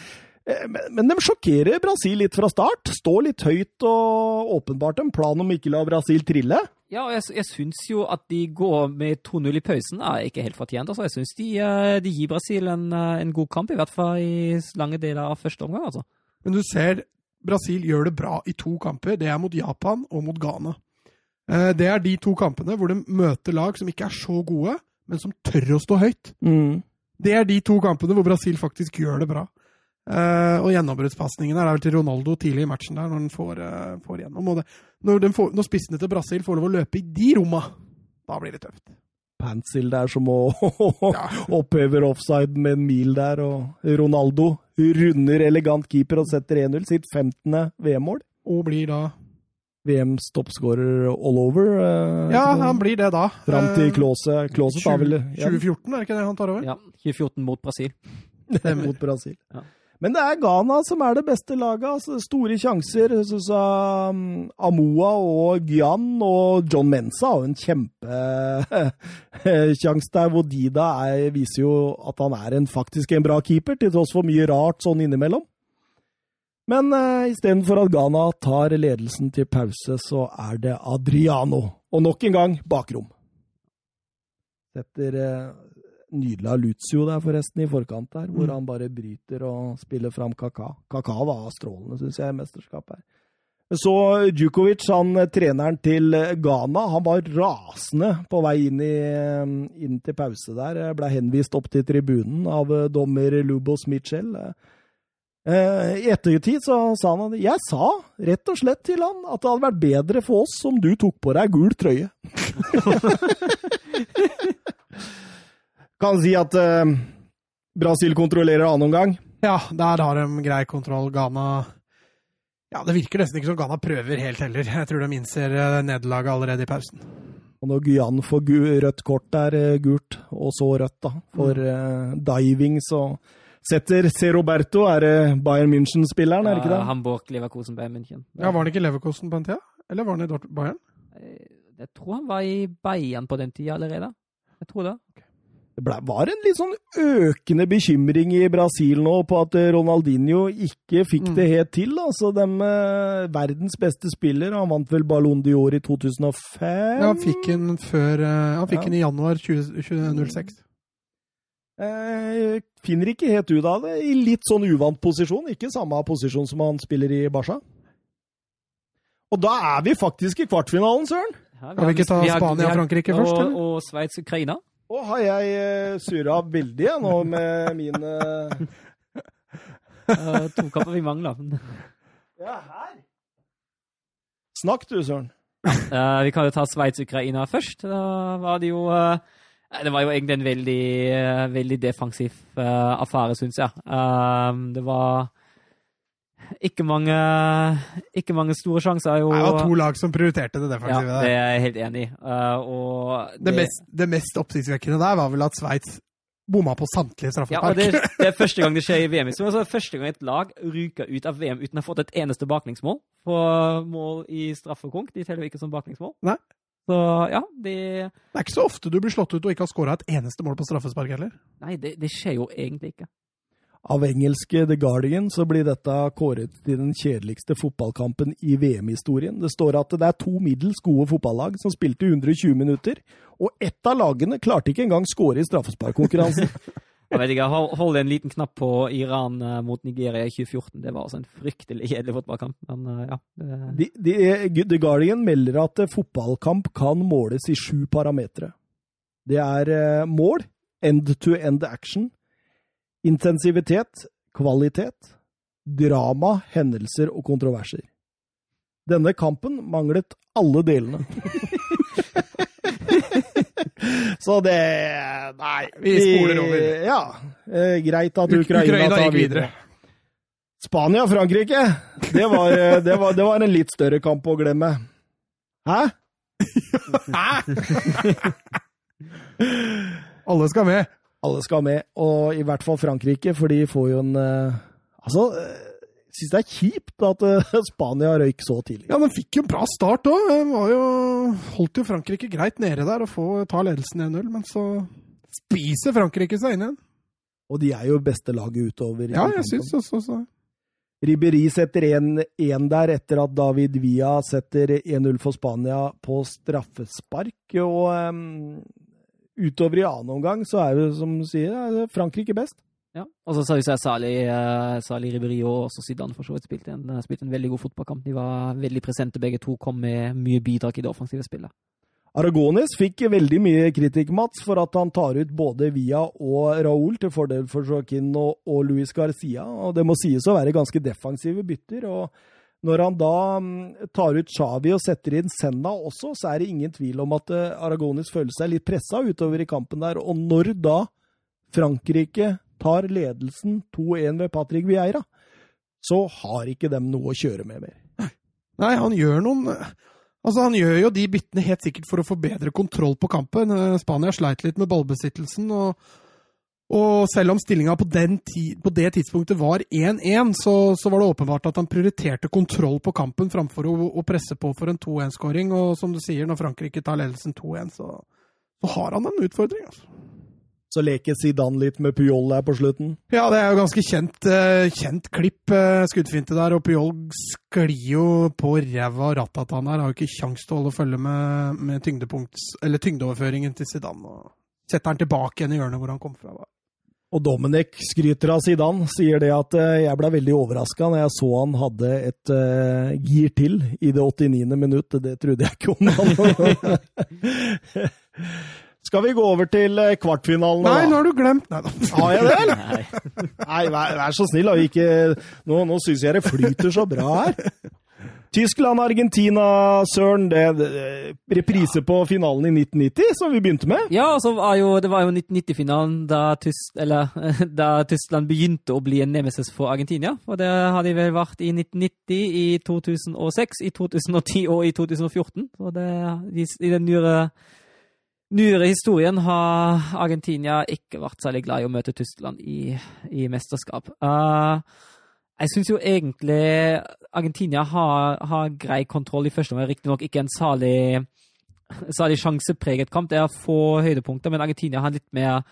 Eh, men de sjokkerer Brasil litt fra start. Står litt høyt og åpenbart en plan om ikke la Brasil trille. Ja, og jeg, jeg syns jo at de går med 2-0 i pausen er ikke helt fortjent. Altså, jeg syns de, eh, de, gir Brasil en, eh, en, god kamp, i hvert fall i lange deler av første omgang. altså. Men du ser Brasil gjør det bra i to kamper. Det er mot Japan og mot Ghana. Det er de to kampene hvor de møter lag som ikke er så gode, men som tør å stå høyt. Mm. Det er de to kampene hvor Brasil faktisk gjør det bra. Uh, og gjennombruddspasningen er vel til Ronaldo tidlig i matchen der, når han får, uh, får gjennom. Det, når, får, når, spissene til Brasil får lov å løpe i de romma, da blir det tøft. Pansil der som må [laughs] ja. opphøver offside med en mil der, og Ronaldo runder elegant keeper og setter 1-0, sitt 15. VM-mål. Og blir da VMs toppskårer all over. Uh, ja, han blir det da. Fram til Klause. Klause 2014, er det ikke det han tar over? Ja, 2014 mot Brasil. mot Brasil. Ja. Men det er Ghana som er det beste laget. Altså, store sjanser. Jeg så, um, Amoa og Gyan og John Mensa har en kjempesjanse [laughs] der, hvor Dida er, viser jo at han er en, faktisk en bra keeper, til tross for mye rart sånn innimellom. Men uh, istedenfor at Ghana tar ledelsen til pause, så er det Adriano. Og nok en gang bakrom. Setter uh, nydelig av Lucio der, forresten, i forkant der, hvor mm. han bare bryter og spiller fram Kaka. Kaka var strålende, syns jeg, i mesterskapet her. Så Djukovic, han treneren til Ghana, han var rasende på vei inn, i, inn til pause der. Ble henvist opp til tribunen av dommer Lubos Mitchell. Eh, I ettertid så sa han at jeg sa rett og slett til han at det hadde vært bedre for oss om du tok på deg gul trøye. [laughs] Kan si at uh, Brasil kontrollerer annen omgang. Ja, der har de grei kontroll. Ghana Ja, det virker nesten ikke som Ghana prøver helt heller. Jeg tror de innser uh, nederlaget allerede i pausen. Og når Guyan får rødt kort der, uh, gult, og så rødt, da, for uh, diving, så setter C. Roberto. Er det Bayern München-spilleren, er det ikke det? Hamburg, Leverkosen, Bayern München. Ja, Var han ikke Leverkosen på den tida? Eller var han i Bayern? Jeg tror han var i Bayern på den tida allerede. Jeg tror det. Det ble, var en litt sånn økende bekymring i Brasil nå på at Ronaldinho ikke fikk det mm. helt til. Altså, de, eh, verdens beste spiller, han vant vel Ballon d'Or i 2005? Ja, han fikk den før eh, Han fikk ja. i januar 2006. Eh, finner ikke helt ut av det. I litt sånn uvant posisjon. Ikke samme posisjon som han spiller i Barca. Og da er vi faktisk i kvartfinalen, Søren! Ja, vi, har, vi ikke ta Spania og Frankrike først? Og, og Sveits-Ukraina? Å, har jeg uh, surra veldig jeg, nå med min [laughs] uh... kapper vi mangler. ja, her. Snakk du, Søren. Uh, vi kan jo ta Sveits-Ukraina først. Da var det jo uh, Det var jo egentlig en veldig, uh, veldig defensiv affære, syns jeg. det var ikke mange, ikke mange store sjanser. Jo... Det var to lag som prioriterte det defensive. Ja, det er jeg helt enig i. Uh, det, det, mest, det mest oppsiktsvekkende der var vel at Sveits bomma på samtlige straffespark. Ja, det, [laughs] det, er første gang det skjer i VM. Det er første gang et lag ryker ut av VM uten å ha fått et eneste baklengsmål på mål i straffekonk. De teller ikke som baklengsmål. Nei. Så ja, de Det er ikke så ofte du blir slått ut og ikke har skåra et eneste mål på straffespark heller. Nei, det, det skjer jo egentlig ikke av engelske The Guardian så blir dette kåret til den kjedeligste fotballkampen i VM-historien. Det står at det er to middels gode fotballag som spilte 120 minutter, og ett av lagene klarte ikke engang skåre i straffesparkkonkurransen. [laughs] Jeg vet ikke, hold, en liten knapp på Iran eh, mot Nigeria i 2014. Det var altså en fryktelig kjedelig fotballkamp. Men eh, ja. Det... De, de, The Guardian melder at eh, fotballkamp kan måles i sju parametere. Det er eh, mål, end-to-end action, intensivitet, kvalitet, drama, hendelser og kontroverser. Denne kampen manglet alle delene. [laughs] Så det Nei. Vi spoler over. Ja. Eh, greit at Ukraina, Ukraina tar videre. videre. Spania-Frankrike, det, var, eh, det, det var en litt større kamp å glemme. Hæ? Hæ? [laughs] Alle skal med. Alle skal med, og i hvert fall Frankrike, for de får jo en eh, Altså, eh, jeg syns det er kjipt at eh, [laughs] Spania røyk så tidlig. Ja, de fikk jo en bra start òg. Holdt jo Frankrike greit nede der og få ta ledelsen 1-0, men så spiser Frankrike seg inn igjen. Og de er jo beste laget utover. Ja, jeg syns også så. Ribéry setter 1-1 der etter at David Villa setter 1-0 for Spania på straffespark. Og em, utover i annen omgang så er det som du sier, er Frankrike best. Ja. Og så syns jeg Sali, uh, Sali Ribéry og også Zidane for så vidt spilte en, spilte en veldig god fotballkamp. De var veldig presente begge to, kom med mye bidrag i det offensive spillet. Aragones fikk veldig mye kritikk, Mats, for at han tar ut både Villa og Raúl til fordel for Joaquin og, og Luis Garcia. Og det må sies å være ganske defensive bytter. og når han da mm, tar ut Xavi og setter inn Senna også, så er det ingen tvil om at Aragonis føler seg litt pressa utover i kampen der. Og når da Frankrike tar ledelsen 2-1 ved Patrick Vieira, så har ikke dem noe å kjøre med mer. Nei, han gjør noen Altså, Han gjør jo de byttene helt sikkert for å få bedre kontroll på kampen. Eh, Spania sleit litt med ballbesittelsen. og og selv om stillinga på, på det tidspunktet var 1-1, så, så var det åpenbart at han prioriterte kontroll på kampen framfor å, å presse på for en 2-1-skåring. Og som du sier, når Frankrike tar ledelsen 2-1, så, så har han en utfordring. altså. Så leker Zidane litt med Puyol der på slutten. Ja, det er jo ganske kjent, eh, kjent klipp, eh, skuddfinte der, og Puyol sklir jo på ræva og han her. Har jo ikke kjangs til å holde følge med, med eller tyngdeoverføringen til Zidane. og Setter han tilbake igjen i hjørnet hvor han kom fra. Og Dominic skryter av Zidane, sier det at eh, jeg ble veldig overraska når jeg så han hadde et uh, gir til i det 89. minutt. Det trodde jeg ikke om han. [laughs] Skal vi gå over til eh, kvartfinalen Nei, da? nå har du glemt Nei da. Har jeg det, eller? Nei. Nei, vær, vær så snill, da. Ikke, nå nå syns jeg det flyter så bra her. Tyskland-Argentina, Søren. Det, reprise på finalen i 1990, som vi begynte med. Ja, var jo, det var jo 1990-finalen da, [laughs] da Tyskland begynte å bli en nemesis for Argentina. Og det har de vel vært i 1990, i 2006, i 2010 og i 2014. Og det, i den nyere, nyere historien har Argentina ikke vært særlig glad i å møte Tyskland i, i mesterskap. Uh, jeg syns jo egentlig Argentina har, har grei kontroll i første omgang. Riktignok ikke en salig, salig sjansepreget kamp. Det er få høydepunkter, men Argentina har litt mer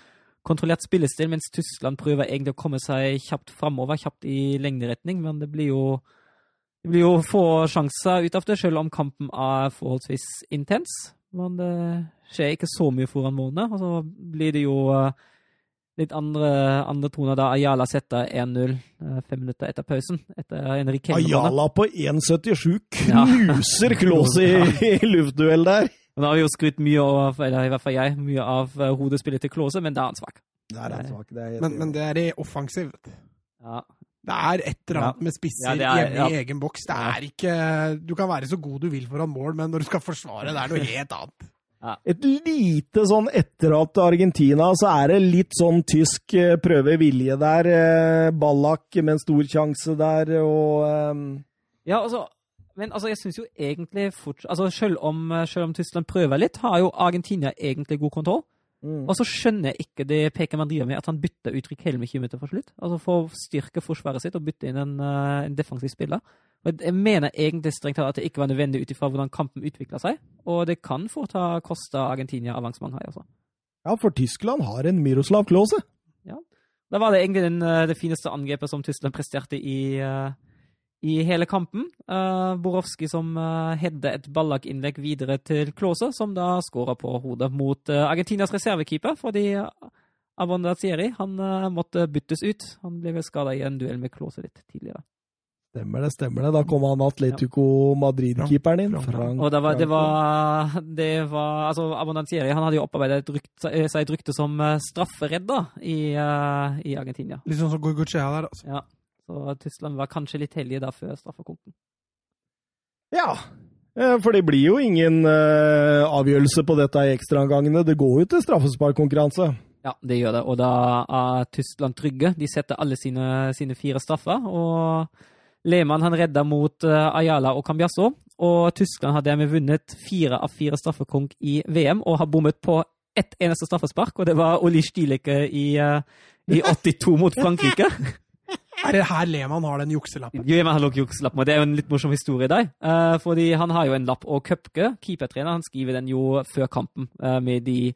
kontrollert spillestil, mens Tyskland prøver egentlig å komme seg kjapt framover, kjapt i lengderetning. Men det blir jo, det blir jo få sjanser ut av det, selv om kampen er forholdsvis intens. Men det skjer ikke så mye foran målene. Og så blir det jo litt andre, andre toner da Ayala setter 1-0 eh, fem minutter etter pausen. Etter en Ayala på 1,77 Ja. knuser Klause i, i luftduell der. Nå har vi jo skrytt mye av, eller i hvert fall jeg, mye av eh, hodespillet til Klause, men da er han svak. Der er han svak. Det er Men, men det er i offensiv. Ja. Det er et eller annet med spisser Ja, er- hjemme i egen boks. Det er ikke Du kan være så god du vil foran mål, men når du skal forsvare, det er noe [laughs] helt annet. Et lite sånn etterhatt til Argentina, så er det litt sånn tysk eh, prøve vilje der. Ballak Ballack med en stor sjanse der, og um... Ja, altså, men altså, jeg syns jo egentlig fortsatt altså, selv, om, selv om Tyskland prøver litt, har jo Argentina egentlig god kontroll. Mm. Og så skjønner jeg ikke det Peker man driver med, at han bytter ut med 20 minutter for slutt. Altså For å styrke forsvaret sitt og bytte inn en, uh, en defensiv spiller. Og Jeg mener egentlig strengt tatt at det ikke var nødvendig ut ifra hvordan kampen utvikla seg. Og det kan fort ha kosta Argentina avansement her, altså. Ja, for Tyskland har en Miroslav Klause. Da var det egentlig den, eh, det fineste angrepet som Tyskland presterte i, eh, i hele kampen. Uh, Borowski som uh, hedde et ballakinnlegg videre til Klause, som da skåra på hodet mot uh, Argentinas reservekeeper. Fordi Abondazieri han uh, måtte byttes ut. Han ble vel skada i en duell med Klause litt tidligere. Stemmer det, stemmer det. Da kom han Atletico Madrid-keeperen inn. Frank, og det var, det var, det var altså Abondazieri han hadde jo opparbeidet seg et rykte som strafferedder i, uh, i Argentina. Litt sånn som Goicochea der, altså. Ja. Så Tyskland var kanskje litt heldige da før straffekonken. Ja, for det blir jo ingen uh, avgjørelse på dette i ekstraomgangene. Det går jo til straffesparkkonkurranse. Ja, det gjør det. Og da er Tyskland trygge. De setter alle sine, sine fire straffer. Og Lehmann han redda mot uh, Ayala og Cambiasso. Og Tyskland har dermed vunnet fire av fire straffekonk i VM og har bommet på ett eneste straffespark, og det var Oli Stilecke i, i [laughs] 82 mot Frankrike. [laughs] Er det her Lehmann har den jukselappen? Lehmann har nok jukselappen, og det er jo en litt morsom historie der. Uh, fordi han har jo en lapp, og Køpke, keepertrener, han skriver den jo før kampen uh, med, de,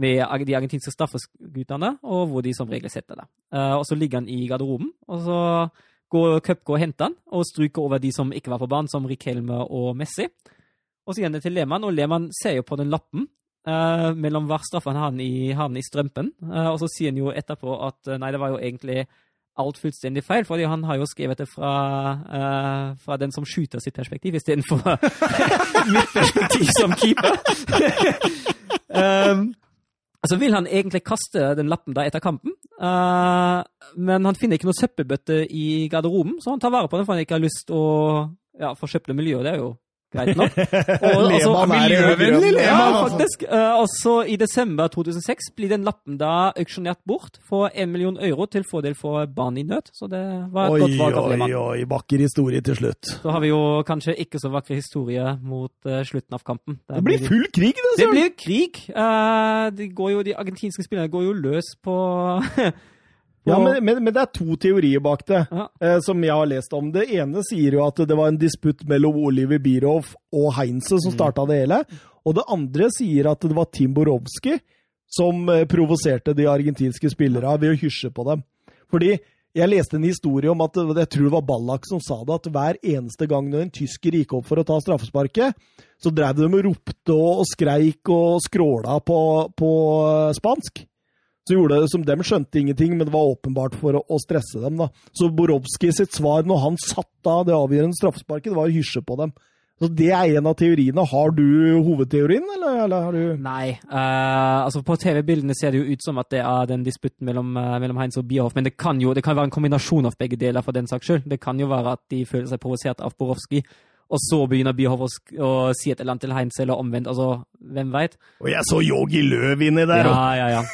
med de argentinske straffesguttene, og hvor de som regel setter det. Uh, og så ligger han i garderoben, og så går Køpke og henter han, og stryker over de som ikke var på banen, som Rikelme og Messi. Og så gir han det til Lehmann, og Lehmann ser jo på den lappen. Uh, mellom hver straffe han i, i strømpen. Uh, og så sier han jo etterpå at uh, nei, det var jo egentlig alt fullstendig feil, fordi han har jo skrevet det fra, uh, fra den som skyter sitt perspektiv, istedenfor [laughs] mitt perspektiv som keeper. [laughs] um, så vil han egentlig kaste den lappen da etter kampen, uh, men han finner ikke noe søppelbøtte i garderoben, så han tar vare på den for han ikke har lyst å ja, forsøple miljøet. Det er jo greit nok. [laughs] Og, altså, miljøvennlig Lehmann, ja, altså. faktisk. Og så i desember 2006 blir den lappen da auksjonert bort for 1 million euro til fordel for barn i nød. Så det var et oi, godt valg av oi, Lehmann. oi, vakker historie til slutt. Så har vi jo kanskje ikke så vakre historie mot uh, slutten av kampen. Der Det blir full krig, det, det Søren! blir krig. Uh, de, går jo, de argentinske spillerne går jo løs på [laughs] Ja, men, men, men det er to teorier bak det, Ja. eh, som jeg har lest om. Det ene sier jo at det var en disputt mellom Oliver Bierhoff og Heinze som starta det hele. Og det andre sier at det var Tim Borowski som eh, provoserte de argentinske spillerne ved å hysje på dem. Fordi jeg leste en historie om at jeg tror det var Ballack som sa det, at hver eneste gang når en tysker gikk opp for å ta straffesparket, så drev de og ropte og, og skreik og skråla på, på eh, spansk. Så gjorde det som dem skjønte ingenting, men det var åpenbart for å, å stresse dem. da. Så Borowski sitt svar når han satt av det avgjørende straffesparket, det var å hysje på dem. Så Det er en av teoriene. Har du hovedteorien, eller, eller har du Nei. Uh, altså På TV-bildene ser det jo ut som at det er den disputten mellom, uh, mellom Heinz og Bierhoff, men det kan jo det kan være en kombinasjon av begge deler, for den saks skyld. Det kan jo være at de føler seg provosert av Borowski, og så begynner Bierhoff å, sk å si et eller annet til Heinz, eller omvendt. altså, Hvem veit? Og jeg så Yogi Løv inni der! Ja, ja, ja.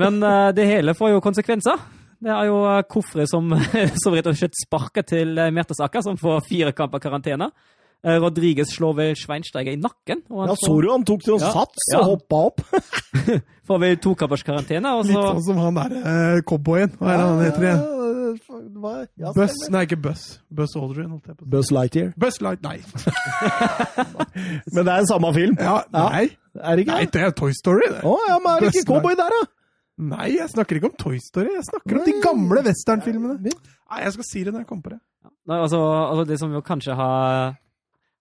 Men eh, det hele får jo konsekvenser. Det er jo uh, Kofre som, [laughs] som rett og slett sparker til uh, Mertesaker, som får fire kamper karantene. Rodriges Rodriguez slår vel Schweinsteiger i nakken. Og han Ja, så du han tok til en Ja, sats ja. hoppa opp? [laughs] får, vel to kampers karantene. Og Litt sånn som han der uh, cowboyen. Hva er det han heter igjen? Ja, Buss. Nei, ikke Buss. Buss Aldrin. å. Buzz Lightyear. Buss Light, nei. [laughs] Men det er en samme film? Ja, nei. Er det ikke? nei, det er Toy Story, det. Å ja, men er det ikke cowboy der, da? Nei, jeg snakker ikke om Toy Story. Jeg snakker om de Nei. gamle westernfilmene. Nei, jeg skal si det når jeg kommer på det. Nei, altså, altså Det som jo kanskje har,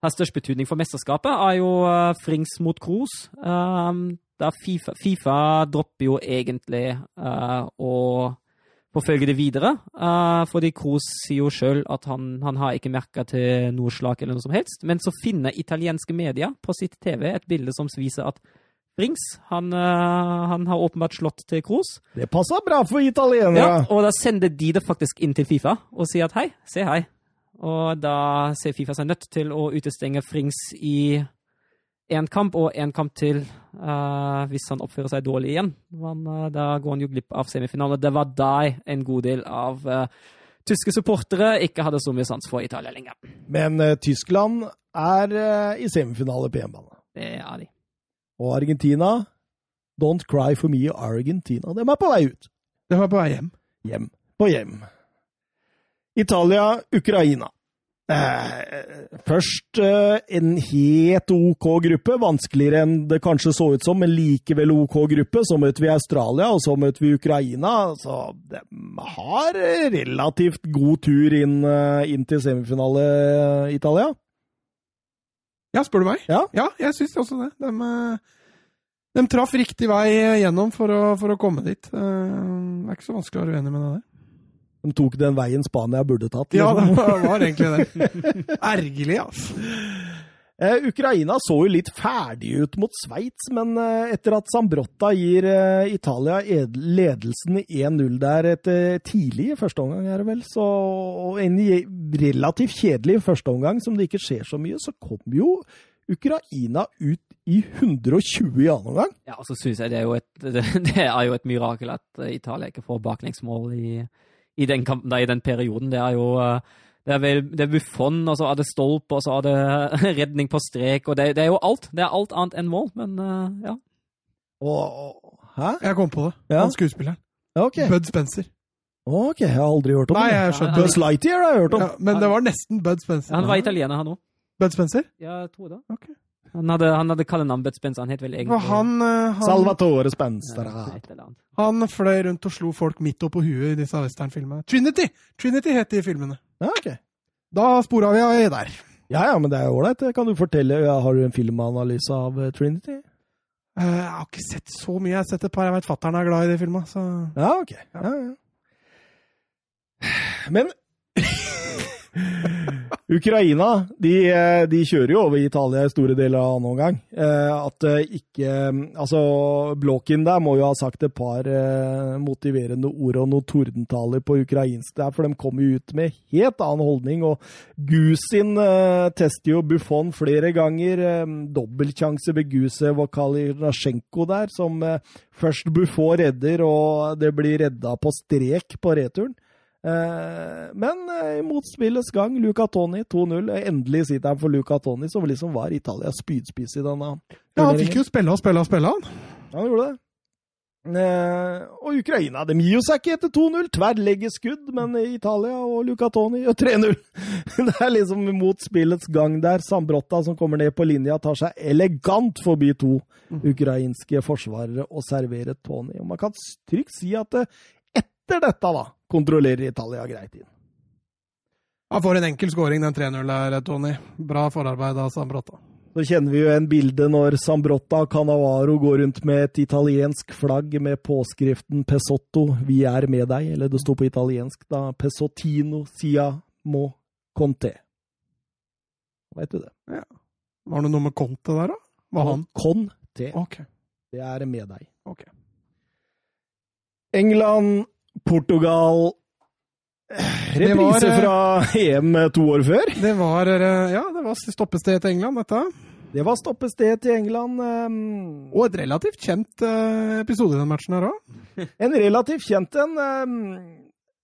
har størst betydning for mesterskapet, er jo uh, Frings mot Kroos. Um, der FIFA, FIFA dropper jo egentlig uh, å forfølge det videre. Uh, fordi Kroos sier jo sjøl at han, han har ikke merka til noe slag eller noe som helst. Men så finner italienske medier på sitt TV et bilde som viser at Frings han, uh, han har åpenbart slått til Kroos. Det passer bra for Ja, og da sender de det faktisk inn til Fifa og sier at hei, se hei. Og da ser Fifa seg nødt til å utestenge Frings i én kamp og én kamp til uh, hvis han oppfører seg dårlig igjen. Men uh, da går han jo glipp av semifinalen. Det var da en god del av uh, tyske supportere ikke hadde så mye sans for Italia lenger. Men eh, Tyskland er eh, i semifinale på hjemmebane. Det er de. Og Argentina Don't cry for me, Argentina. De er på vei ut. De er på vei hjem. Hjem på hjem. Italia, Ukraina. Eh, først eh, en helt OK gruppe. Vanskeligere enn det kanskje så ut som, men likevel OK gruppe. Så møter vi Australia, og så møter vi Ukraina. Så de har relativt god tur inn, eh, inn til semifinale, Italia. Ja, spør du meg? Ja. jeg syns også det. De, De traff riktig vei gjennom for å, for å komme dit. Eh, Det er ikke så vanskelig å være uenig med det der. De tok den veien Spania burde tatt. Ja, det liksom. var, var egentlig det. Ergerlig, altså. Eh, Ukraina så jo litt ferdig ut mot Sveits, men eh, etter at Sambrotta gir eh, Italia ed- ledelsen 1-0 der etter tidlig i første omgang, er det vel, så og en relativt kjedelig første omgang som det ikke skjer så mye, så kom jo Ukraina ut i 120 i annen omgang. Ja, og så synes jeg det er et, [laughs] det, er jo et mirakel at Italia ikke får baklengsmål i, i, den kampen, i den perioden. Det er jo det er, vel, det er Buffon, og så er det stolp, og så er det [laughs] redning på strek. og Det, det er jo alt. Det er alt annet enn mål, men eh, ja. Og, og, hæ? Jeg kom på det. Ja. Han skuespilleren. Ja, Ok, Bud Spencer. ok, jeg har aldri hørt om Nei, det. jeg skjønte Buzz Lightyear har jeg hørt om. Ja, men det var nesten Bud Spencer. Han var italiener, han òg. Bud Spencer? Ja, jeg tror det. Ok. Han hadde, han hadde kallenavn Bud Spencer. Han het vel egentlig han, eh, han, Salvatore Spencer. Ja, annet. han fløy rundt og slo folk midt opp på huet i disse westernfilmene. Trinity! Trinity het de filmene. Ja, ok. Da spora vi av der. Ja, ja, men det er jo ålreit. Kan du fortelle, har du en filmanalyse av eh, Trinity? Eh, Jeg har ikke sett så mye. Jeg har sett et par. Jeg vet fatter'n er glad i de filma. Så Ja, ok. Ja, ja. Men [laughs] Ukraina de, eh, de kjører jo over Italia i store deler av annen omgang. Eh, at eh, ikke Altså, Blåkin der må jo ha sagt et par motiverende ord og noen tordentaler på ukrainsk der, for de kommer jo ut med helt annen holdning. Og Gusin tester jo Buffon flere ganger. Dobbeltsjanse ved Gusev og Kalinasjenko der, som først Buffon redder, og det blir redda på strek på returen. Eh, men eh, i motspillets gang, Luca Toni 2-0. Endelig sitter han for Luca Toni, som liksom var Italias spydspiss i denne Ja, han fikk jo spille og spille og spille, han. Han gjorde det. Eh, og Ukraina de gir jo seg ikke etter 2-0. Tverrleggeskudd, men Italia og Luca Toni gjør 3-0. [laughs] Det er liksom mot spillets gang der. Sambrotta som kommer ned på linja, tar seg elegant forbi to ukrainske forsvarere og serverer Toni. Og man kan trygt si at eh, etter dette, da, kontrollerer Italia greit inn. Han får en enkel skåring, den 3-0 der, Tony. Bra forarbeid av Sambrotta. Så kjenner vi jo en bilde når Sambrotta Cannavaro går rundt med et italiensk flagg med påskriften 'Pesotto, vi er med deg', eller det sto på italiensk da 'Pesottino sia mo conte'. Veit du det? Ja. Var det noe med Conte der, da? Var han Conte. Ok. Det er med deg. ok. England, Portugal Reprise var, eh, fra EM to år før. Det var eh, Ja, det var stoppested til England, dette. Det var stoppested til England. Um, Og et relativt kjent uh, episode i den matchen her òg. En relativt kjent en. ehm,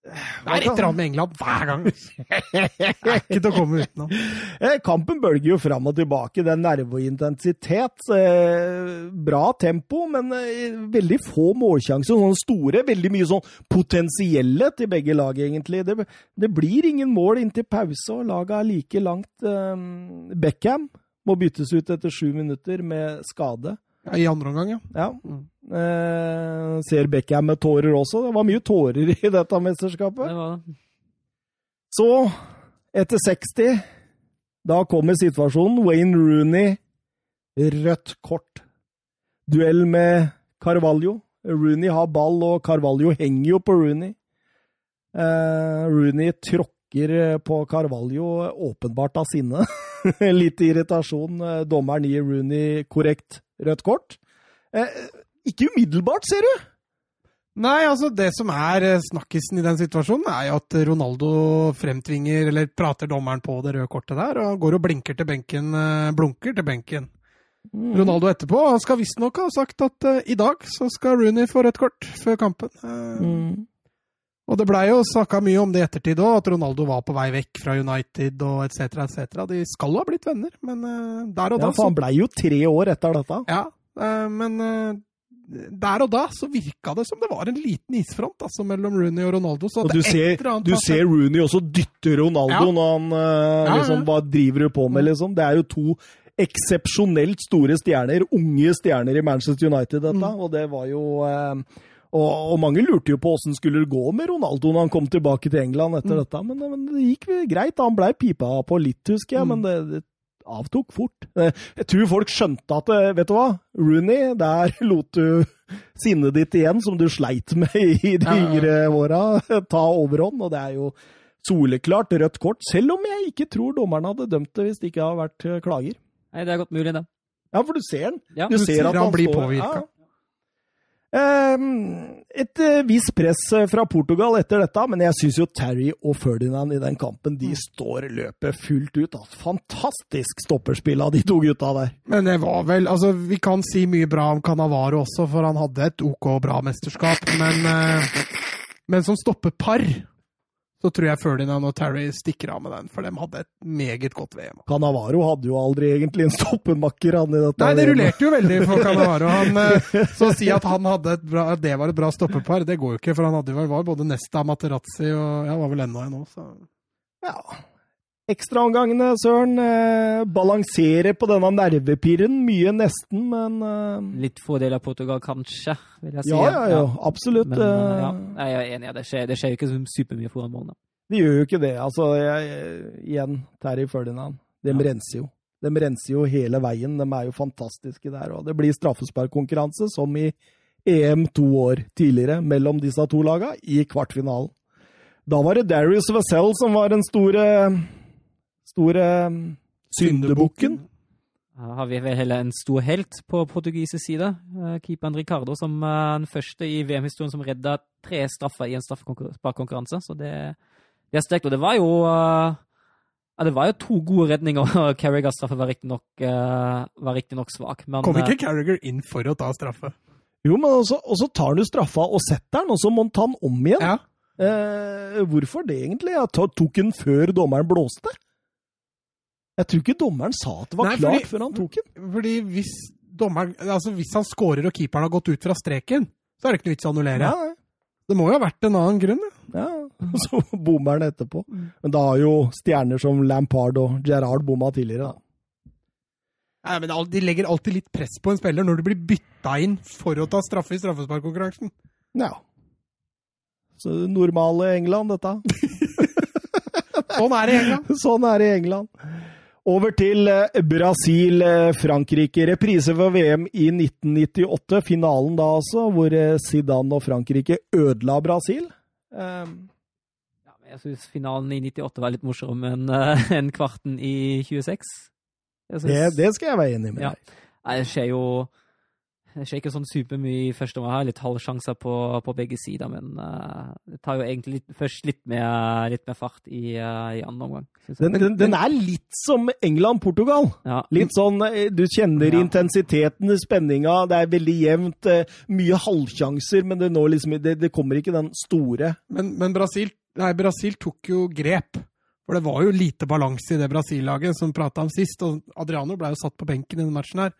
Det er et eller annet med England hver gang. [laughs] Det er ikke til å komme utenom. Eh, Kampen bølger jo fram og tilbake. Det er nerve og intensitet. Eh, bra tempo, men eh, veldig få målsjanser. Sånne store, veldig mye sånn potensielle til begge lag, egentlig. Det, det blir ingen mål inntil pause, og laget er like langt. Beckham må byttes ut etter sju minutter med skade. Ja, I andre omgang, ja. Ja. Eh, ser Beckham med tårer også. Det var mye tårer [laughs] i dette mesterskapet. Det var det. Så, etter 60, da kommer situasjonen. Wayne Rooney, rødt kort. Duell med Carvalho. Rooney har ball, og Carvalho henger jo på Rooney. Eh, Rooney tråkker på Carvalho, åpenbart av sinne. [laughs] Litt irritasjon. Eh, Dommeren gir Rooney korrekt rødt kort. Eh, ikke umiddelbart, ser du! Nei, altså det som er eh, snakkisen i den situasjonen, er jo at Ronaldo fremtvinger, eller prater dommeren på det røde kortet der, og går og blinker til benken, eh, blunker til benken. Ronaldo etterpå skal visstnok ha sagt at uh, i dag så skal Rooney få rødt kort før kampen. Uh, Mm. Og det blei jo snakka mye om det i ettertid òg, at Ronaldo var på vei vekk fra United og etc. etc. De skal jo ha blitt venner, men eh, der og da Ja, for han blei jo tre år etter dette. Ja, eh, men eh, der og da så virka det som det var en liten isfront altså, mellom Rooney og Ronaldo. Så Og du er ser, du ser Rooney også dytte Ronaldo Ja. når han eh, liksom. Hva driver du på med, liksom? Det er jo to eksepsjonelt store stjerner, unge stjerner i Manchester United, dette. Mm. Og det var jo eh, og, og mange lurte jo på åssen skulle det gå med Ronaldo når han kom tilbake til England etter Mm. dette, men, men det gikk greit. Han blei pipa på litt, husker jeg, Mm. men det, det, avtok fort. [laughs] Jeg tror folk skjønte at eh, Vet du hva, Rooney, der [laughs] lot du sinnet ditt igjen, som du sleit med i de Ja, yngre åra, [laughs] ta overhånd. Og det er jo soleklart rødt kort, selv om jeg ikke tror dommerne hadde dømt det hvis det ikke hadde vært eh, klager. Nei, det er godt mulig, det. Ja, for du ser den. Ja. Du, Du ser ser at han blir står- påvirka. Ja. Ehm, et uh, visst press eh, fra Portugal etter dette, men jeg syns jo Terry og Ferdinand i den kampen de står løpet fullt ut. Altså. Fantastisk stopperspill av de to gutta der. Men det var vel Altså, vi kan si mye bra om Canavaro også, for han hadde et OK bra mesterskap, men eh, Men som stoppepar så tror jeg Ferdinand og Terry stikker av med den, for de hadde et meget godt VM. Canavaro hadde jo aldri egentlig en stoppemakker, han i dette. Nei, det rullerte jo veldig for [laughs] Canavaro. Han, eh, så å si at han hadde et bra, at det var et bra stoppepar, det går jo ikke, for han hadde jo var både Nesta, Materazzi og ja, var vel enda en òg, så Ja. Ekstraomgangene, Søren. Eh, balanserer på denne nervepirren. Mye nesten, men eh, Litt fordel av Portugal, kanskje, vil jeg si. Ja, ja, ja. Absolutt. Men, eh, eh, ja. Nei, Jeg er enig, det skjer, det skjer jo ikke så supermye foran målene. De gjør jo ikke det. Altså, jeg, igjen, Terry Ferdinand. De Ja. renser jo. De renser jo hele veien. De er jo fantastiske der. Og det blir straffesparkkonkurranse, som i EM to år tidligere, mellom disse to lagene, i kvartfinalen. Da var det Darius Vassell som var den store store syndebukken. Her har vi vel heller en stor helt på portugisisk side. Eh, Keeperen Ricardo som er den første i VM-historien som redda tre straffer i en straffesparkkonkurranse. Så det, det er sterkt. Og det var jo eh, ja, det var jo to gode redninger, og Carragers straffe var riktignok uh, riktig svak. Men kom eh, ikke Carragher inn for å ta straffe. Jo, men også, og så tar han jo straffa og setter den, og så må han ta den om igjen. Ja. Eh, hvorfor det, egentlig? Jeg tok den før dommeren blåste. Jeg tror ikke dommeren sa at det var Nei, fordi- klart før han tok den. Fordi hvis dommeren Altså, hvis han scorer og keeperen har gått ut fra streken, så er det ikke noe vits i å annullere. Det må jo ha vært en annen grunn. ja. Og [laughs] Så bommer han etterpå. Men da har jo stjerner som Lampard og Gerrard bomma tidligere, da. Nei, men De legger alltid litt press på en spiller når du blir bytta inn for å ta straffe i straffesparkkonkurransen. Ja. Så det normale England, dette. [laughs] Sånn er det i England. Sånn er det i England. Over til eh, Brasil-Frankrike. Reprise for VM i 1998. Finalen da altså, hvor eh, Zidane og Frankrike ødela Brasil. Um, ja, jeg syns finalen i 98 var litt morsom enn en kvarten i 26. Jeg synes- det, det skal jeg være enig med Ja. deg. Nei, det skjer jo det skjer ikke sånn supermye i første omgang. Litt halvsjanser på, på begge sider, men uh, det tar jo egentlig litt, først litt mer, litt mer fart i, uh, i andre omgang. Den, den, den er litt som England-Portugal. ja. Litt sånn, eh, Du kjenner Ja. intensiteten, spenninga, det er veldig jevnt. Mye halvsjanser, men det, når liksom, det, det kommer ikke den store Men, men Brasil, nei, Brasil tok jo grep. For det var jo lite balanse i det Brasil-laget som prata om sist. Og Adriano ble jo satt på benken i denne matchen her.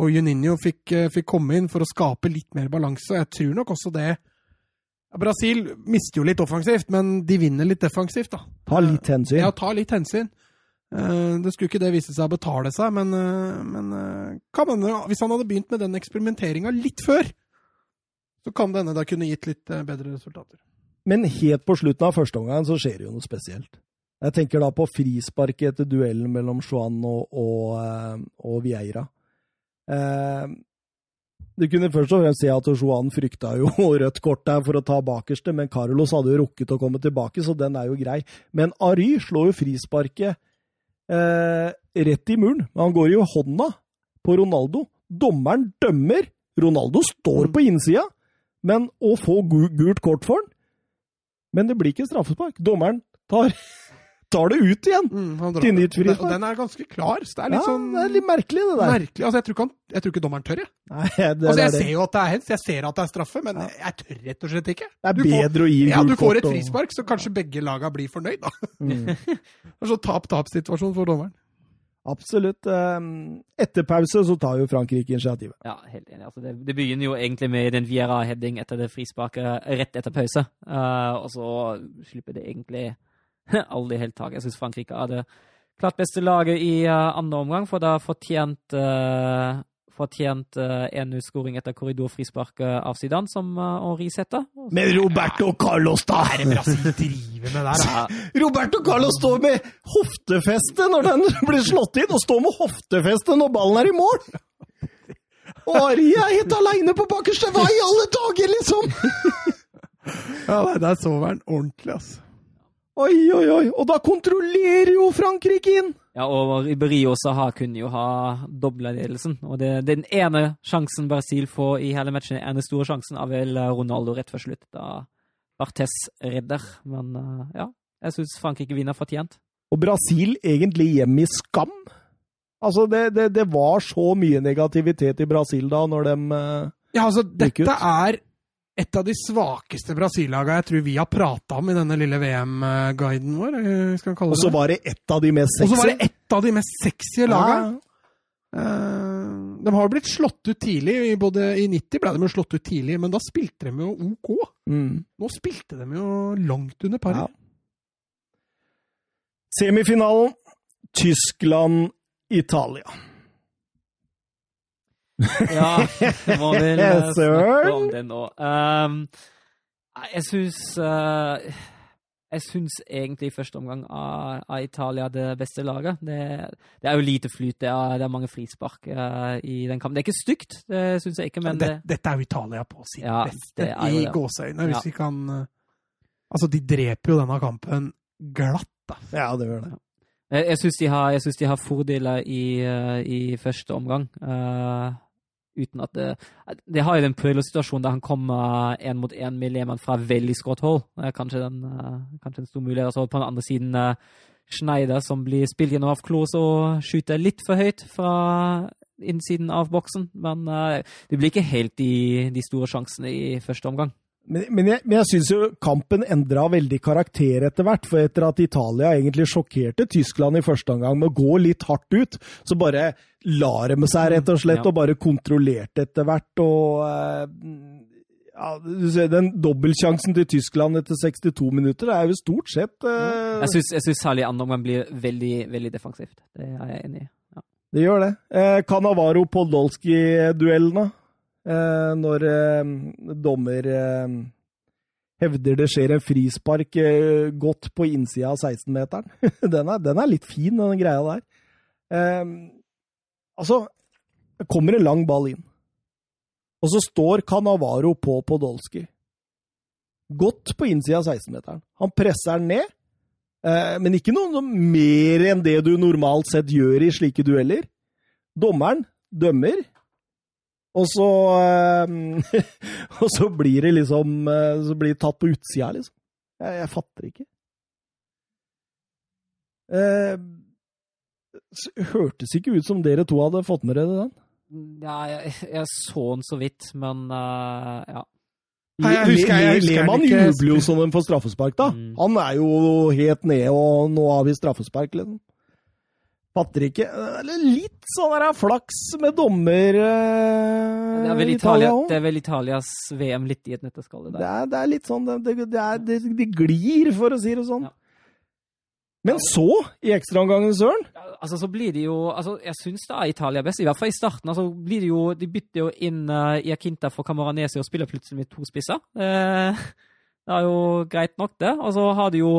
Og Juninho fikk, eh, fikk komme inn for å skape litt mer balanse. Jeg tror nok også det Brasil mister jo litt offensivt, men de vinner litt defensivt, da. Ta litt hensyn. Ja, ta litt hensyn. Eh, Det skulle ikke det vise seg å betale seg, men, eh, men hende, hvis han hadde begynt med den eksperimenteringa litt før, så kan det hende det kunne gitt litt bedre resultater. Men helt på slutten av første omgang så skjer det jo noe spesielt. Jeg tenker da på frisparket etter duellen mellom Juan og, og, og Vieira. Eh, du kunne først og fremst si at Johan frykta jo [laughs] rødt kort der for å ta bakerste, men Carlos hadde jo rukket å komme tilbake, så den er jo grei. Men Ary slår jo frisparket eh, rett i muren. Han går jo hånda på Ronaldo. Dommeren dømmer. Ronaldo står på innsida, men å få gult kort for han men det blir ikke straffespark. Dommeren tar, tar det ut igjen. Mm, Til nytt frispark. Den, den er ganske klar. Så det er litt ja, sånn det er litt merkelig, det der. merkelig. Altså, jeg, tror ikke han, jeg tror ikke dommeren tør, jeg. Nei, det, Altså, jeg det. ser jo at det er hens, jeg ser at det er straffe, men jeg tør rett og slett ikke. det er Du får- bedre å gi Ja, du får et frispark, så kanskje begge laga blir fornøyd, da. Mm, [laughs] Det sånn tap-tap-situasjon for dommeren. absolutt. Um, Etter pause så tar jo Frankrike initiativet. Ja, helt enig. Altså, det, det begynner jo egentlig med den Viera-heading etter det frisparket rett etter pause. Uh, og så slipper det egentlig [laughs] aldri helt tak. Jeg syns Frankrike hadde klart beste laget i eh, andre omgang, for da fortjent, uh, fortjent uh, 1-0-skåring etter korridorfrispark uh, av Zidane, som uh, Henri setter. Men Roberto Carlos, da! Hva er det Brasil driver med der? [laughs] Ja, Roberto Carlos står med hoftefeste når den [laughs] blir slått inn, og står med hoftefeste når ballen er i mål! Og Ari er helt aleine på bakerste vei, alle dager, liksom! Ja, nei, Der sover han ordentlig, altså. Oi, oi, oi. Og da kontrollerer jo Frankrike inn! Ja, og Ribéry også har, kunne jo ha dobla ledelsen. Og det, den ene sjansen Brasil får i hele matchen, den ene store sjansen, er vel Ronaldo rett før slutt. Da Bartes redder. Men uh, ja, jeg syns Frankrike vinner fortjent. Og Brasil egentlig hjem i skam? Altså, det, det, det var så mye negativitet i Brasil da, når de uh, Ja, altså, dette er et av de svakeste Brasil-laga jeg tror vi har prata om i denne lille VM-guiden vår. eh, Skal vi kalle Og så var det ett av de mest Og så var det et av de mest sexy laga. Ja. Eh, de har jo blitt slått ut tidlig. Både, I 90 ble de jo slått ut tidlig, men da spilte de jo OK. Mm. Nå spilte de jo langt under paret. Ja. Semifinalen Tyskland-Italia. Ja, jeg må vel [laughs] snakke om det nå. Um, jeg syns uh, Jeg syns egentlig i første omgang av, av Italia det beste laget. Det, det er jo lite flyt, det er, det er mange frispark uh, i den kampen. Det er ikke stygt, det syns jeg ikke, men det, det, dette er jo Italia på sitt Ja, beste, i gåseøyne, hvis Ja. vi kan eh, Altså, de dreper jo denne kampen glatt, da. Ja, det gjør det. Jeg, jeg syns de, synes de har fordeler i, eh, i første omgang. eh, uten at det De har jo den Pirlo-situasjonen der han kommer én mot én med Lehmann fra veldig skrått hold. Det kanskje, eh, kanskje en stor mulighet. Og på den andre siden eh, Schneider, som blir spilt gjennom av Klose og skyter litt for høyt fra innsiden av boksen. Men eh, det blir ikke helt de, de store sjansene i første omgang. Men, men jeg, men jeg syns jo kampen endra veldig karakter etter hvert. For etter at Italia egentlig sjokkerte Tyskland i første omgang med å gå litt hardt ut, så bare la de seg rett og slett, Ja. og bare kontrollerte etter hvert. Og eh, ja, du ser, Den dobbeltsjansen til Tyskland etter 62 minutter det er jo stort sett eh, Jeg syns, jeg syns særlig andre omgang blir veldig, veldig defensivt. Det er jeg enig i. Ja. Det gjør det. Eh, Cannavaro-Podolsky-duellene. Eh, når eh, dommer eh, hevder det skjer en frispark eh, godt på innsida av 16-meteren. [laughs] den, den er litt fin, den greia der. Eh, altså, det kommer en lang ball inn. Og så står Canavaro på Podolsky. Godt på innsida av 16-meteren. Han presser den ned. Eh, men ikke noe mer enn det du normalt sett gjør i slike dueller. Dommeren dømmer, og så eh, [laughs] Og så blir det liksom eh, Så blir det tatt på utsida, liksom. Jeg, jeg fatter ikke. Eh, hørtes ikke ut som dere to hadde fått med dere den. Ja, jeg, jeg så den så vidt, men uh, ja. Nei, jeg husker- jeg husker Lehmann ikke. jubler jo som en får straffespark, da. Mm. Han er jo helt nede, og nå har vi straffespark, liksom. Fatter ikke. Eller litt sånn der flaks med dommer eh, Det er vel i Italia, det er vel Italias VM litt i et nøtteskalle det Det er, det er litt sånn Det, det, er, det, glir, for å si det sånn. Ja. Men så, i ekstraomgangen, Søren Ja, Altså, så blir det jo altså, Jeg syns da Italia er best, i hvert fall i starten. altså blir det jo, De bytter jo inn uh, Iakinta for Camoranesi og spiller plutselig med to spisser. Eh, [laughs] det er jo greit nok, det. Og så har de jo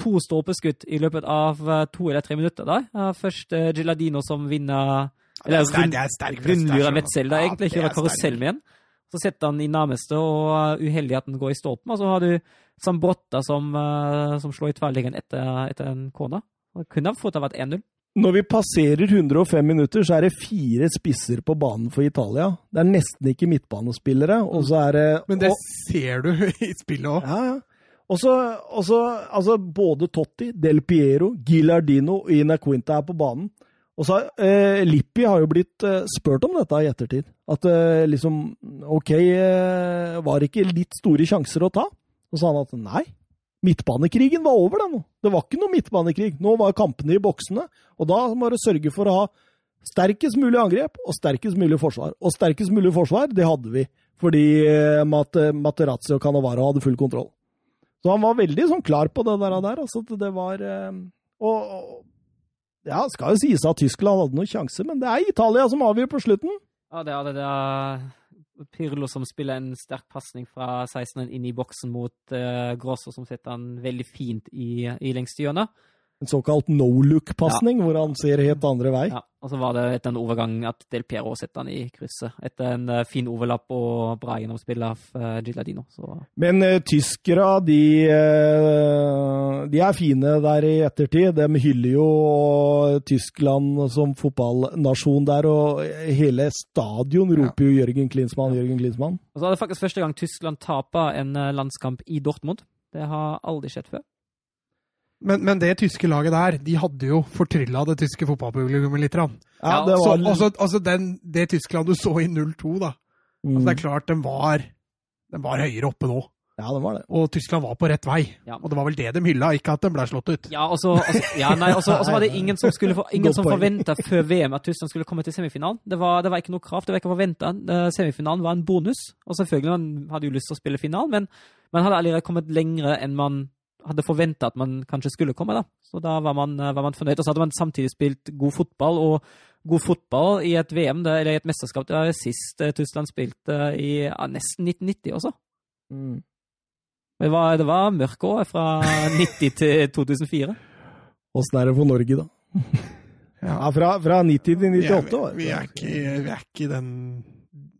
to stolpeskudd i løpet av eh, to eller tre minutter. da. Eh, først uh, Giladino som vinner Eller rund, er sterk prestasjon. Wetzel, da, egentlig. Ja, det Kjører er karusell sterk. med den. Så setter han i nærmeste, og uheldigheten uheldig at den går i stolpen. Og så har du Sambrotta som, eh, som slår i tverrliggeren etter, etter en corner. Det kunne fort ha vært 1-0. Når vi passerer 105 minutter, så er det fire spisser på banen for Italia. Det er nesten ikke midtbanespillere, og så er det Men det og, ser du [laughs] i spillet òg. Ja, ja. Og så, altså både Totti, Del Piero, Gilardino og Ina Quinta er på banen. Og så eh, Lippi har jo blitt eh, spurt om dette i ettertid. At eh, liksom OK, eh, var det ikke litt store sjanser å ta? Og så sa han at nei, midtbanekrigen var over, den. Det var ikke noe midtbanekrig. Nå var kampene i boksene, og da må du sørge for å ha sterkest mulig angrep og sterkest mulig forsvar. Og sterkest mulig forsvar, det hadde vi, fordi eh, Mat Materazzi og Canavaro hadde full kontroll. Så han var veldig sånn klar på det der. der altså, det var eh, Og, og ja, skal jo sies at Tyskland hadde noen sjanse, men det er Italia som avgjør på slutten. Ja, det er det der Pirlo som spiller en sterk pasning fra 16 inn i boksen mot uh, Grosso, som setter han veldig fint i, i lengste hjørnet. En såkalt no look-pasning, ja. hvor han ser helt andre vei. Ja, og så var det etter en overgang at Del Piero setter han i krysset. Etter en uh, fin overlapp og bra gjennomspill av uh, Giladino. Så. Men uh, tyskere, de, de, er fine der i ettertid. De hyller jo Tyskland som fotballnasjon der, og hele stadion roper jo Jørgen Klinsmann, Jørgen Klinsmann. Og så er det faktisk første gang Tyskland taper en landskamp i Dortmund. Det har aldri skjedd før. Men, men, det tyske laget der, de hadde jo fortrylla det tyske fotballpublikummet litt. Ja, det, var... så, altså, altså den, det Tyskland du så i 0-2, da mm. altså, Det er klart, den var, den var høyere oppe nå. Ja, det var det. Og Tyskland var på rett vei. Ja. Og det var vel det de hylla, ikke at den ble slått ut. Ja, og så ja, [laughs] var det ingen som, skulle, ingen som forventa før VM at Tyskland skulle komme til semifinalen. Det var, det var ikke noe krav, det var ikke forventa. Semifinalen var en bonus. Og selvfølgelig, man hadde jo lyst til å spille finalen, men man hadde allerede kommet lengre enn man hadde forventa at man kanskje skulle komme. da. Så da var man, var man fornøyd. Og så hadde man samtidig spilt god fotball, og god fotball i et VM, eller i et mesterskap, det var sist eh, Tyskland spilte i ja, nesten 1990 også. Mm. Det var, det var mørke år fra [laughs] 90 til 2004. Åssen er det for Norge, da? [laughs] Ja, fra, fra 90 til 98 år. Vi er, ikke, vi er ikke den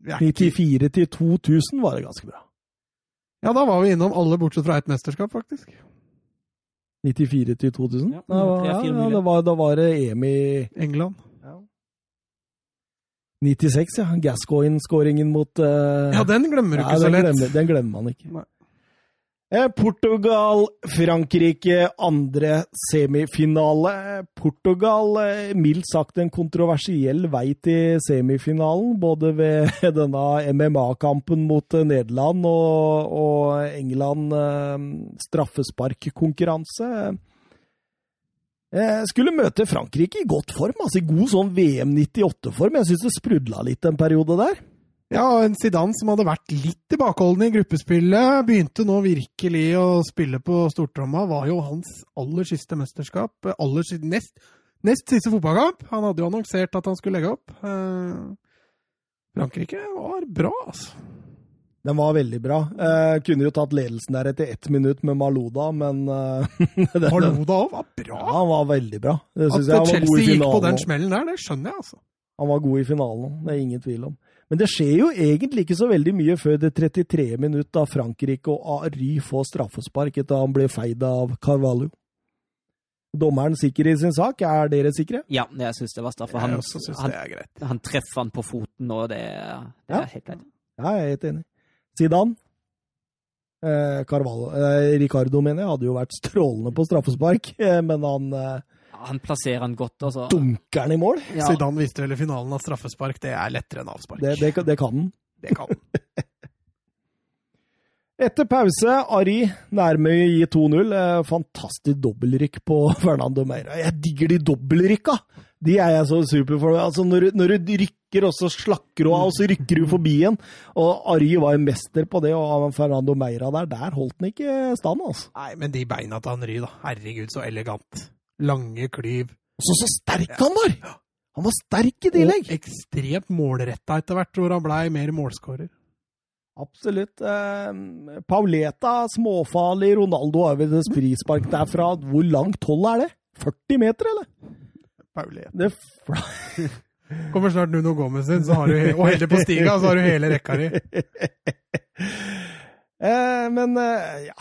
er 94 til 2000 var det ganske bra. Ja, da var vi innom alle bortsett fra ett mesterskap, faktisk. 94 til 2000? Ja, ja, ja da, var, da var det EM i England. 96, ja. Gascoigne-skåringen mot uh... Ja, den glemmer du ikke så lett. Glemmer, den glemmer man ikke. Nei. Eh, Portugal, Frankrike, andre semifinale. Portugal, eh, mildt sagt en kontroversiell vei til semifinalen. Både ved [laughs] denne MMA-kampen mot eh, Nederland og, og England straffesparkkonkurranse. Skulle møte Frankrike i godt form, altså i god sånn VM 98-form. Jeg syns det sprudla litt en periode der. Ja, en Zidane som hadde vært litt tilbakeholden i gruppespillet, begynte nå virkelig å spille på stortromma. Var jo hans aller siste mesterskap. Aller siste, nest, nest siste fotballkamp. Han hadde jo annonsert at han skulle legge opp. Eh, Frankrike var bra, altså. Den var veldig bra. Eh, kunne jo tatt ledelsen der etter ett minutt med Malouda, men eh, [laughs] Malouda òg var bra! Ja, han var veldig bra. At Chelsea gikk på den smellen der, det skjønner jeg, altså. Han var god i finalen, det er ingen tvil om. Men det skjer jo egentlig ikke så veldig mye før det 33 minutt da Frankrike og Ary får straffespark etter han ble feid av Carvalho. Dommeren sikker i sin sak. Er dere sikre? Ja, jeg syns det var straffe. Han, han, han, treffer han på foten, og det, det ja. er helt greit. Ja, jeg er helt enig. Zidane? Eh, Carvalho, eh, Ricardo, mener jeg, hadde jo vært strålende på straffespark, eh, [laughs] men han eh, han plasserer han godt. Altså. Dunker han i mål? Ja. Zidane viste vel i finalen at straffespark det er lettere enn avspark. Det, det, det kan han. Det kan han. [laughs] Etter pause, Ari Nærmøy gir 2-0. Eh, fantastisk dobbeltrykk på [laughs] Fernando Meira. Jeg digger de dobbeltrykka! De er jeg så super for. Altså, når, når, du rykker, og så slakker du av, og så rykker du forbi en. Og Ari var jo mester på det, og Fernando Meira der, der holdt han ikke stand, altså. Nei, men de beina til Henry, da. Herregud, så elegant lange klyv. Og så, så sterk han var! Han var sterk i tillegg! Og ekstremt målretta etter hvert, hvor han blei mer målskårer. Absolutt. Eh, Pauleta, småfarlig. Ronaldo har vel et frispark derfra. Hvor langt hold er det? 40 meter, eller? Pauleta. Det [laughs] Kommer snart Nuno Gomez inn, så har du, og heller på stiga, så har du hele rekka di. [laughs] eh, men eh, ja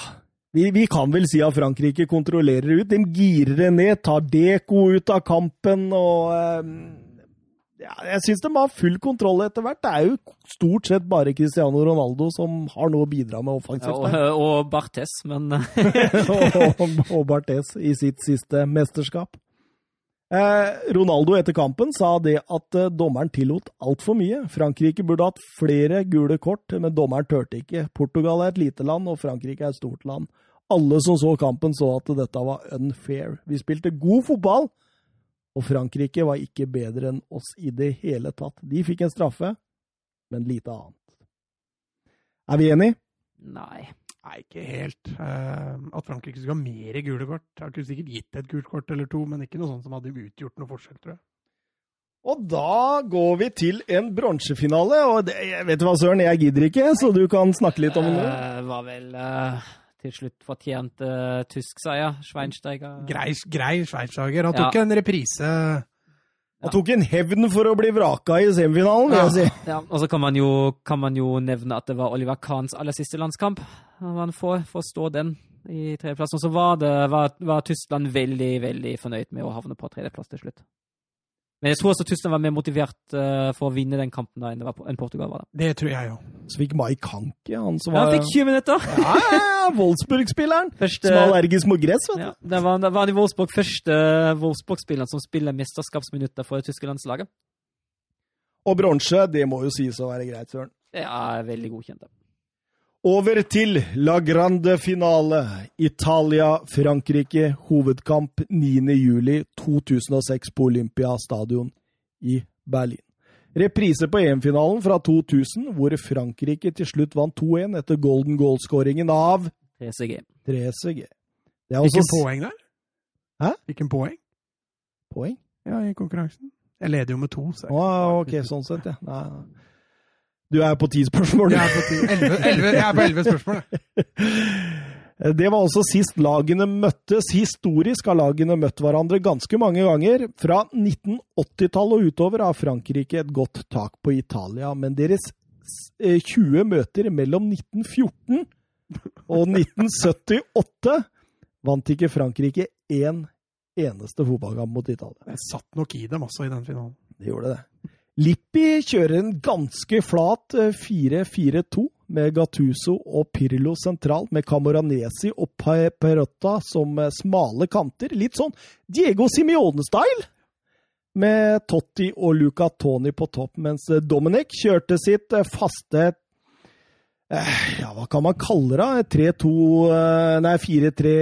vi, vi, kan vel si at Frankrike kontrollerer ut. De girer det ned, tar Deko ut av kampen og eh, ja, Jeg syns de har full kontroll etter hvert. Det er jo stort sett bare Cristiano Ronaldo som har noe å bidra med offensivt. Ja, og, og Barthes, men [laughs] og, og Barthes i sitt siste mesterskap. Eh, Ronaldo etter kampen sa det at eh, dommeren tillot altfor mye. Frankrike burde hatt flere gule kort, men dommeren turte ikke. Portugal er et lite land, og Frankrike er et stort land. Alle som så kampen, så at dette var unfair. Vi spilte god fotball, og Frankrike var ikke bedre enn oss i det hele tatt. De fikk en straffe, men lite annet. Er vi enige? Nei. Nei, ikke helt. Uh, at Frankrike skulle ha mer gule kort. Jeg kunne sikkert gitt et gult kort eller to, men ikke noe sånt som hadde utgjort noe forskjell, tror jeg. Og da går vi til en bronsefinale, og det, jeg vet du hva, Søren, jeg gidder ikke, så du kan snakke litt om det. Det var vel uh, til slutt fortjent uh, tysk seier. Schweinsteiger Grei, grei Schweinsteiger. Han tok Ja. en reprise. Han tok en hevn for å bli vraka i semifinalen, vil jeg si. Ja, og så kan man, jo, kan man jo nevne at det var Oliver Kahns aller siste landskamp. Man får forstå den i tredjeplassen. Og så var, det, var, var Tyskland veldig, veldig fornøyd med å havne på tredjeplass til slutt. Men jeg tror også Tyskland var mer motivert uh, for å vinne den kampen da enn, det var, enn Portugal var. da. Det tror jeg jo. Så fikk Mike Hanke, han som var Ja, han fikk 20 minutter! Ja, ja, ja, Wolfsburg-spilleren. Første, Som er allergisk mot gress, vet du. ja, det var, det var han i Wolfsburg første Wolfsburg-spilleren som spiller mesterskapsminutter for det tyske landslaget. Og bronse, det må jo sies å være greit, Søren. Det er veldig godkjent. det. Over til La Grande finale. Italia-Frankrike, hovedkamp 9. juli 2006 på Olympia stadion i Berlin. Reprise på EM-finalen fra 2000, hvor Frankrike til slutt vant 2-1 etter golden goal-skåringen av 3CG. 3CG. Det er også en poeng der. Hæ? Hvilken en poeng poeng. ja, i konkurransen. Jeg leder jo med to. Så Ah, ok, sånn sett, ja. Nei, nei. Du er på ti spørsmål, jeg, er på ti, elleve, elleve, jeg er på elleve spørsmål. [laughs] Det var også sist lagene møttes. Historisk har lagene møtt hverandre ganske mange ganger. Fra 1980-tallet og utover har Frankrike et godt tak på Italia, men deres eh, 20 møter mellom 1914 og 1978 vant ikke Frankrike én eneste fotballkamp mot Italia. Jeg satt nok i dem også i den finalen. Det gjorde det. Lippi kjører en ganske flat eh, 4-4-2 med Gattuso og Pirlo sentralt, med Camoranesi og Perotta som eh, smale kanter. Litt sånn Diego Simione-style! Med Totti og Luca Toni på topp, mens eh, Dominic kjørte sitt eh, faste eh, Ja, hva kan man kalle det? 3-2 eh, Nei, 4-3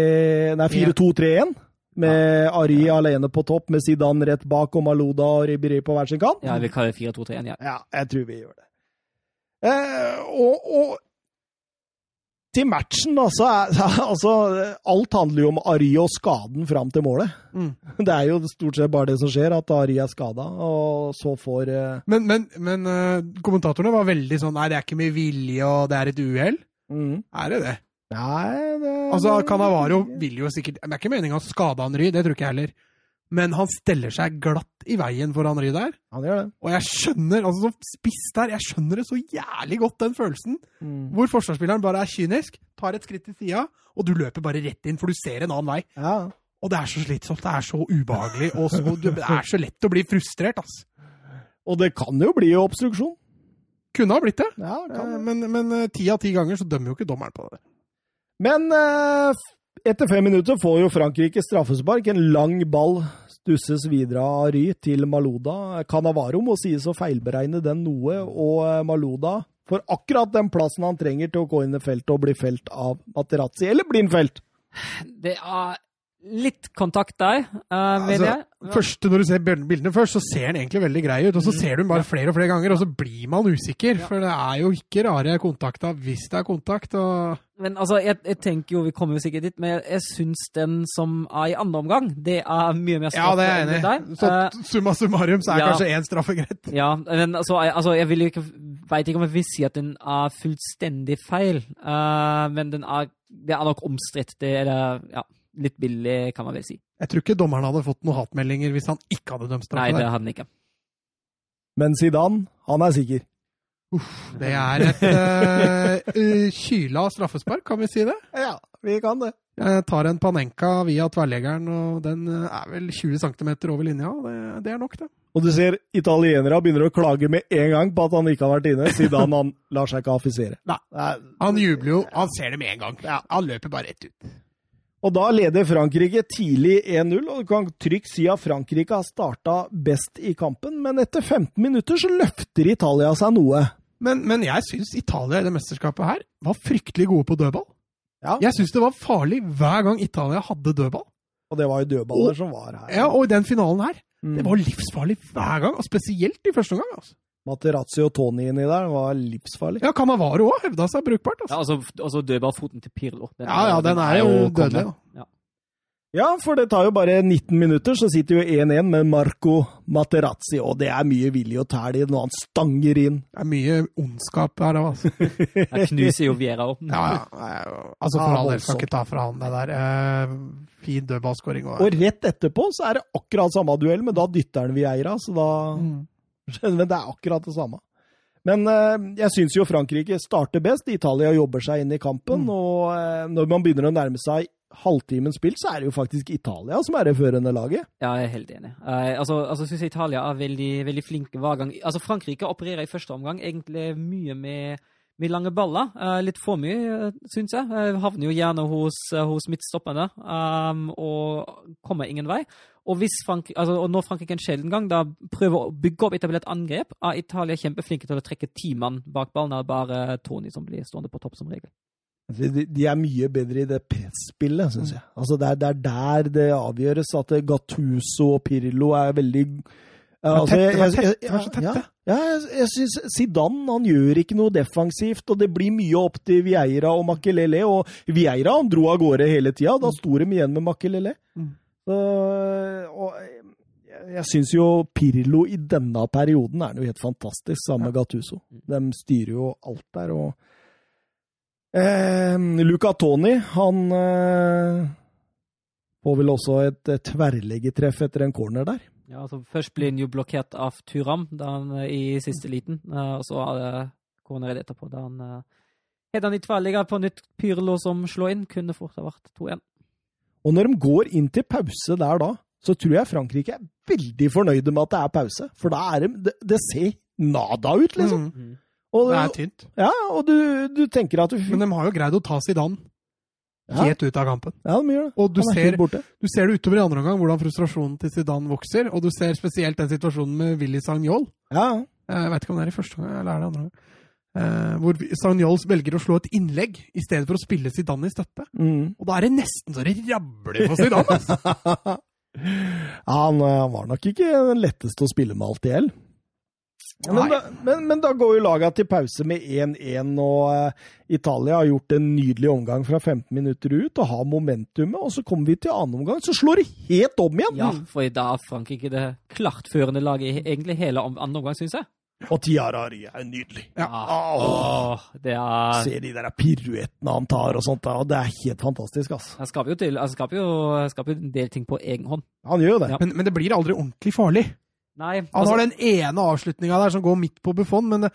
Nei, 4-2-3-1. Med Ari alene på topp, med Zidane rett bak og Malouda og Ribéry på hver sin kant. Ja, vi kaller kalle det 4-2-3-1, ja. Ja, jeg tror vi gjør det. Eh, og, og til matchen, da, så er [laughs] altså Alt handler jo om Ari og skaden fram til målet. Mm. [laughs] Det er jo stort sett bare det som skjer, at Ari er skada, og så får eh, Men, men, men eh, kommentatorene var veldig sånn Nei, det er ikke med vilje, og det er et uhell. mm. Er det det? Nei, det Altså, Canavaro vil jo sikkert Det er ikke meninga å skade Henry, det tror ikke jeg heller. Men han steller seg glatt i veien for Henry der. Han gjør det. Og jeg skjønner, altså som spiss der, jeg skjønner det så jævlig godt, den følelsen. Mm. Hvor forsvarsspilleren bare er kynisk, tar et skritt til sida, og du løper bare rett inn, for du ser en annen vei. Ja. Og det er så slitsomt, det er så ubehagelig, og så, det er så lett å bli frustrert, ass. Og det kan jo bli obstruksjon. Kunne ha blitt det, Ja, det kan Eh, det. men, men eh, ti av ti ganger så dømmer jo ikke dommeren på det. Men eh, etter fem minutter får jo Frankrike straffespark. En lang ball stusses videre av Ry til Malouda. Canavaro må sies å feilberegne den noe, og eh, Malouda får akkurat den plassen han trenger til å gå inn i feltet og bli felt av Materazzi. Eller blir? Det er litt kontakt der, uh, mener Altså, jeg. Første, Når du ser bildene først, så ser den egentlig veldig grei ut. Og så ser du den bare flere og flere ganger, og så blir man usikker. For det er jo ikke rare kontakter hvis det er kontakt. og... Men altså, jeg, jeg tenker jo, vi kommer jo sikkert dit, men jeg, jeg syns den som er i andre omgang, det er mye mer straff Ja, det enn i. Så Eh, summa summarum så er ja. kanskje én straffe greit. ja, men altså, jeg, altså, jeg vil jo ikke Veit ikke om jeg vil si at den er fullstendig feil, uh, men den er, det er nok omstridt. Det er det, ja, litt billig, kan man vel si. Jeg tror ikke dommeren hadde fått noen hatmeldinger hvis han ikke hadde dømt Nei, det hadde han ikke. Men Zidane, han er sikker. Det er et uh, kyla straffespark, kan vi si det? Ja, vi kan det. Jeg tar en Panenka via tverrleggeren, og den er vel 20 cm over linja. Det, det er nok, det. Og du ser italienere begynner å klage med en gang på at han ikke har vært inne. siden han lar seg ikke affisere. Nei. Nei, Han jubler jo. Han ser det med en gang. Han løper bare rett ut. Og da leder Frankrike tidlig 1-0, og du kan trygt si at Frankrike har starta best i kampen, men etter 15 minutter så løfter Italia seg noe. Men, men jeg syns Italia i det mesterskapet her var fryktelig gode på dødball. Ja. Jeg syns det var farlig hver gang Italia hadde dødball. Og det var jo dødballer som var her. Ja, Og i den finalen her, Mm. det var livsfarlig hver gang. Og spesielt i første omgang. Altså. Materazzi og Tony inni der var livsfarlig. Ja, Canavaro òg hevda seg brukbart. Ja, Altså. altså, altså dødballfoten til Pirlo. Den Ja, ja, den er jo dødelig. Ja. Ja, for det tar jo bare 19 minutter, så sitter jo 1-1 med Marco Materazzi, og det er mye vilje og tæl i når han stanger inn. Det er mye ondskap her òg, altså. [laughs] Jeg knuser jo Viera opp. Ja, ja. Altså, for all del, skal ikke ta fra han det der. Eh, fin dødballskåring. Og rett etterpå så er det akkurat samme duell, men da dytter han Vieira, så da Mm. Men det er akkurat det samme. Men eh, jeg syns jo Frankrike starter best. Italia jobber seg inn i kampen. Mm. Og eh, når man begynner å nærme seg halvtimen spilt, så er det jo faktisk Italia som er det førende laget. Ja, jeg er helt enig. Eh, altså, altså jeg synes Italia er veldig, veldig flinke hver gang. Altså, Frankrike opererer i første omgang egentlig mye med, med lange baller. Uh, litt for mye, uh, syns jeg. Uh, havner jo gjerne hos, uh, hos midtstopperne um, og kommer ingen vei. Og, hvis Frank altså, og når Frankrike en sjelden gang da prøver å bygge opp etablert angrep, er Italia kjempeflinke til å trekke ti mann bak ballen. Det er bare Tony som blir stående på topp som regel. De, de er mye bedre i det presspillet, syns jeg. Altså det, er, det er der det avgjøres. At Gattuso og Pirlo er veldig altså, det var jeg, tette, vær så tette. ja, ja, jeg, jeg syns Zidane han gjør ikke noe defensivt, og det blir mye opp til Vieira og Makelele. Og Vieira han dro av gårde hele tida. Da sto de igjen med Makelele. Mm. Så, og jeg, jeg syns jo Pirlo i denne perioden er noe helt fantastisk, sammen med Gattuso. De styrer jo alt der. og Eh, Luca Toni, han eh, får vel også et, et tverrleggertreff etter en corner der. Ja, altså Først blir han jo blokkert av Turam han, eh, i siste liten, eh, og så er det corneret etterpå. Da han han i tverrligger på nytt Pirlo som slår inn. Kunne fort ha vært 2-1. Og når de går inn til pause der da, så tror jeg Frankrike er veldig fornøyde med at det er pause. For da er de Det, det ser nada ut, liksom. Mm. Og, Det er tynt. ja, og du, du tenker at du Men de har jo greid å ta Zidane ja, helt ut av kampen. ja, de gjør det. Og du er ser, borte. du ser det utover i andre omgang, hvordan frustrasjonen til Zidane vokser. Og du ser spesielt den situasjonen med Willy Sagnol. Ja, Jeg vet ikke om det er i første omgang, eller er det andre omgang. Eh, hvor Sagnols velger å slå et innlegg i stedet for å spille Zidane i støtte. mm. Og da er det nesten så det rabler for Zidane! Altså. [laughs] ja han, eh, han var nok ikke den letteste å spille med alt i hjel. Men, da- men, men da går jo laga til pause med 1-1, og uh, Italia har gjort en nydelig omgang fra 15 minutter ut og har momentumet. Og så kommer vi til annen omgang, så slår det helt om igjen! Ja, for i dag er Frankrike det klartførende laget egentlig hele andre omgang, syns jeg. Og Tiarari er nydelig. Ja. Åh, Åh, det er Se de der piruettene han tar og sånt. og Det er helt fantastisk, altså. Han skaper jo, til, han skaper jo, skaper jo en del ting på egen hånd. Han gjør jo det. Ja. Men, men det blir aldri ordentlig farlig. Nei, Han altså, har den ene avslutninga der som går midt på Buffon, men det,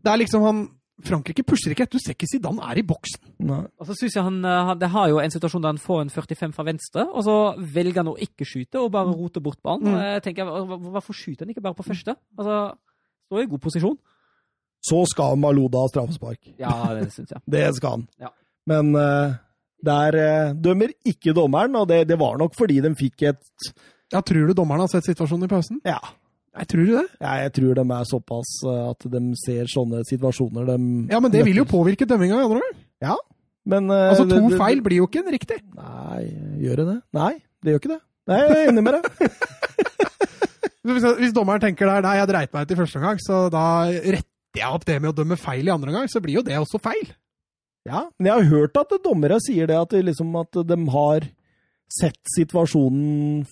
det er liksom han Frankrike pusher ikke. Du ser ikke Zidane er i boksen. Nei. og så synes jeg han, eh, han Det har jo en situasjon der han får en 45 fra venstre, og så velger han å ikke skyte og bare rote bort ballen. Mm. Jeg tenker, Hvorfor skyter han ikke bare på første? Altså, Står i god posisjon. Så skal Maluda ha straffespark. Ja, det syns jeg. [laughs] Det skal han. Ja. Men uh, der uh, dømmer ikke dommeren, og det, det var nok fordi de fikk et Ja, Tror du dommeren har sett situasjonen i pausen? Ja. Jeg tror du det? Ja, jeg tror de er såpass uh, at de ser sånne situasjoner de Ja, men det vil jo påvirke dømminga i andre gang. Men, eh, Altså, to det- det- feil blir jo ikke en riktig. Nei, gjør det det? Nei, det gjør ikke det. Nei, jeg er enig med deg. [laughs] Hvis, hvis dommeren tenker der nei, jeg dreit meg ut i første omgang, så da retter jeg opp det med å dømme feil i andre omgang, så blir jo det også feil. Ja, men jeg har hørt at dommere sier det, at, liksom, at de har sett situasjonen,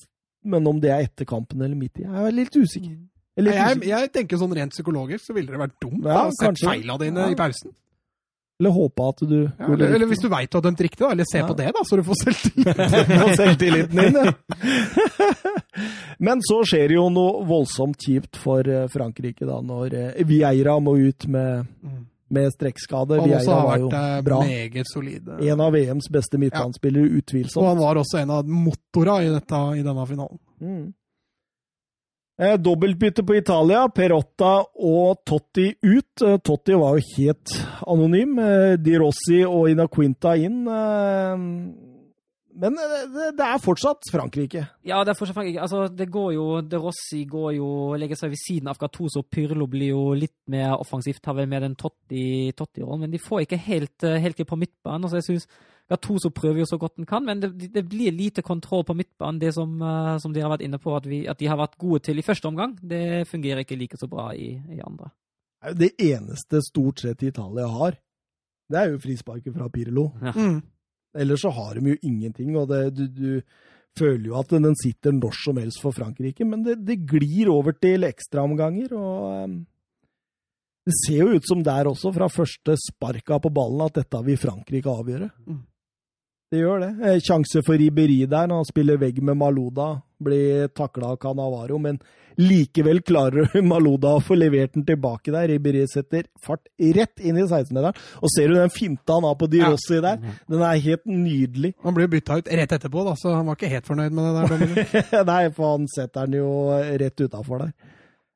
men om det er etter kampen eller midt i. Jeg er litt usikker. Jeg litt Jeg, usikker. jeg tenker sånn rent psykologisk så ville det vært dumt Ja, å sette kanskje. feila dine Ja. i pausen. Eller håpe at du Ja, eller, eller hvis du veit du har dømt riktig, da, eller se Ja. på det, da, så du får selvtillit. [laughs] Selvtilliten din. [laughs] Men så skjer jo noe voldsomt kjipt for eh, Frankrike, da, når eh, Vieira må ut med, med strekkskade. Han Vieira har vært eh, bra. meget solid. En av VMs beste midtbanespillere, Og utvilsomt. han var også en av motora i, dette, i denne finalen. Mm. Eh, Dobbeltbytte på Italia. Perotta og Totti ut. Eh, Totti var jo helt anonym. Eh, Di Rossi og Ina Quinta inn. Eh, men eh, det, det er fortsatt Frankrike. Ja, det er fortsatt Frankrike. Altså, det går jo De Rossi går jo legger seg ved siden av Gattuso. Pyrlo blir jo litt mer offensivt, har vel med den Totti-rollen. Totti men de får ikke helt, eh, helt til på midtbanen. Altså, jeg synes Gattuso prøver jo så godt en kan, men det, det blir lite kontroll på midtbanen. Det som, eh, som de har vært inne på, at, vi, at de har vært gode til i første omgang, det fungerer ikke like så bra i, i andre. Det er jo det eneste stort sett Italia har. Det er jo frisparket fra Pirlo. Ja. Mm. Ellers så har de jo ingenting. og det, du, du, føler jo at den sitter når som helst for Frankrike, men det, det glir over til ekstraomganger. og um, Det ser jo ut som der også, fra første sparka på ballen, at dette vil Frankrike avgjøre. Mm. Det gjør det. Eh, Sjanse for Riberi der, når han spiller vegg med Maluda. Blir takla av Canavaro, men likevel klarer [laughs] Maluda å få levert den tilbake der. Riberi setter fart rett inn i 16-meteren. Og ser du den finta han har på Di. Rossi der? Den er helt nydelig. Han ble bytta ut rett etterpå, da, så han var ikke helt fornøyd med det der. [laughs] Nei, for han setter den jo rett utafor der.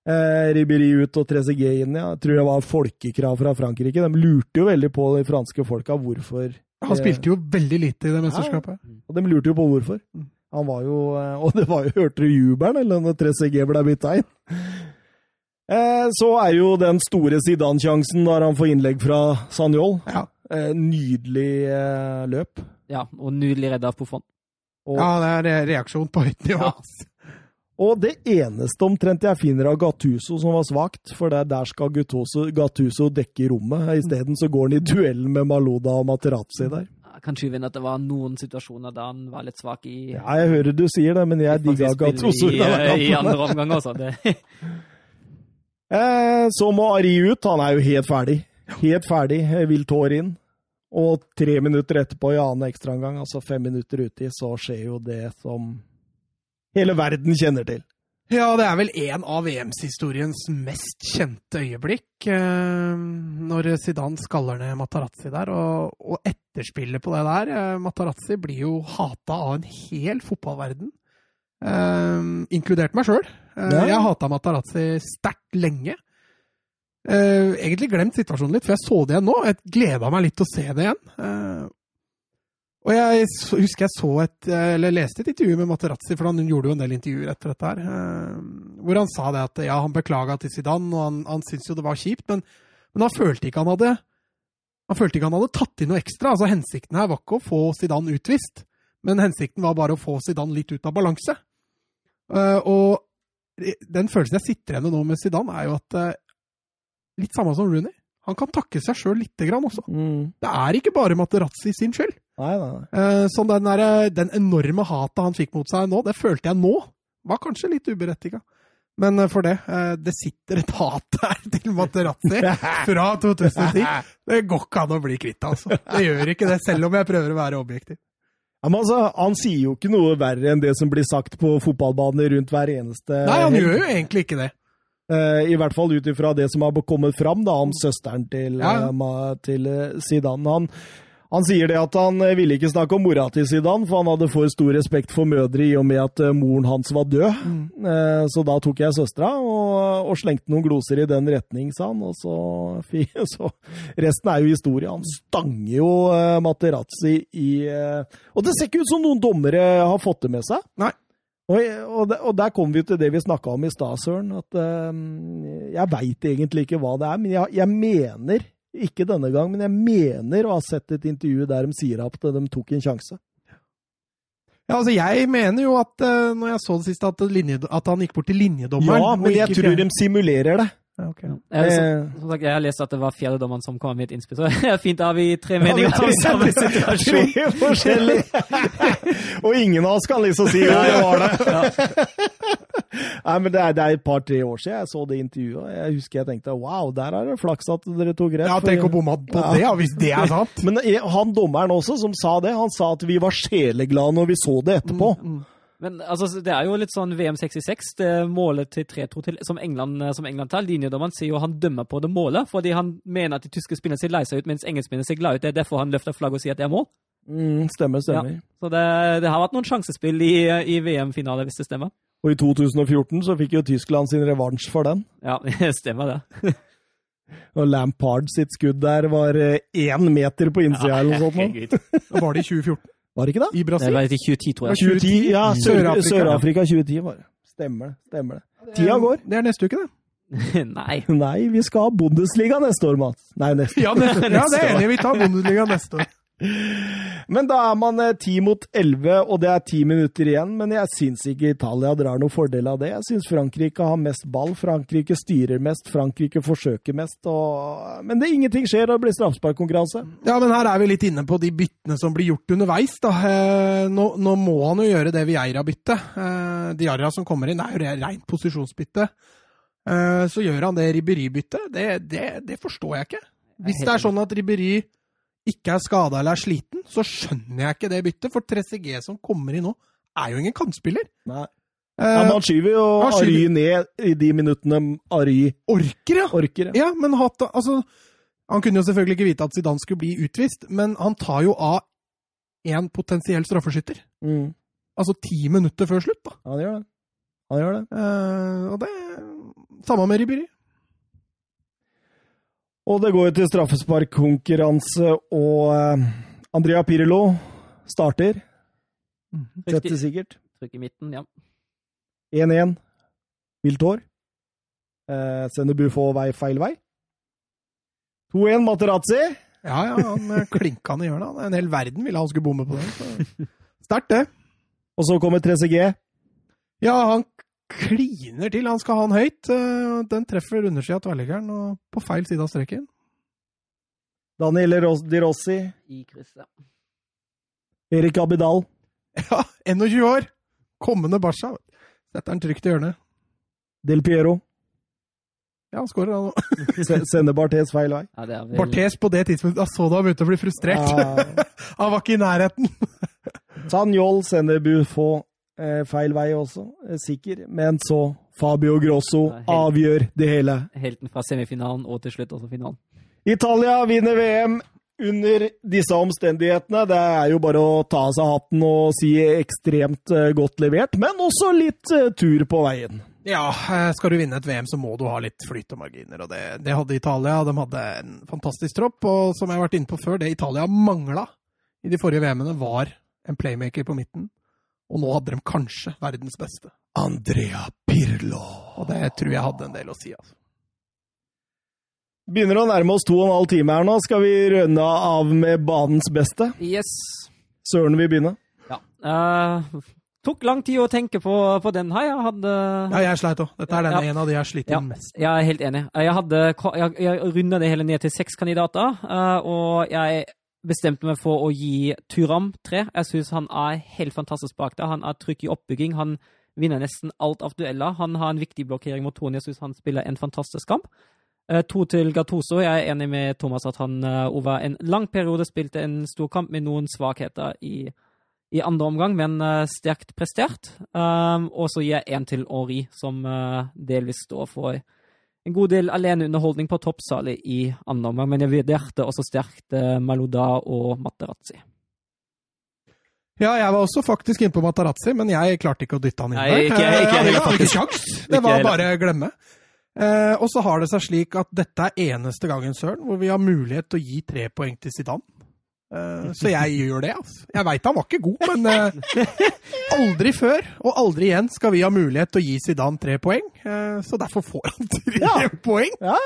Eh, Riberi ut og Trezeguet inn, ja. Jeg tror det var folkekrav fra Frankrike. De lurte jo veldig på de franske folka hvorfor. Han spilte jo veldig lite i det mesterskapet. Og de lurte jo på hvorfor. Han var jo eh, Og det var jo Hørte du jubelen, eller når 3CG ble bytta inn? Eh, så er jo den store Zidane-sjansen når han får innlegg fra Sanjol. Ja. Eh, nydelig eh, løp. Ja, og nydelig redda av Poffon. Og, ja, det er re- reaksjon på høyt nivå. Ja. Og det eneste omtrent jeg finner av Gattuso som var svakt, for der skal Gattuso, Gattuso dekke rommet. Isteden så går han i duellen med Maluda og Materazzi der. Kan skyve inn at det var noen situasjoner da han var litt svak i Ja, jeg hører du sier det, men jeg digga Gattuso. i, i i andre omgang også. Det, [laughs] Eh, så må Ari ut. Han er jo helt ferdig. Helt ferdig. Vil tår inn. Og tre minutter etterpå i annen ekstraomgang, altså fem minutter uti, så skjer jo det som hele verden kjenner til. Ja, det er vel en av VMs-historiens mest kjente øyeblikk. Eh, når Zidane skaller ned Matarazzi der, og, og etterspillet på det der. Eh, Matarazzi blir jo hata av en hel fotballverden, eh, inkludert meg sjøl. Eh. Jeg hata Matarazzi sterkt lenge. Eh, egentlig glemt situasjonen litt, for jeg så det igjen nå. Jeg gleda meg litt til å se det igjen. Eh, og jeg husker jeg så et, eller leste et intervju med Materazzi, for han gjorde jo en del intervjuer etter dette her, eh, hvor han sa det at ja, han beklaga til Zidane, og han, han syntes jo det var kjipt, men, men han følte ikke han hadde han følte ikke han hadde tatt inn noe ekstra. altså Hensikten her var ikke å få Zidane utvist, men hensikten var bare å få Zidane litt ut av balanse. Eh, og den følelsen jeg sitter igjen med nå med Zidane, er jo at eh, litt samme som Rooney. Han kan takke seg sjøl lite grann også. Det er ikke bare Materazzi sin skyld. Nei, nei, nei. Eh, Så den, der, den enorme hatet han fikk mot seg nå, det følte jeg nå, var kanskje litt uberettiga. Men eh, for det, eh, det sitter et hat [laughs] der til Materazzi fra 2010. Det går ikke an å bli kvitt, altså. Det gjør ikke det, selv om jeg prøver å være objektiv. Ja, men altså, han sier jo ikke noe verre enn det som blir sagt på fotballbaner rundt hver eneste Nei, han gjør jo egentlig ikke det. Eh, I hvert fall ut ifra det som har kommet fram da, om søsteren til, Ja, eh, til eh, Zidane. Han, han sier det at han eh, ville ikke snakke om mora til Zidane, for han hadde for stor respekt for mødre i og med at eh, moren hans var død. Mm. Eh, Så da tok jeg søstera og, og slengte noen gloser i den retning, sa han. Og så, [laughs] så Resten er jo historie. Han stanger jo Materazzi i Og det ser ikke ut som noen dommere har fått det med seg. Nei. Og, og, og der kommer vi til det vi snakka om i stad, Søren. At eh, jeg veit egentlig ikke hva det er, men jeg, jeg mener ikke denne gang, men jeg mener å ha sett et intervju der de sier at de tok en sjanse. Ja, altså Jeg mener jo at eh, når jeg så det siste, at, linje, at han gikk bort til linjedommeren. Ja, men jeg tror de simulerer det. Ja. Jeg, som, Eh, som sagt, jeg har lest at det var fjerdedommeren som kom med et innspill, så [laughs] det er fint da har vi tre Ja, vi meninger tre- om samme situasjon. [laughs] Tre forskjellige! [laughs] og ingen av oss kan liksom si ja, det var det. Nei, men det er, det er et par-tre år siden jeg så det intervjuet. Jeg husker jeg tenkte wow, der er det flaks at dere tok rett. Ja, tenk å bomme på Ja. det, ja, hvis det er sant. Men eh, han dommeren også, som sa det, han sa at vi var sjeleglade når vi så det etterpå. Mm, Men altså, det er jo litt sånn VM 66, det målet til 3-2 til- som England, som England tar. Linjedommeren sier jo han dømmer på det målet, fordi han mener at de tyske spillerne ser lei seg ut, mens engelskmennene ser glad ut. Det er derfor han løfter flagget og sier at det er mål. Mm, stemmer, stemmer. Så det, det har vært noen sjansespill i, i VM-finale, hvis det stemmer. Og i 2014 så fikk jo Tyskland sin revansj for den. Ja, [laughs] det stemmer det. [laughs] Og Lampard sitt skudd der var eh, én meter på innsida eller noe sånt. Var det i 2014 Var det ikke det? i Det var i 2010, tror jeg. 2010, ja. Sør- Sør-Afrika. Sør Sør 2010 var det. Stemmer det. Stemmer det. Tida går. Det er neste uke, det. [laughs] Nei. Nei, vi skal ha Bundesliga neste år, Mats. Nei, neste Ja, neste, ja det er enig. Vi tar Bundesliga neste år. Men da er man eh, ti mot elleve, og det er ti minutter igjen. Men jeg syns ikke Italia drar noen fordel av det. Jeg syns Frankrike har mest ball. Frankrike styrer mest, Frankrike forsøker mest. Og... Men det, ingenting skjer, og det blir straffesparkkonkurranse. Ja, men her er vi litt inne på de byttene som blir gjort underveis. da. Eh, nå, nå må han jo gjøre det Vieira-byttet. Eh, Diarra som kommer inn, er jo rent posisjonsbytte. Eh, så gjør han det Ribéry-byttet. Det, det, det forstår jeg ikke. Hvis det er sånn at Ribéry ikke er skada eller er sliten, så skjønner jeg ikke det byttet. For 3CG som kommer inn nå, er jo ingen kantspiller. Nei. Eh, Ja, man skyver jo han skyver- Ary ned i de minuttene Ary orker, ja! orker. Ja, men hatt, altså, Han kunne jo selvfølgelig ikke vite at Zidane skulle bli utvist, men han tar jo av én potensiell straffeskytter. Mm. Altså ti minutter før slutt, da. Han gjør det. Han gjør det. Eh, og det Samme med Ribéry. Og det går jo til straffesparkkonkurranse, og eh, Andrea Pirlo starter. Setter sikkert. Trykk i midten, ja. 1-1. Vilt hår. Eh, sender Buffon vei feil vei. 2-1 Materazzi. Ja, ja, han eh, klinka han i hjørnet. En hel verden ville han skulle bomme på den. [laughs] Sterkt, det. Og så kommer 3CG. Ja, han kliner til. Han skal ha den høyt. eh, Den treffer undersida av tverrliggeren og på feil side av streken. Daniel Di Rossi. I krysset. Erik Abidal. Ja, 21 år! Kommende Barca. Setter den trygt i hjørnet. Del Piero. Ja, han skårer, han òg. [laughs] [laughs] Sender Barthes feil vei. Ja, det er vel... Barthes på det tidspunktet, da så du han begynte å bli frustrert. Ja. [laughs] Han var ikke i nærheten. Sanjol sender Buffon eh, feil vei også, eh, sikker. Men så Fabio Grosso helt- avgjør det hele. Helten fra semifinalen og til slutt også finalen. Italia vinner VM under disse omstendighetene. Det er jo bare å ta av seg hatten og si ekstremt eh, godt levert, men også litt eh, tur på veien. Ja, eh, skal du vinne et VM, så må du ha litt flyt og marginer. Og det, det hadde Italia. De hadde en fantastisk tropp. Og som jeg har vært inne på før, det Italia mangla i de forrige VM-ene, var en playmaker på midten. Og nå hadde de kanskje verdens beste. Andrea Pirlo. Og det tror jeg hadde en del å si. altså. Begynner å nærme oss to og en halv time her nå. Skal vi rønne av med banens beste? Yes! Søren vil begynne. Ja. Uh, tok lang tid å tenke på, på den her. Jeg hadde Ja, jeg sleit òg. Dette er den Ja. en av de jeg sliter Ja. mest Jeg er helt enig. Jeg, hadde, jeg, jeg runda det hele ned til seks kandidater, uh, og jeg bestemte meg for å gi Turam tre. Jeg syns han er helt fantastisk bak der. Han er trygg i oppbygging. Han vinner nesten alt av dueller. Han har en viktig blokkering mot Tony. Jeg syns han spiller en fantastisk kamp. Eh, To til Gattuso. Jeg er enig med Thomas at han eh, over en lang periode spilte en stor kamp med noen svakheter i, i andre omgang, men eh, sterkt prestert. Og så gir jeg én til Ori, som delvis står for en god del aleneunderholdning på toppsalet i andre omgang, men jeg vurderte også sterkt eh, Malouda og Materazzi. Ja, jeg var også faktisk inne på Matarazzi, men jeg klarte ikke å dytte han inn Nei, ikke, ikke- Jeg hadde ikke sjans. Det var bare å glemme. Eh, og så har det seg slik at dette er eneste gangen, Søren, hvor vi har mulighet til å gi tre poeng til Zidane. Eh, så jeg gjør det, altså. Jeg veit han var ikke god, men eh, [laughs] aldri før og aldri igjen skal vi ha mulighet til å gi Zidane tre poeng. Eh, så derfor får han [laughs] tre Ja. poeng. Ja.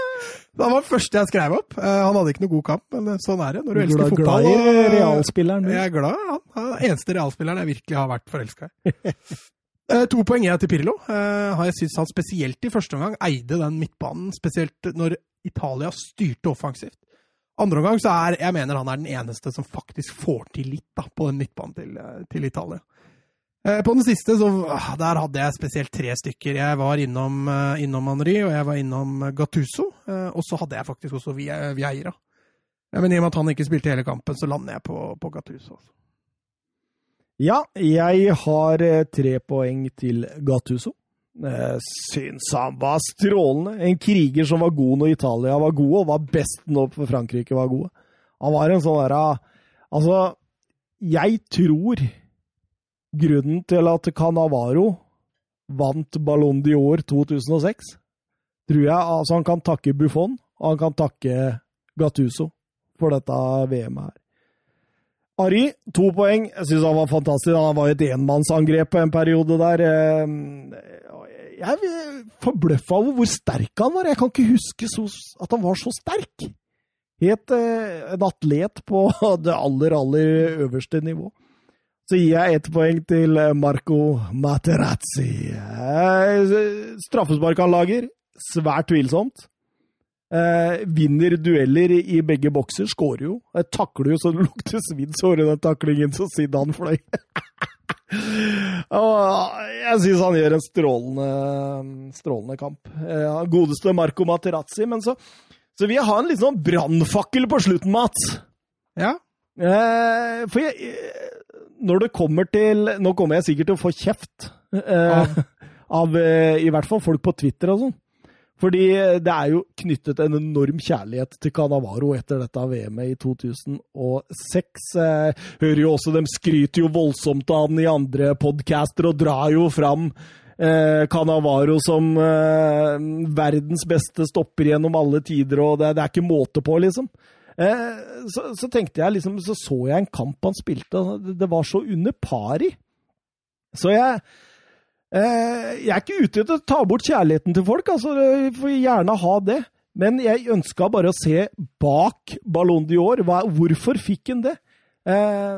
Det var det første jeg skrev opp. Han hadde ikke noe god kamp, men sånn er det når du elsker Glad, fotball. glad i realspilleren. jeg er glad. Han han er den eneste realspilleren jeg virkelig har vært forelska i. [laughs] To poeng er til Pirlo. Har jeg syns han spesielt i første omgang eide den midtbanen, spesielt når Italia styrte offensivt. Andre omgang så er jeg mener han er den eneste som faktisk får til litt da, på den midtbanen til, eh, til Italia. Eh, på den siste, så ah, der hadde jeg spesielt tre stykker. Jeg var innom, eh, innom Henri, og jeg var innom Gattuso. Og så hadde jeg faktisk også Vieira. Ja, men i og med at han ikke spilte hele kampen, så lander jeg på, på Gattuso. altså. Ja, jeg har tre poeng til Gattuso. Jeg syns han var strålende. En kriger som var god når Italia var gode, og var best når Frankrike var gode. Han var en sånn derre Altså, jeg tror grunnen til at Canavaro vant Ballon d'Or 2006, tror jeg altså han kan takke Buffon, og han kan takke Gattuso for dette VM-et her. Ari, to poeng. Jeg syns han var fantastisk. Han var et enmannsangrep på en periode der. Eh, Jeg er forbløffa over hvor sterk han var. Jeg kan ikke huske så, at han var så sterk. Helt eh, en atlet på [laughs] det aller, aller øverste nivå. Så gir jeg ett poeng til eh, Marco Materazzi. Eh, Straffespark han lager, svært tvilsomt. Eh, vinner dueller i begge bokser, skårer jo. Jeg takler jo så det lukter svidd såre den taklingen så siden han fløy. [laughs] Jeg syns han gjør en strålende, strålende kamp. Eh, godeste Marco Materazzi. Men så, så vil jeg ha en litt sånn brannfakkel på slutten, Mats. Ja. Eh, for jeg Når det kommer til Nå kommer jeg sikkert til å få kjeft. Eh, av eh, i hvert fall folk på Twitter og sånn. Fordi det er jo knyttet en enorm kjærlighet til Canavaro etter dette VM-et i 2006. Eh, hører jo også, De skryter jo voldsomt av den i andre podcaster og drar jo fram eh, Canavaro som eh, verdens beste stopper gjennom alle tider, og det, er ikke måte på, liksom. Eh, så, så, tenkte jeg liksom, så så jeg en kamp han spilte, det, det var så under par i. Så jeg jeg er ikke ute etter å ta bort kjærligheten til folk, altså, Vi får gjerne ha det. Men jeg ønska bare å se bak Ballon d'Or. Hvorfor fikk han det? Eh,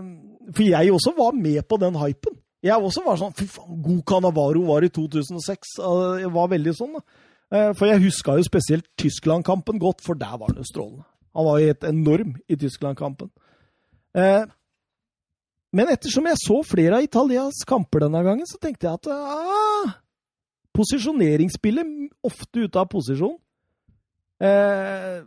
for jeg også var med på den hypen. Jeg også var sånn Fy faen, god Canavaro var i 2006. Jeg var veldig sånn, da. Eh, for jeg huska jo spesielt Tyskland-kampen godt, for der var han jo strålende. Han var jo helt enorm i Tyskland-kampen. Men ettersom jeg så flere av Italias kamper denne gangen, så tenkte jeg at ah, posisjoneringsspillet ofte ute av posisjon. Eh,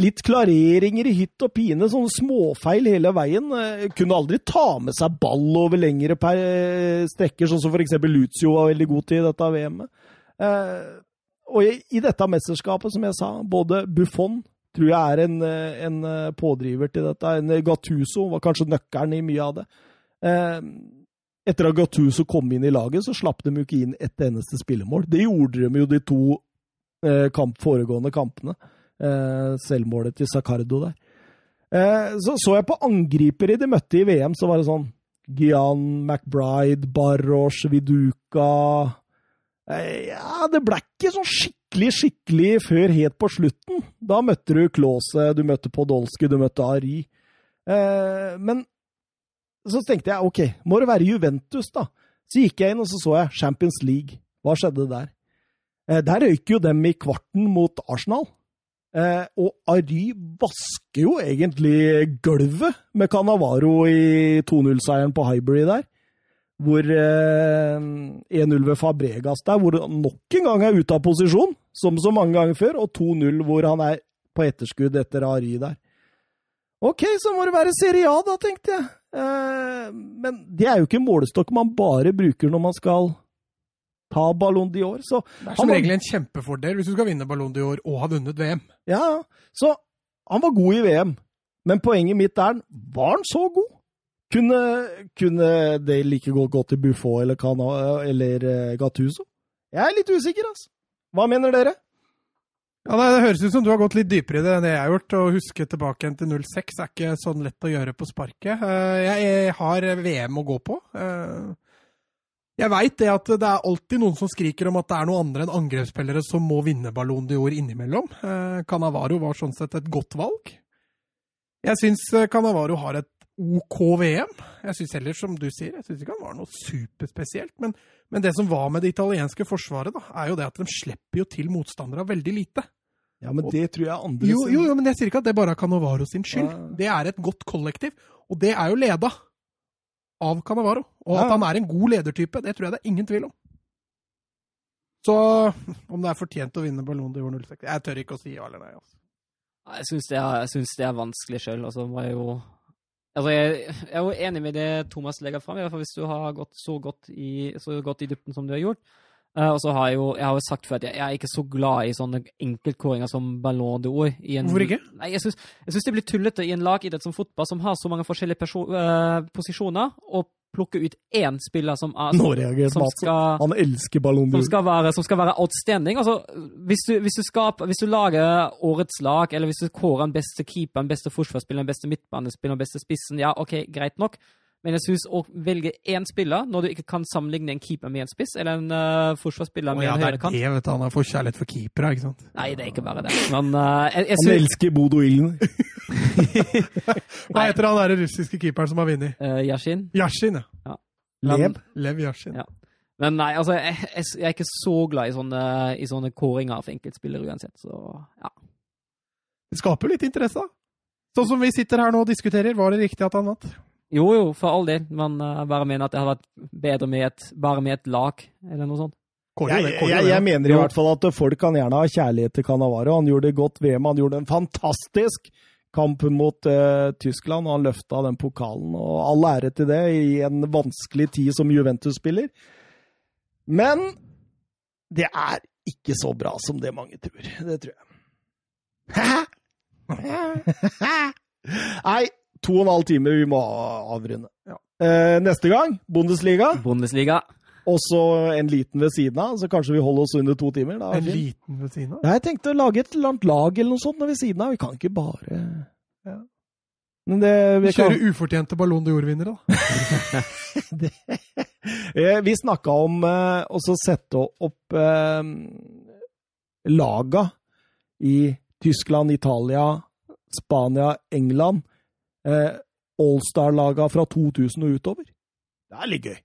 litt klareringer i hytt og pine, sånne småfeil hele veien. Eh, kunne aldri ta med seg ball over lengre per eh, strekker, sånn som f.eks. Lucio var veldig god til i dette VM-et. Eh, og i, i, dette mesterskapet, som jeg sa, både Buffon tror jeg er en, eh, en, eh, pådriver til dette. En Gattuso var kanskje nøkkelen i mye av det. Eh, etter at Gattuso kom inn i laget, så slapp de jo ikke inn ett eneste spillemål. Det gjorde de jo de to kamp, foregående kampene. Selvmålet til Sacardo der. Så så jeg på angripere de møtte i VM, så var det sånn Gian, McBride, Barros, Viduka Ja, det ble ikke sånn skikkelig skikkelig, før helt på slutten. Da møtte du Klause, du møtte Podolsky, du møtte Ari. Eh, men så tenkte jeg OK, må det være Juventus, da? Så gikk jeg inn og så så jeg Champions League. Hva skjedde der? Eh, der røyker jo dem i kvarten mot Arsenal. Eh, og Ary vasker jo egentlig gulvet med Canavaro i 2-0-seieren på Highbury der hvor eh, 1-0 ved Fabregas der, hvor han nok en gang er ute av posisjon, som så mange ganger før, og 2-0 hvor han er på etterskudd etter Ari der. Ok, så må det være Serie A, da, tenkte jeg. Eh, men det er jo ikke målestokk man bare bruker når man skal ta Ballon d'Or. Så det er som regel en kjempefordel hvis du skal vinne Ballon d'Or og ha vunnet VM. Ja, så han var god i VM, men poenget mitt er var han så god? Kunne, kunne det like godt gå til Buffon eller, eller eh, Gattuso? Jeg er litt usikker, altså. Hva mener dere? Ja, Det høres ut som du har gått litt dypere i det enn jeg har gjort. Å huske tilbake igjen til 06 er ikke sånn lett å gjøre på sparket. Eh, jeg har VM å gå på. Eh, jeg veit det at det er alltid noen som skriker om at det er noen andre enn angrepsspillere som må vinne Ballon d'Or innimellom. Canavaro var sånn sett et godt valg. Jeg syns Canavaro har et OK VM. Jeg syns heller, som du sier, jeg syns ikke han var noe superspesielt. Men, men, det som var med det italienske forsvaret, da, er jo det at de slipper jo til motstandere veldig lite. Ja, men det tror jeg andre jo, jo, jo, men jeg sier ikke at det bare er Canovaro sin skyld. Ja. Det er et godt kollektiv, og det er jo leda av Canavaro. Og ja. at han er en god ledertype, det tror jeg det er ingen tvil om. Så om det er fortjent å vinne Ballon d'Or 06 Jeg tør ikke å si ja eller nei. Altså. Jeg syns det, det, er vanskelig sjøl. Altså, var jo Altså, jeg, jeg, er jo enig med det Thomas legger fram, hvis du har gått så godt i, så godt i dybden som du har gjort. Uh, og så har jeg jo jeg har jo sagt før at jeg, jeg, er ikke så glad i sånne enkeltkåringer som Ballon d'Or. Hvorfor ikke? Nei, Jeg syns det blir tullete i en lagidrett som fotball, som har så mange forskjellige uh, posisjoner, og plukke ut én spiller som, er, som, reagerte skal, Han elsker Ballon d'Or. Som, som, skal være outstanding. Altså, hvis, du, hvis, du skaper, hvis, du, lager årets lag, eller hvis du kårer den beste keeperen, beste forsvarsspilleren, beste midtbanespilleren, beste spissen, ja, OK, greit nok. Men jeg synes å velge én spiller, når du ikke kan sammenligne en keeper med en spiss, eller en uh, forsvarsspiller med med ja, en det er høyrekant det, vet du. Han har kjærlighet for keepere, ikke sant. Nei, det er ikke bare det. Men uh, jeg, jeg Han elsker Bodo Ilden. [laughs] [laughs] Hva heter han der russiske keeperen som har vunnet? uh, Yashin Yashin, ja. Lev. Lev Yashin. Ja. Men nei, altså, jeg, jeg, jeg er ikke så glad i sånne, i sånne kåringer for enkeltspillere uansett, så ja. Det skaper jo litt interesse, da. Sånn som vi sitter her nå og diskuterer, var det riktig at han vant? Jo, jo, for all del. Man jeg bare mener at det hadde vært bedre med et, bare med et lag, eller noe sånt. Kåre, Jeg, Kåre, jeg, jeg mener i hvert fall at folk kan gjerne ha kjærlighet til Cannavaro. Han gjorde det godt VM. Han gjorde en fantastisk kamp mot uh, Tyskland, og han løfta den pokalen. og All ære til det i en vanskelig tid som Juventus-spiller. Men det er ikke så bra som det mange tror. Det tror jeg. [laughs] Nei, to og en halv time. Vi må avrunde. Ja. Eh, neste gang, Bundesliga. Bundesliga. Og så en liten ved siden av, så kanskje vi holder oss under to timer. Da. En liten ved siden av. Ja, jeg tenkte å lage et eller annet lag eller noe sånt ved siden av. Vi kan ikke bare Ja. Men det vi, Vi kan, kjører ufortjente Ballon d'Or-vinnere, da. [laughs] Eh, vi snakka om eh, å sette opp eh, laga i Tyskland, Italia, Spania, England. Eh, Allstar-laga fra 2000 og utover. Det er litt gøy.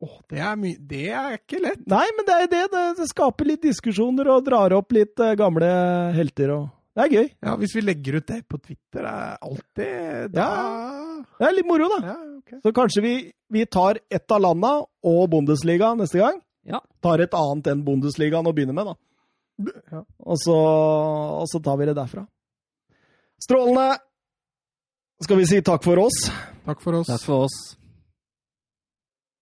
Åh, det er, det er ikke lett. Nei, men det er det. Det, det skaper litt diskusjoner og drar opp litt eh, gamle helter. og Det er gøy. Ja, Hvis vi legger ut det på Twitter, er alltid da... Det er litt moro, da. Ja, okay. Så kanskje vi, vi tar ett av landa og Bundesliga neste gang. Ja. Tar et annet enn Bundesligaen å begynne med, da. Ja. Og så, og så tar vi det derfra. Strålende! Skal vi si takk for oss? Takk for oss. Takk for oss.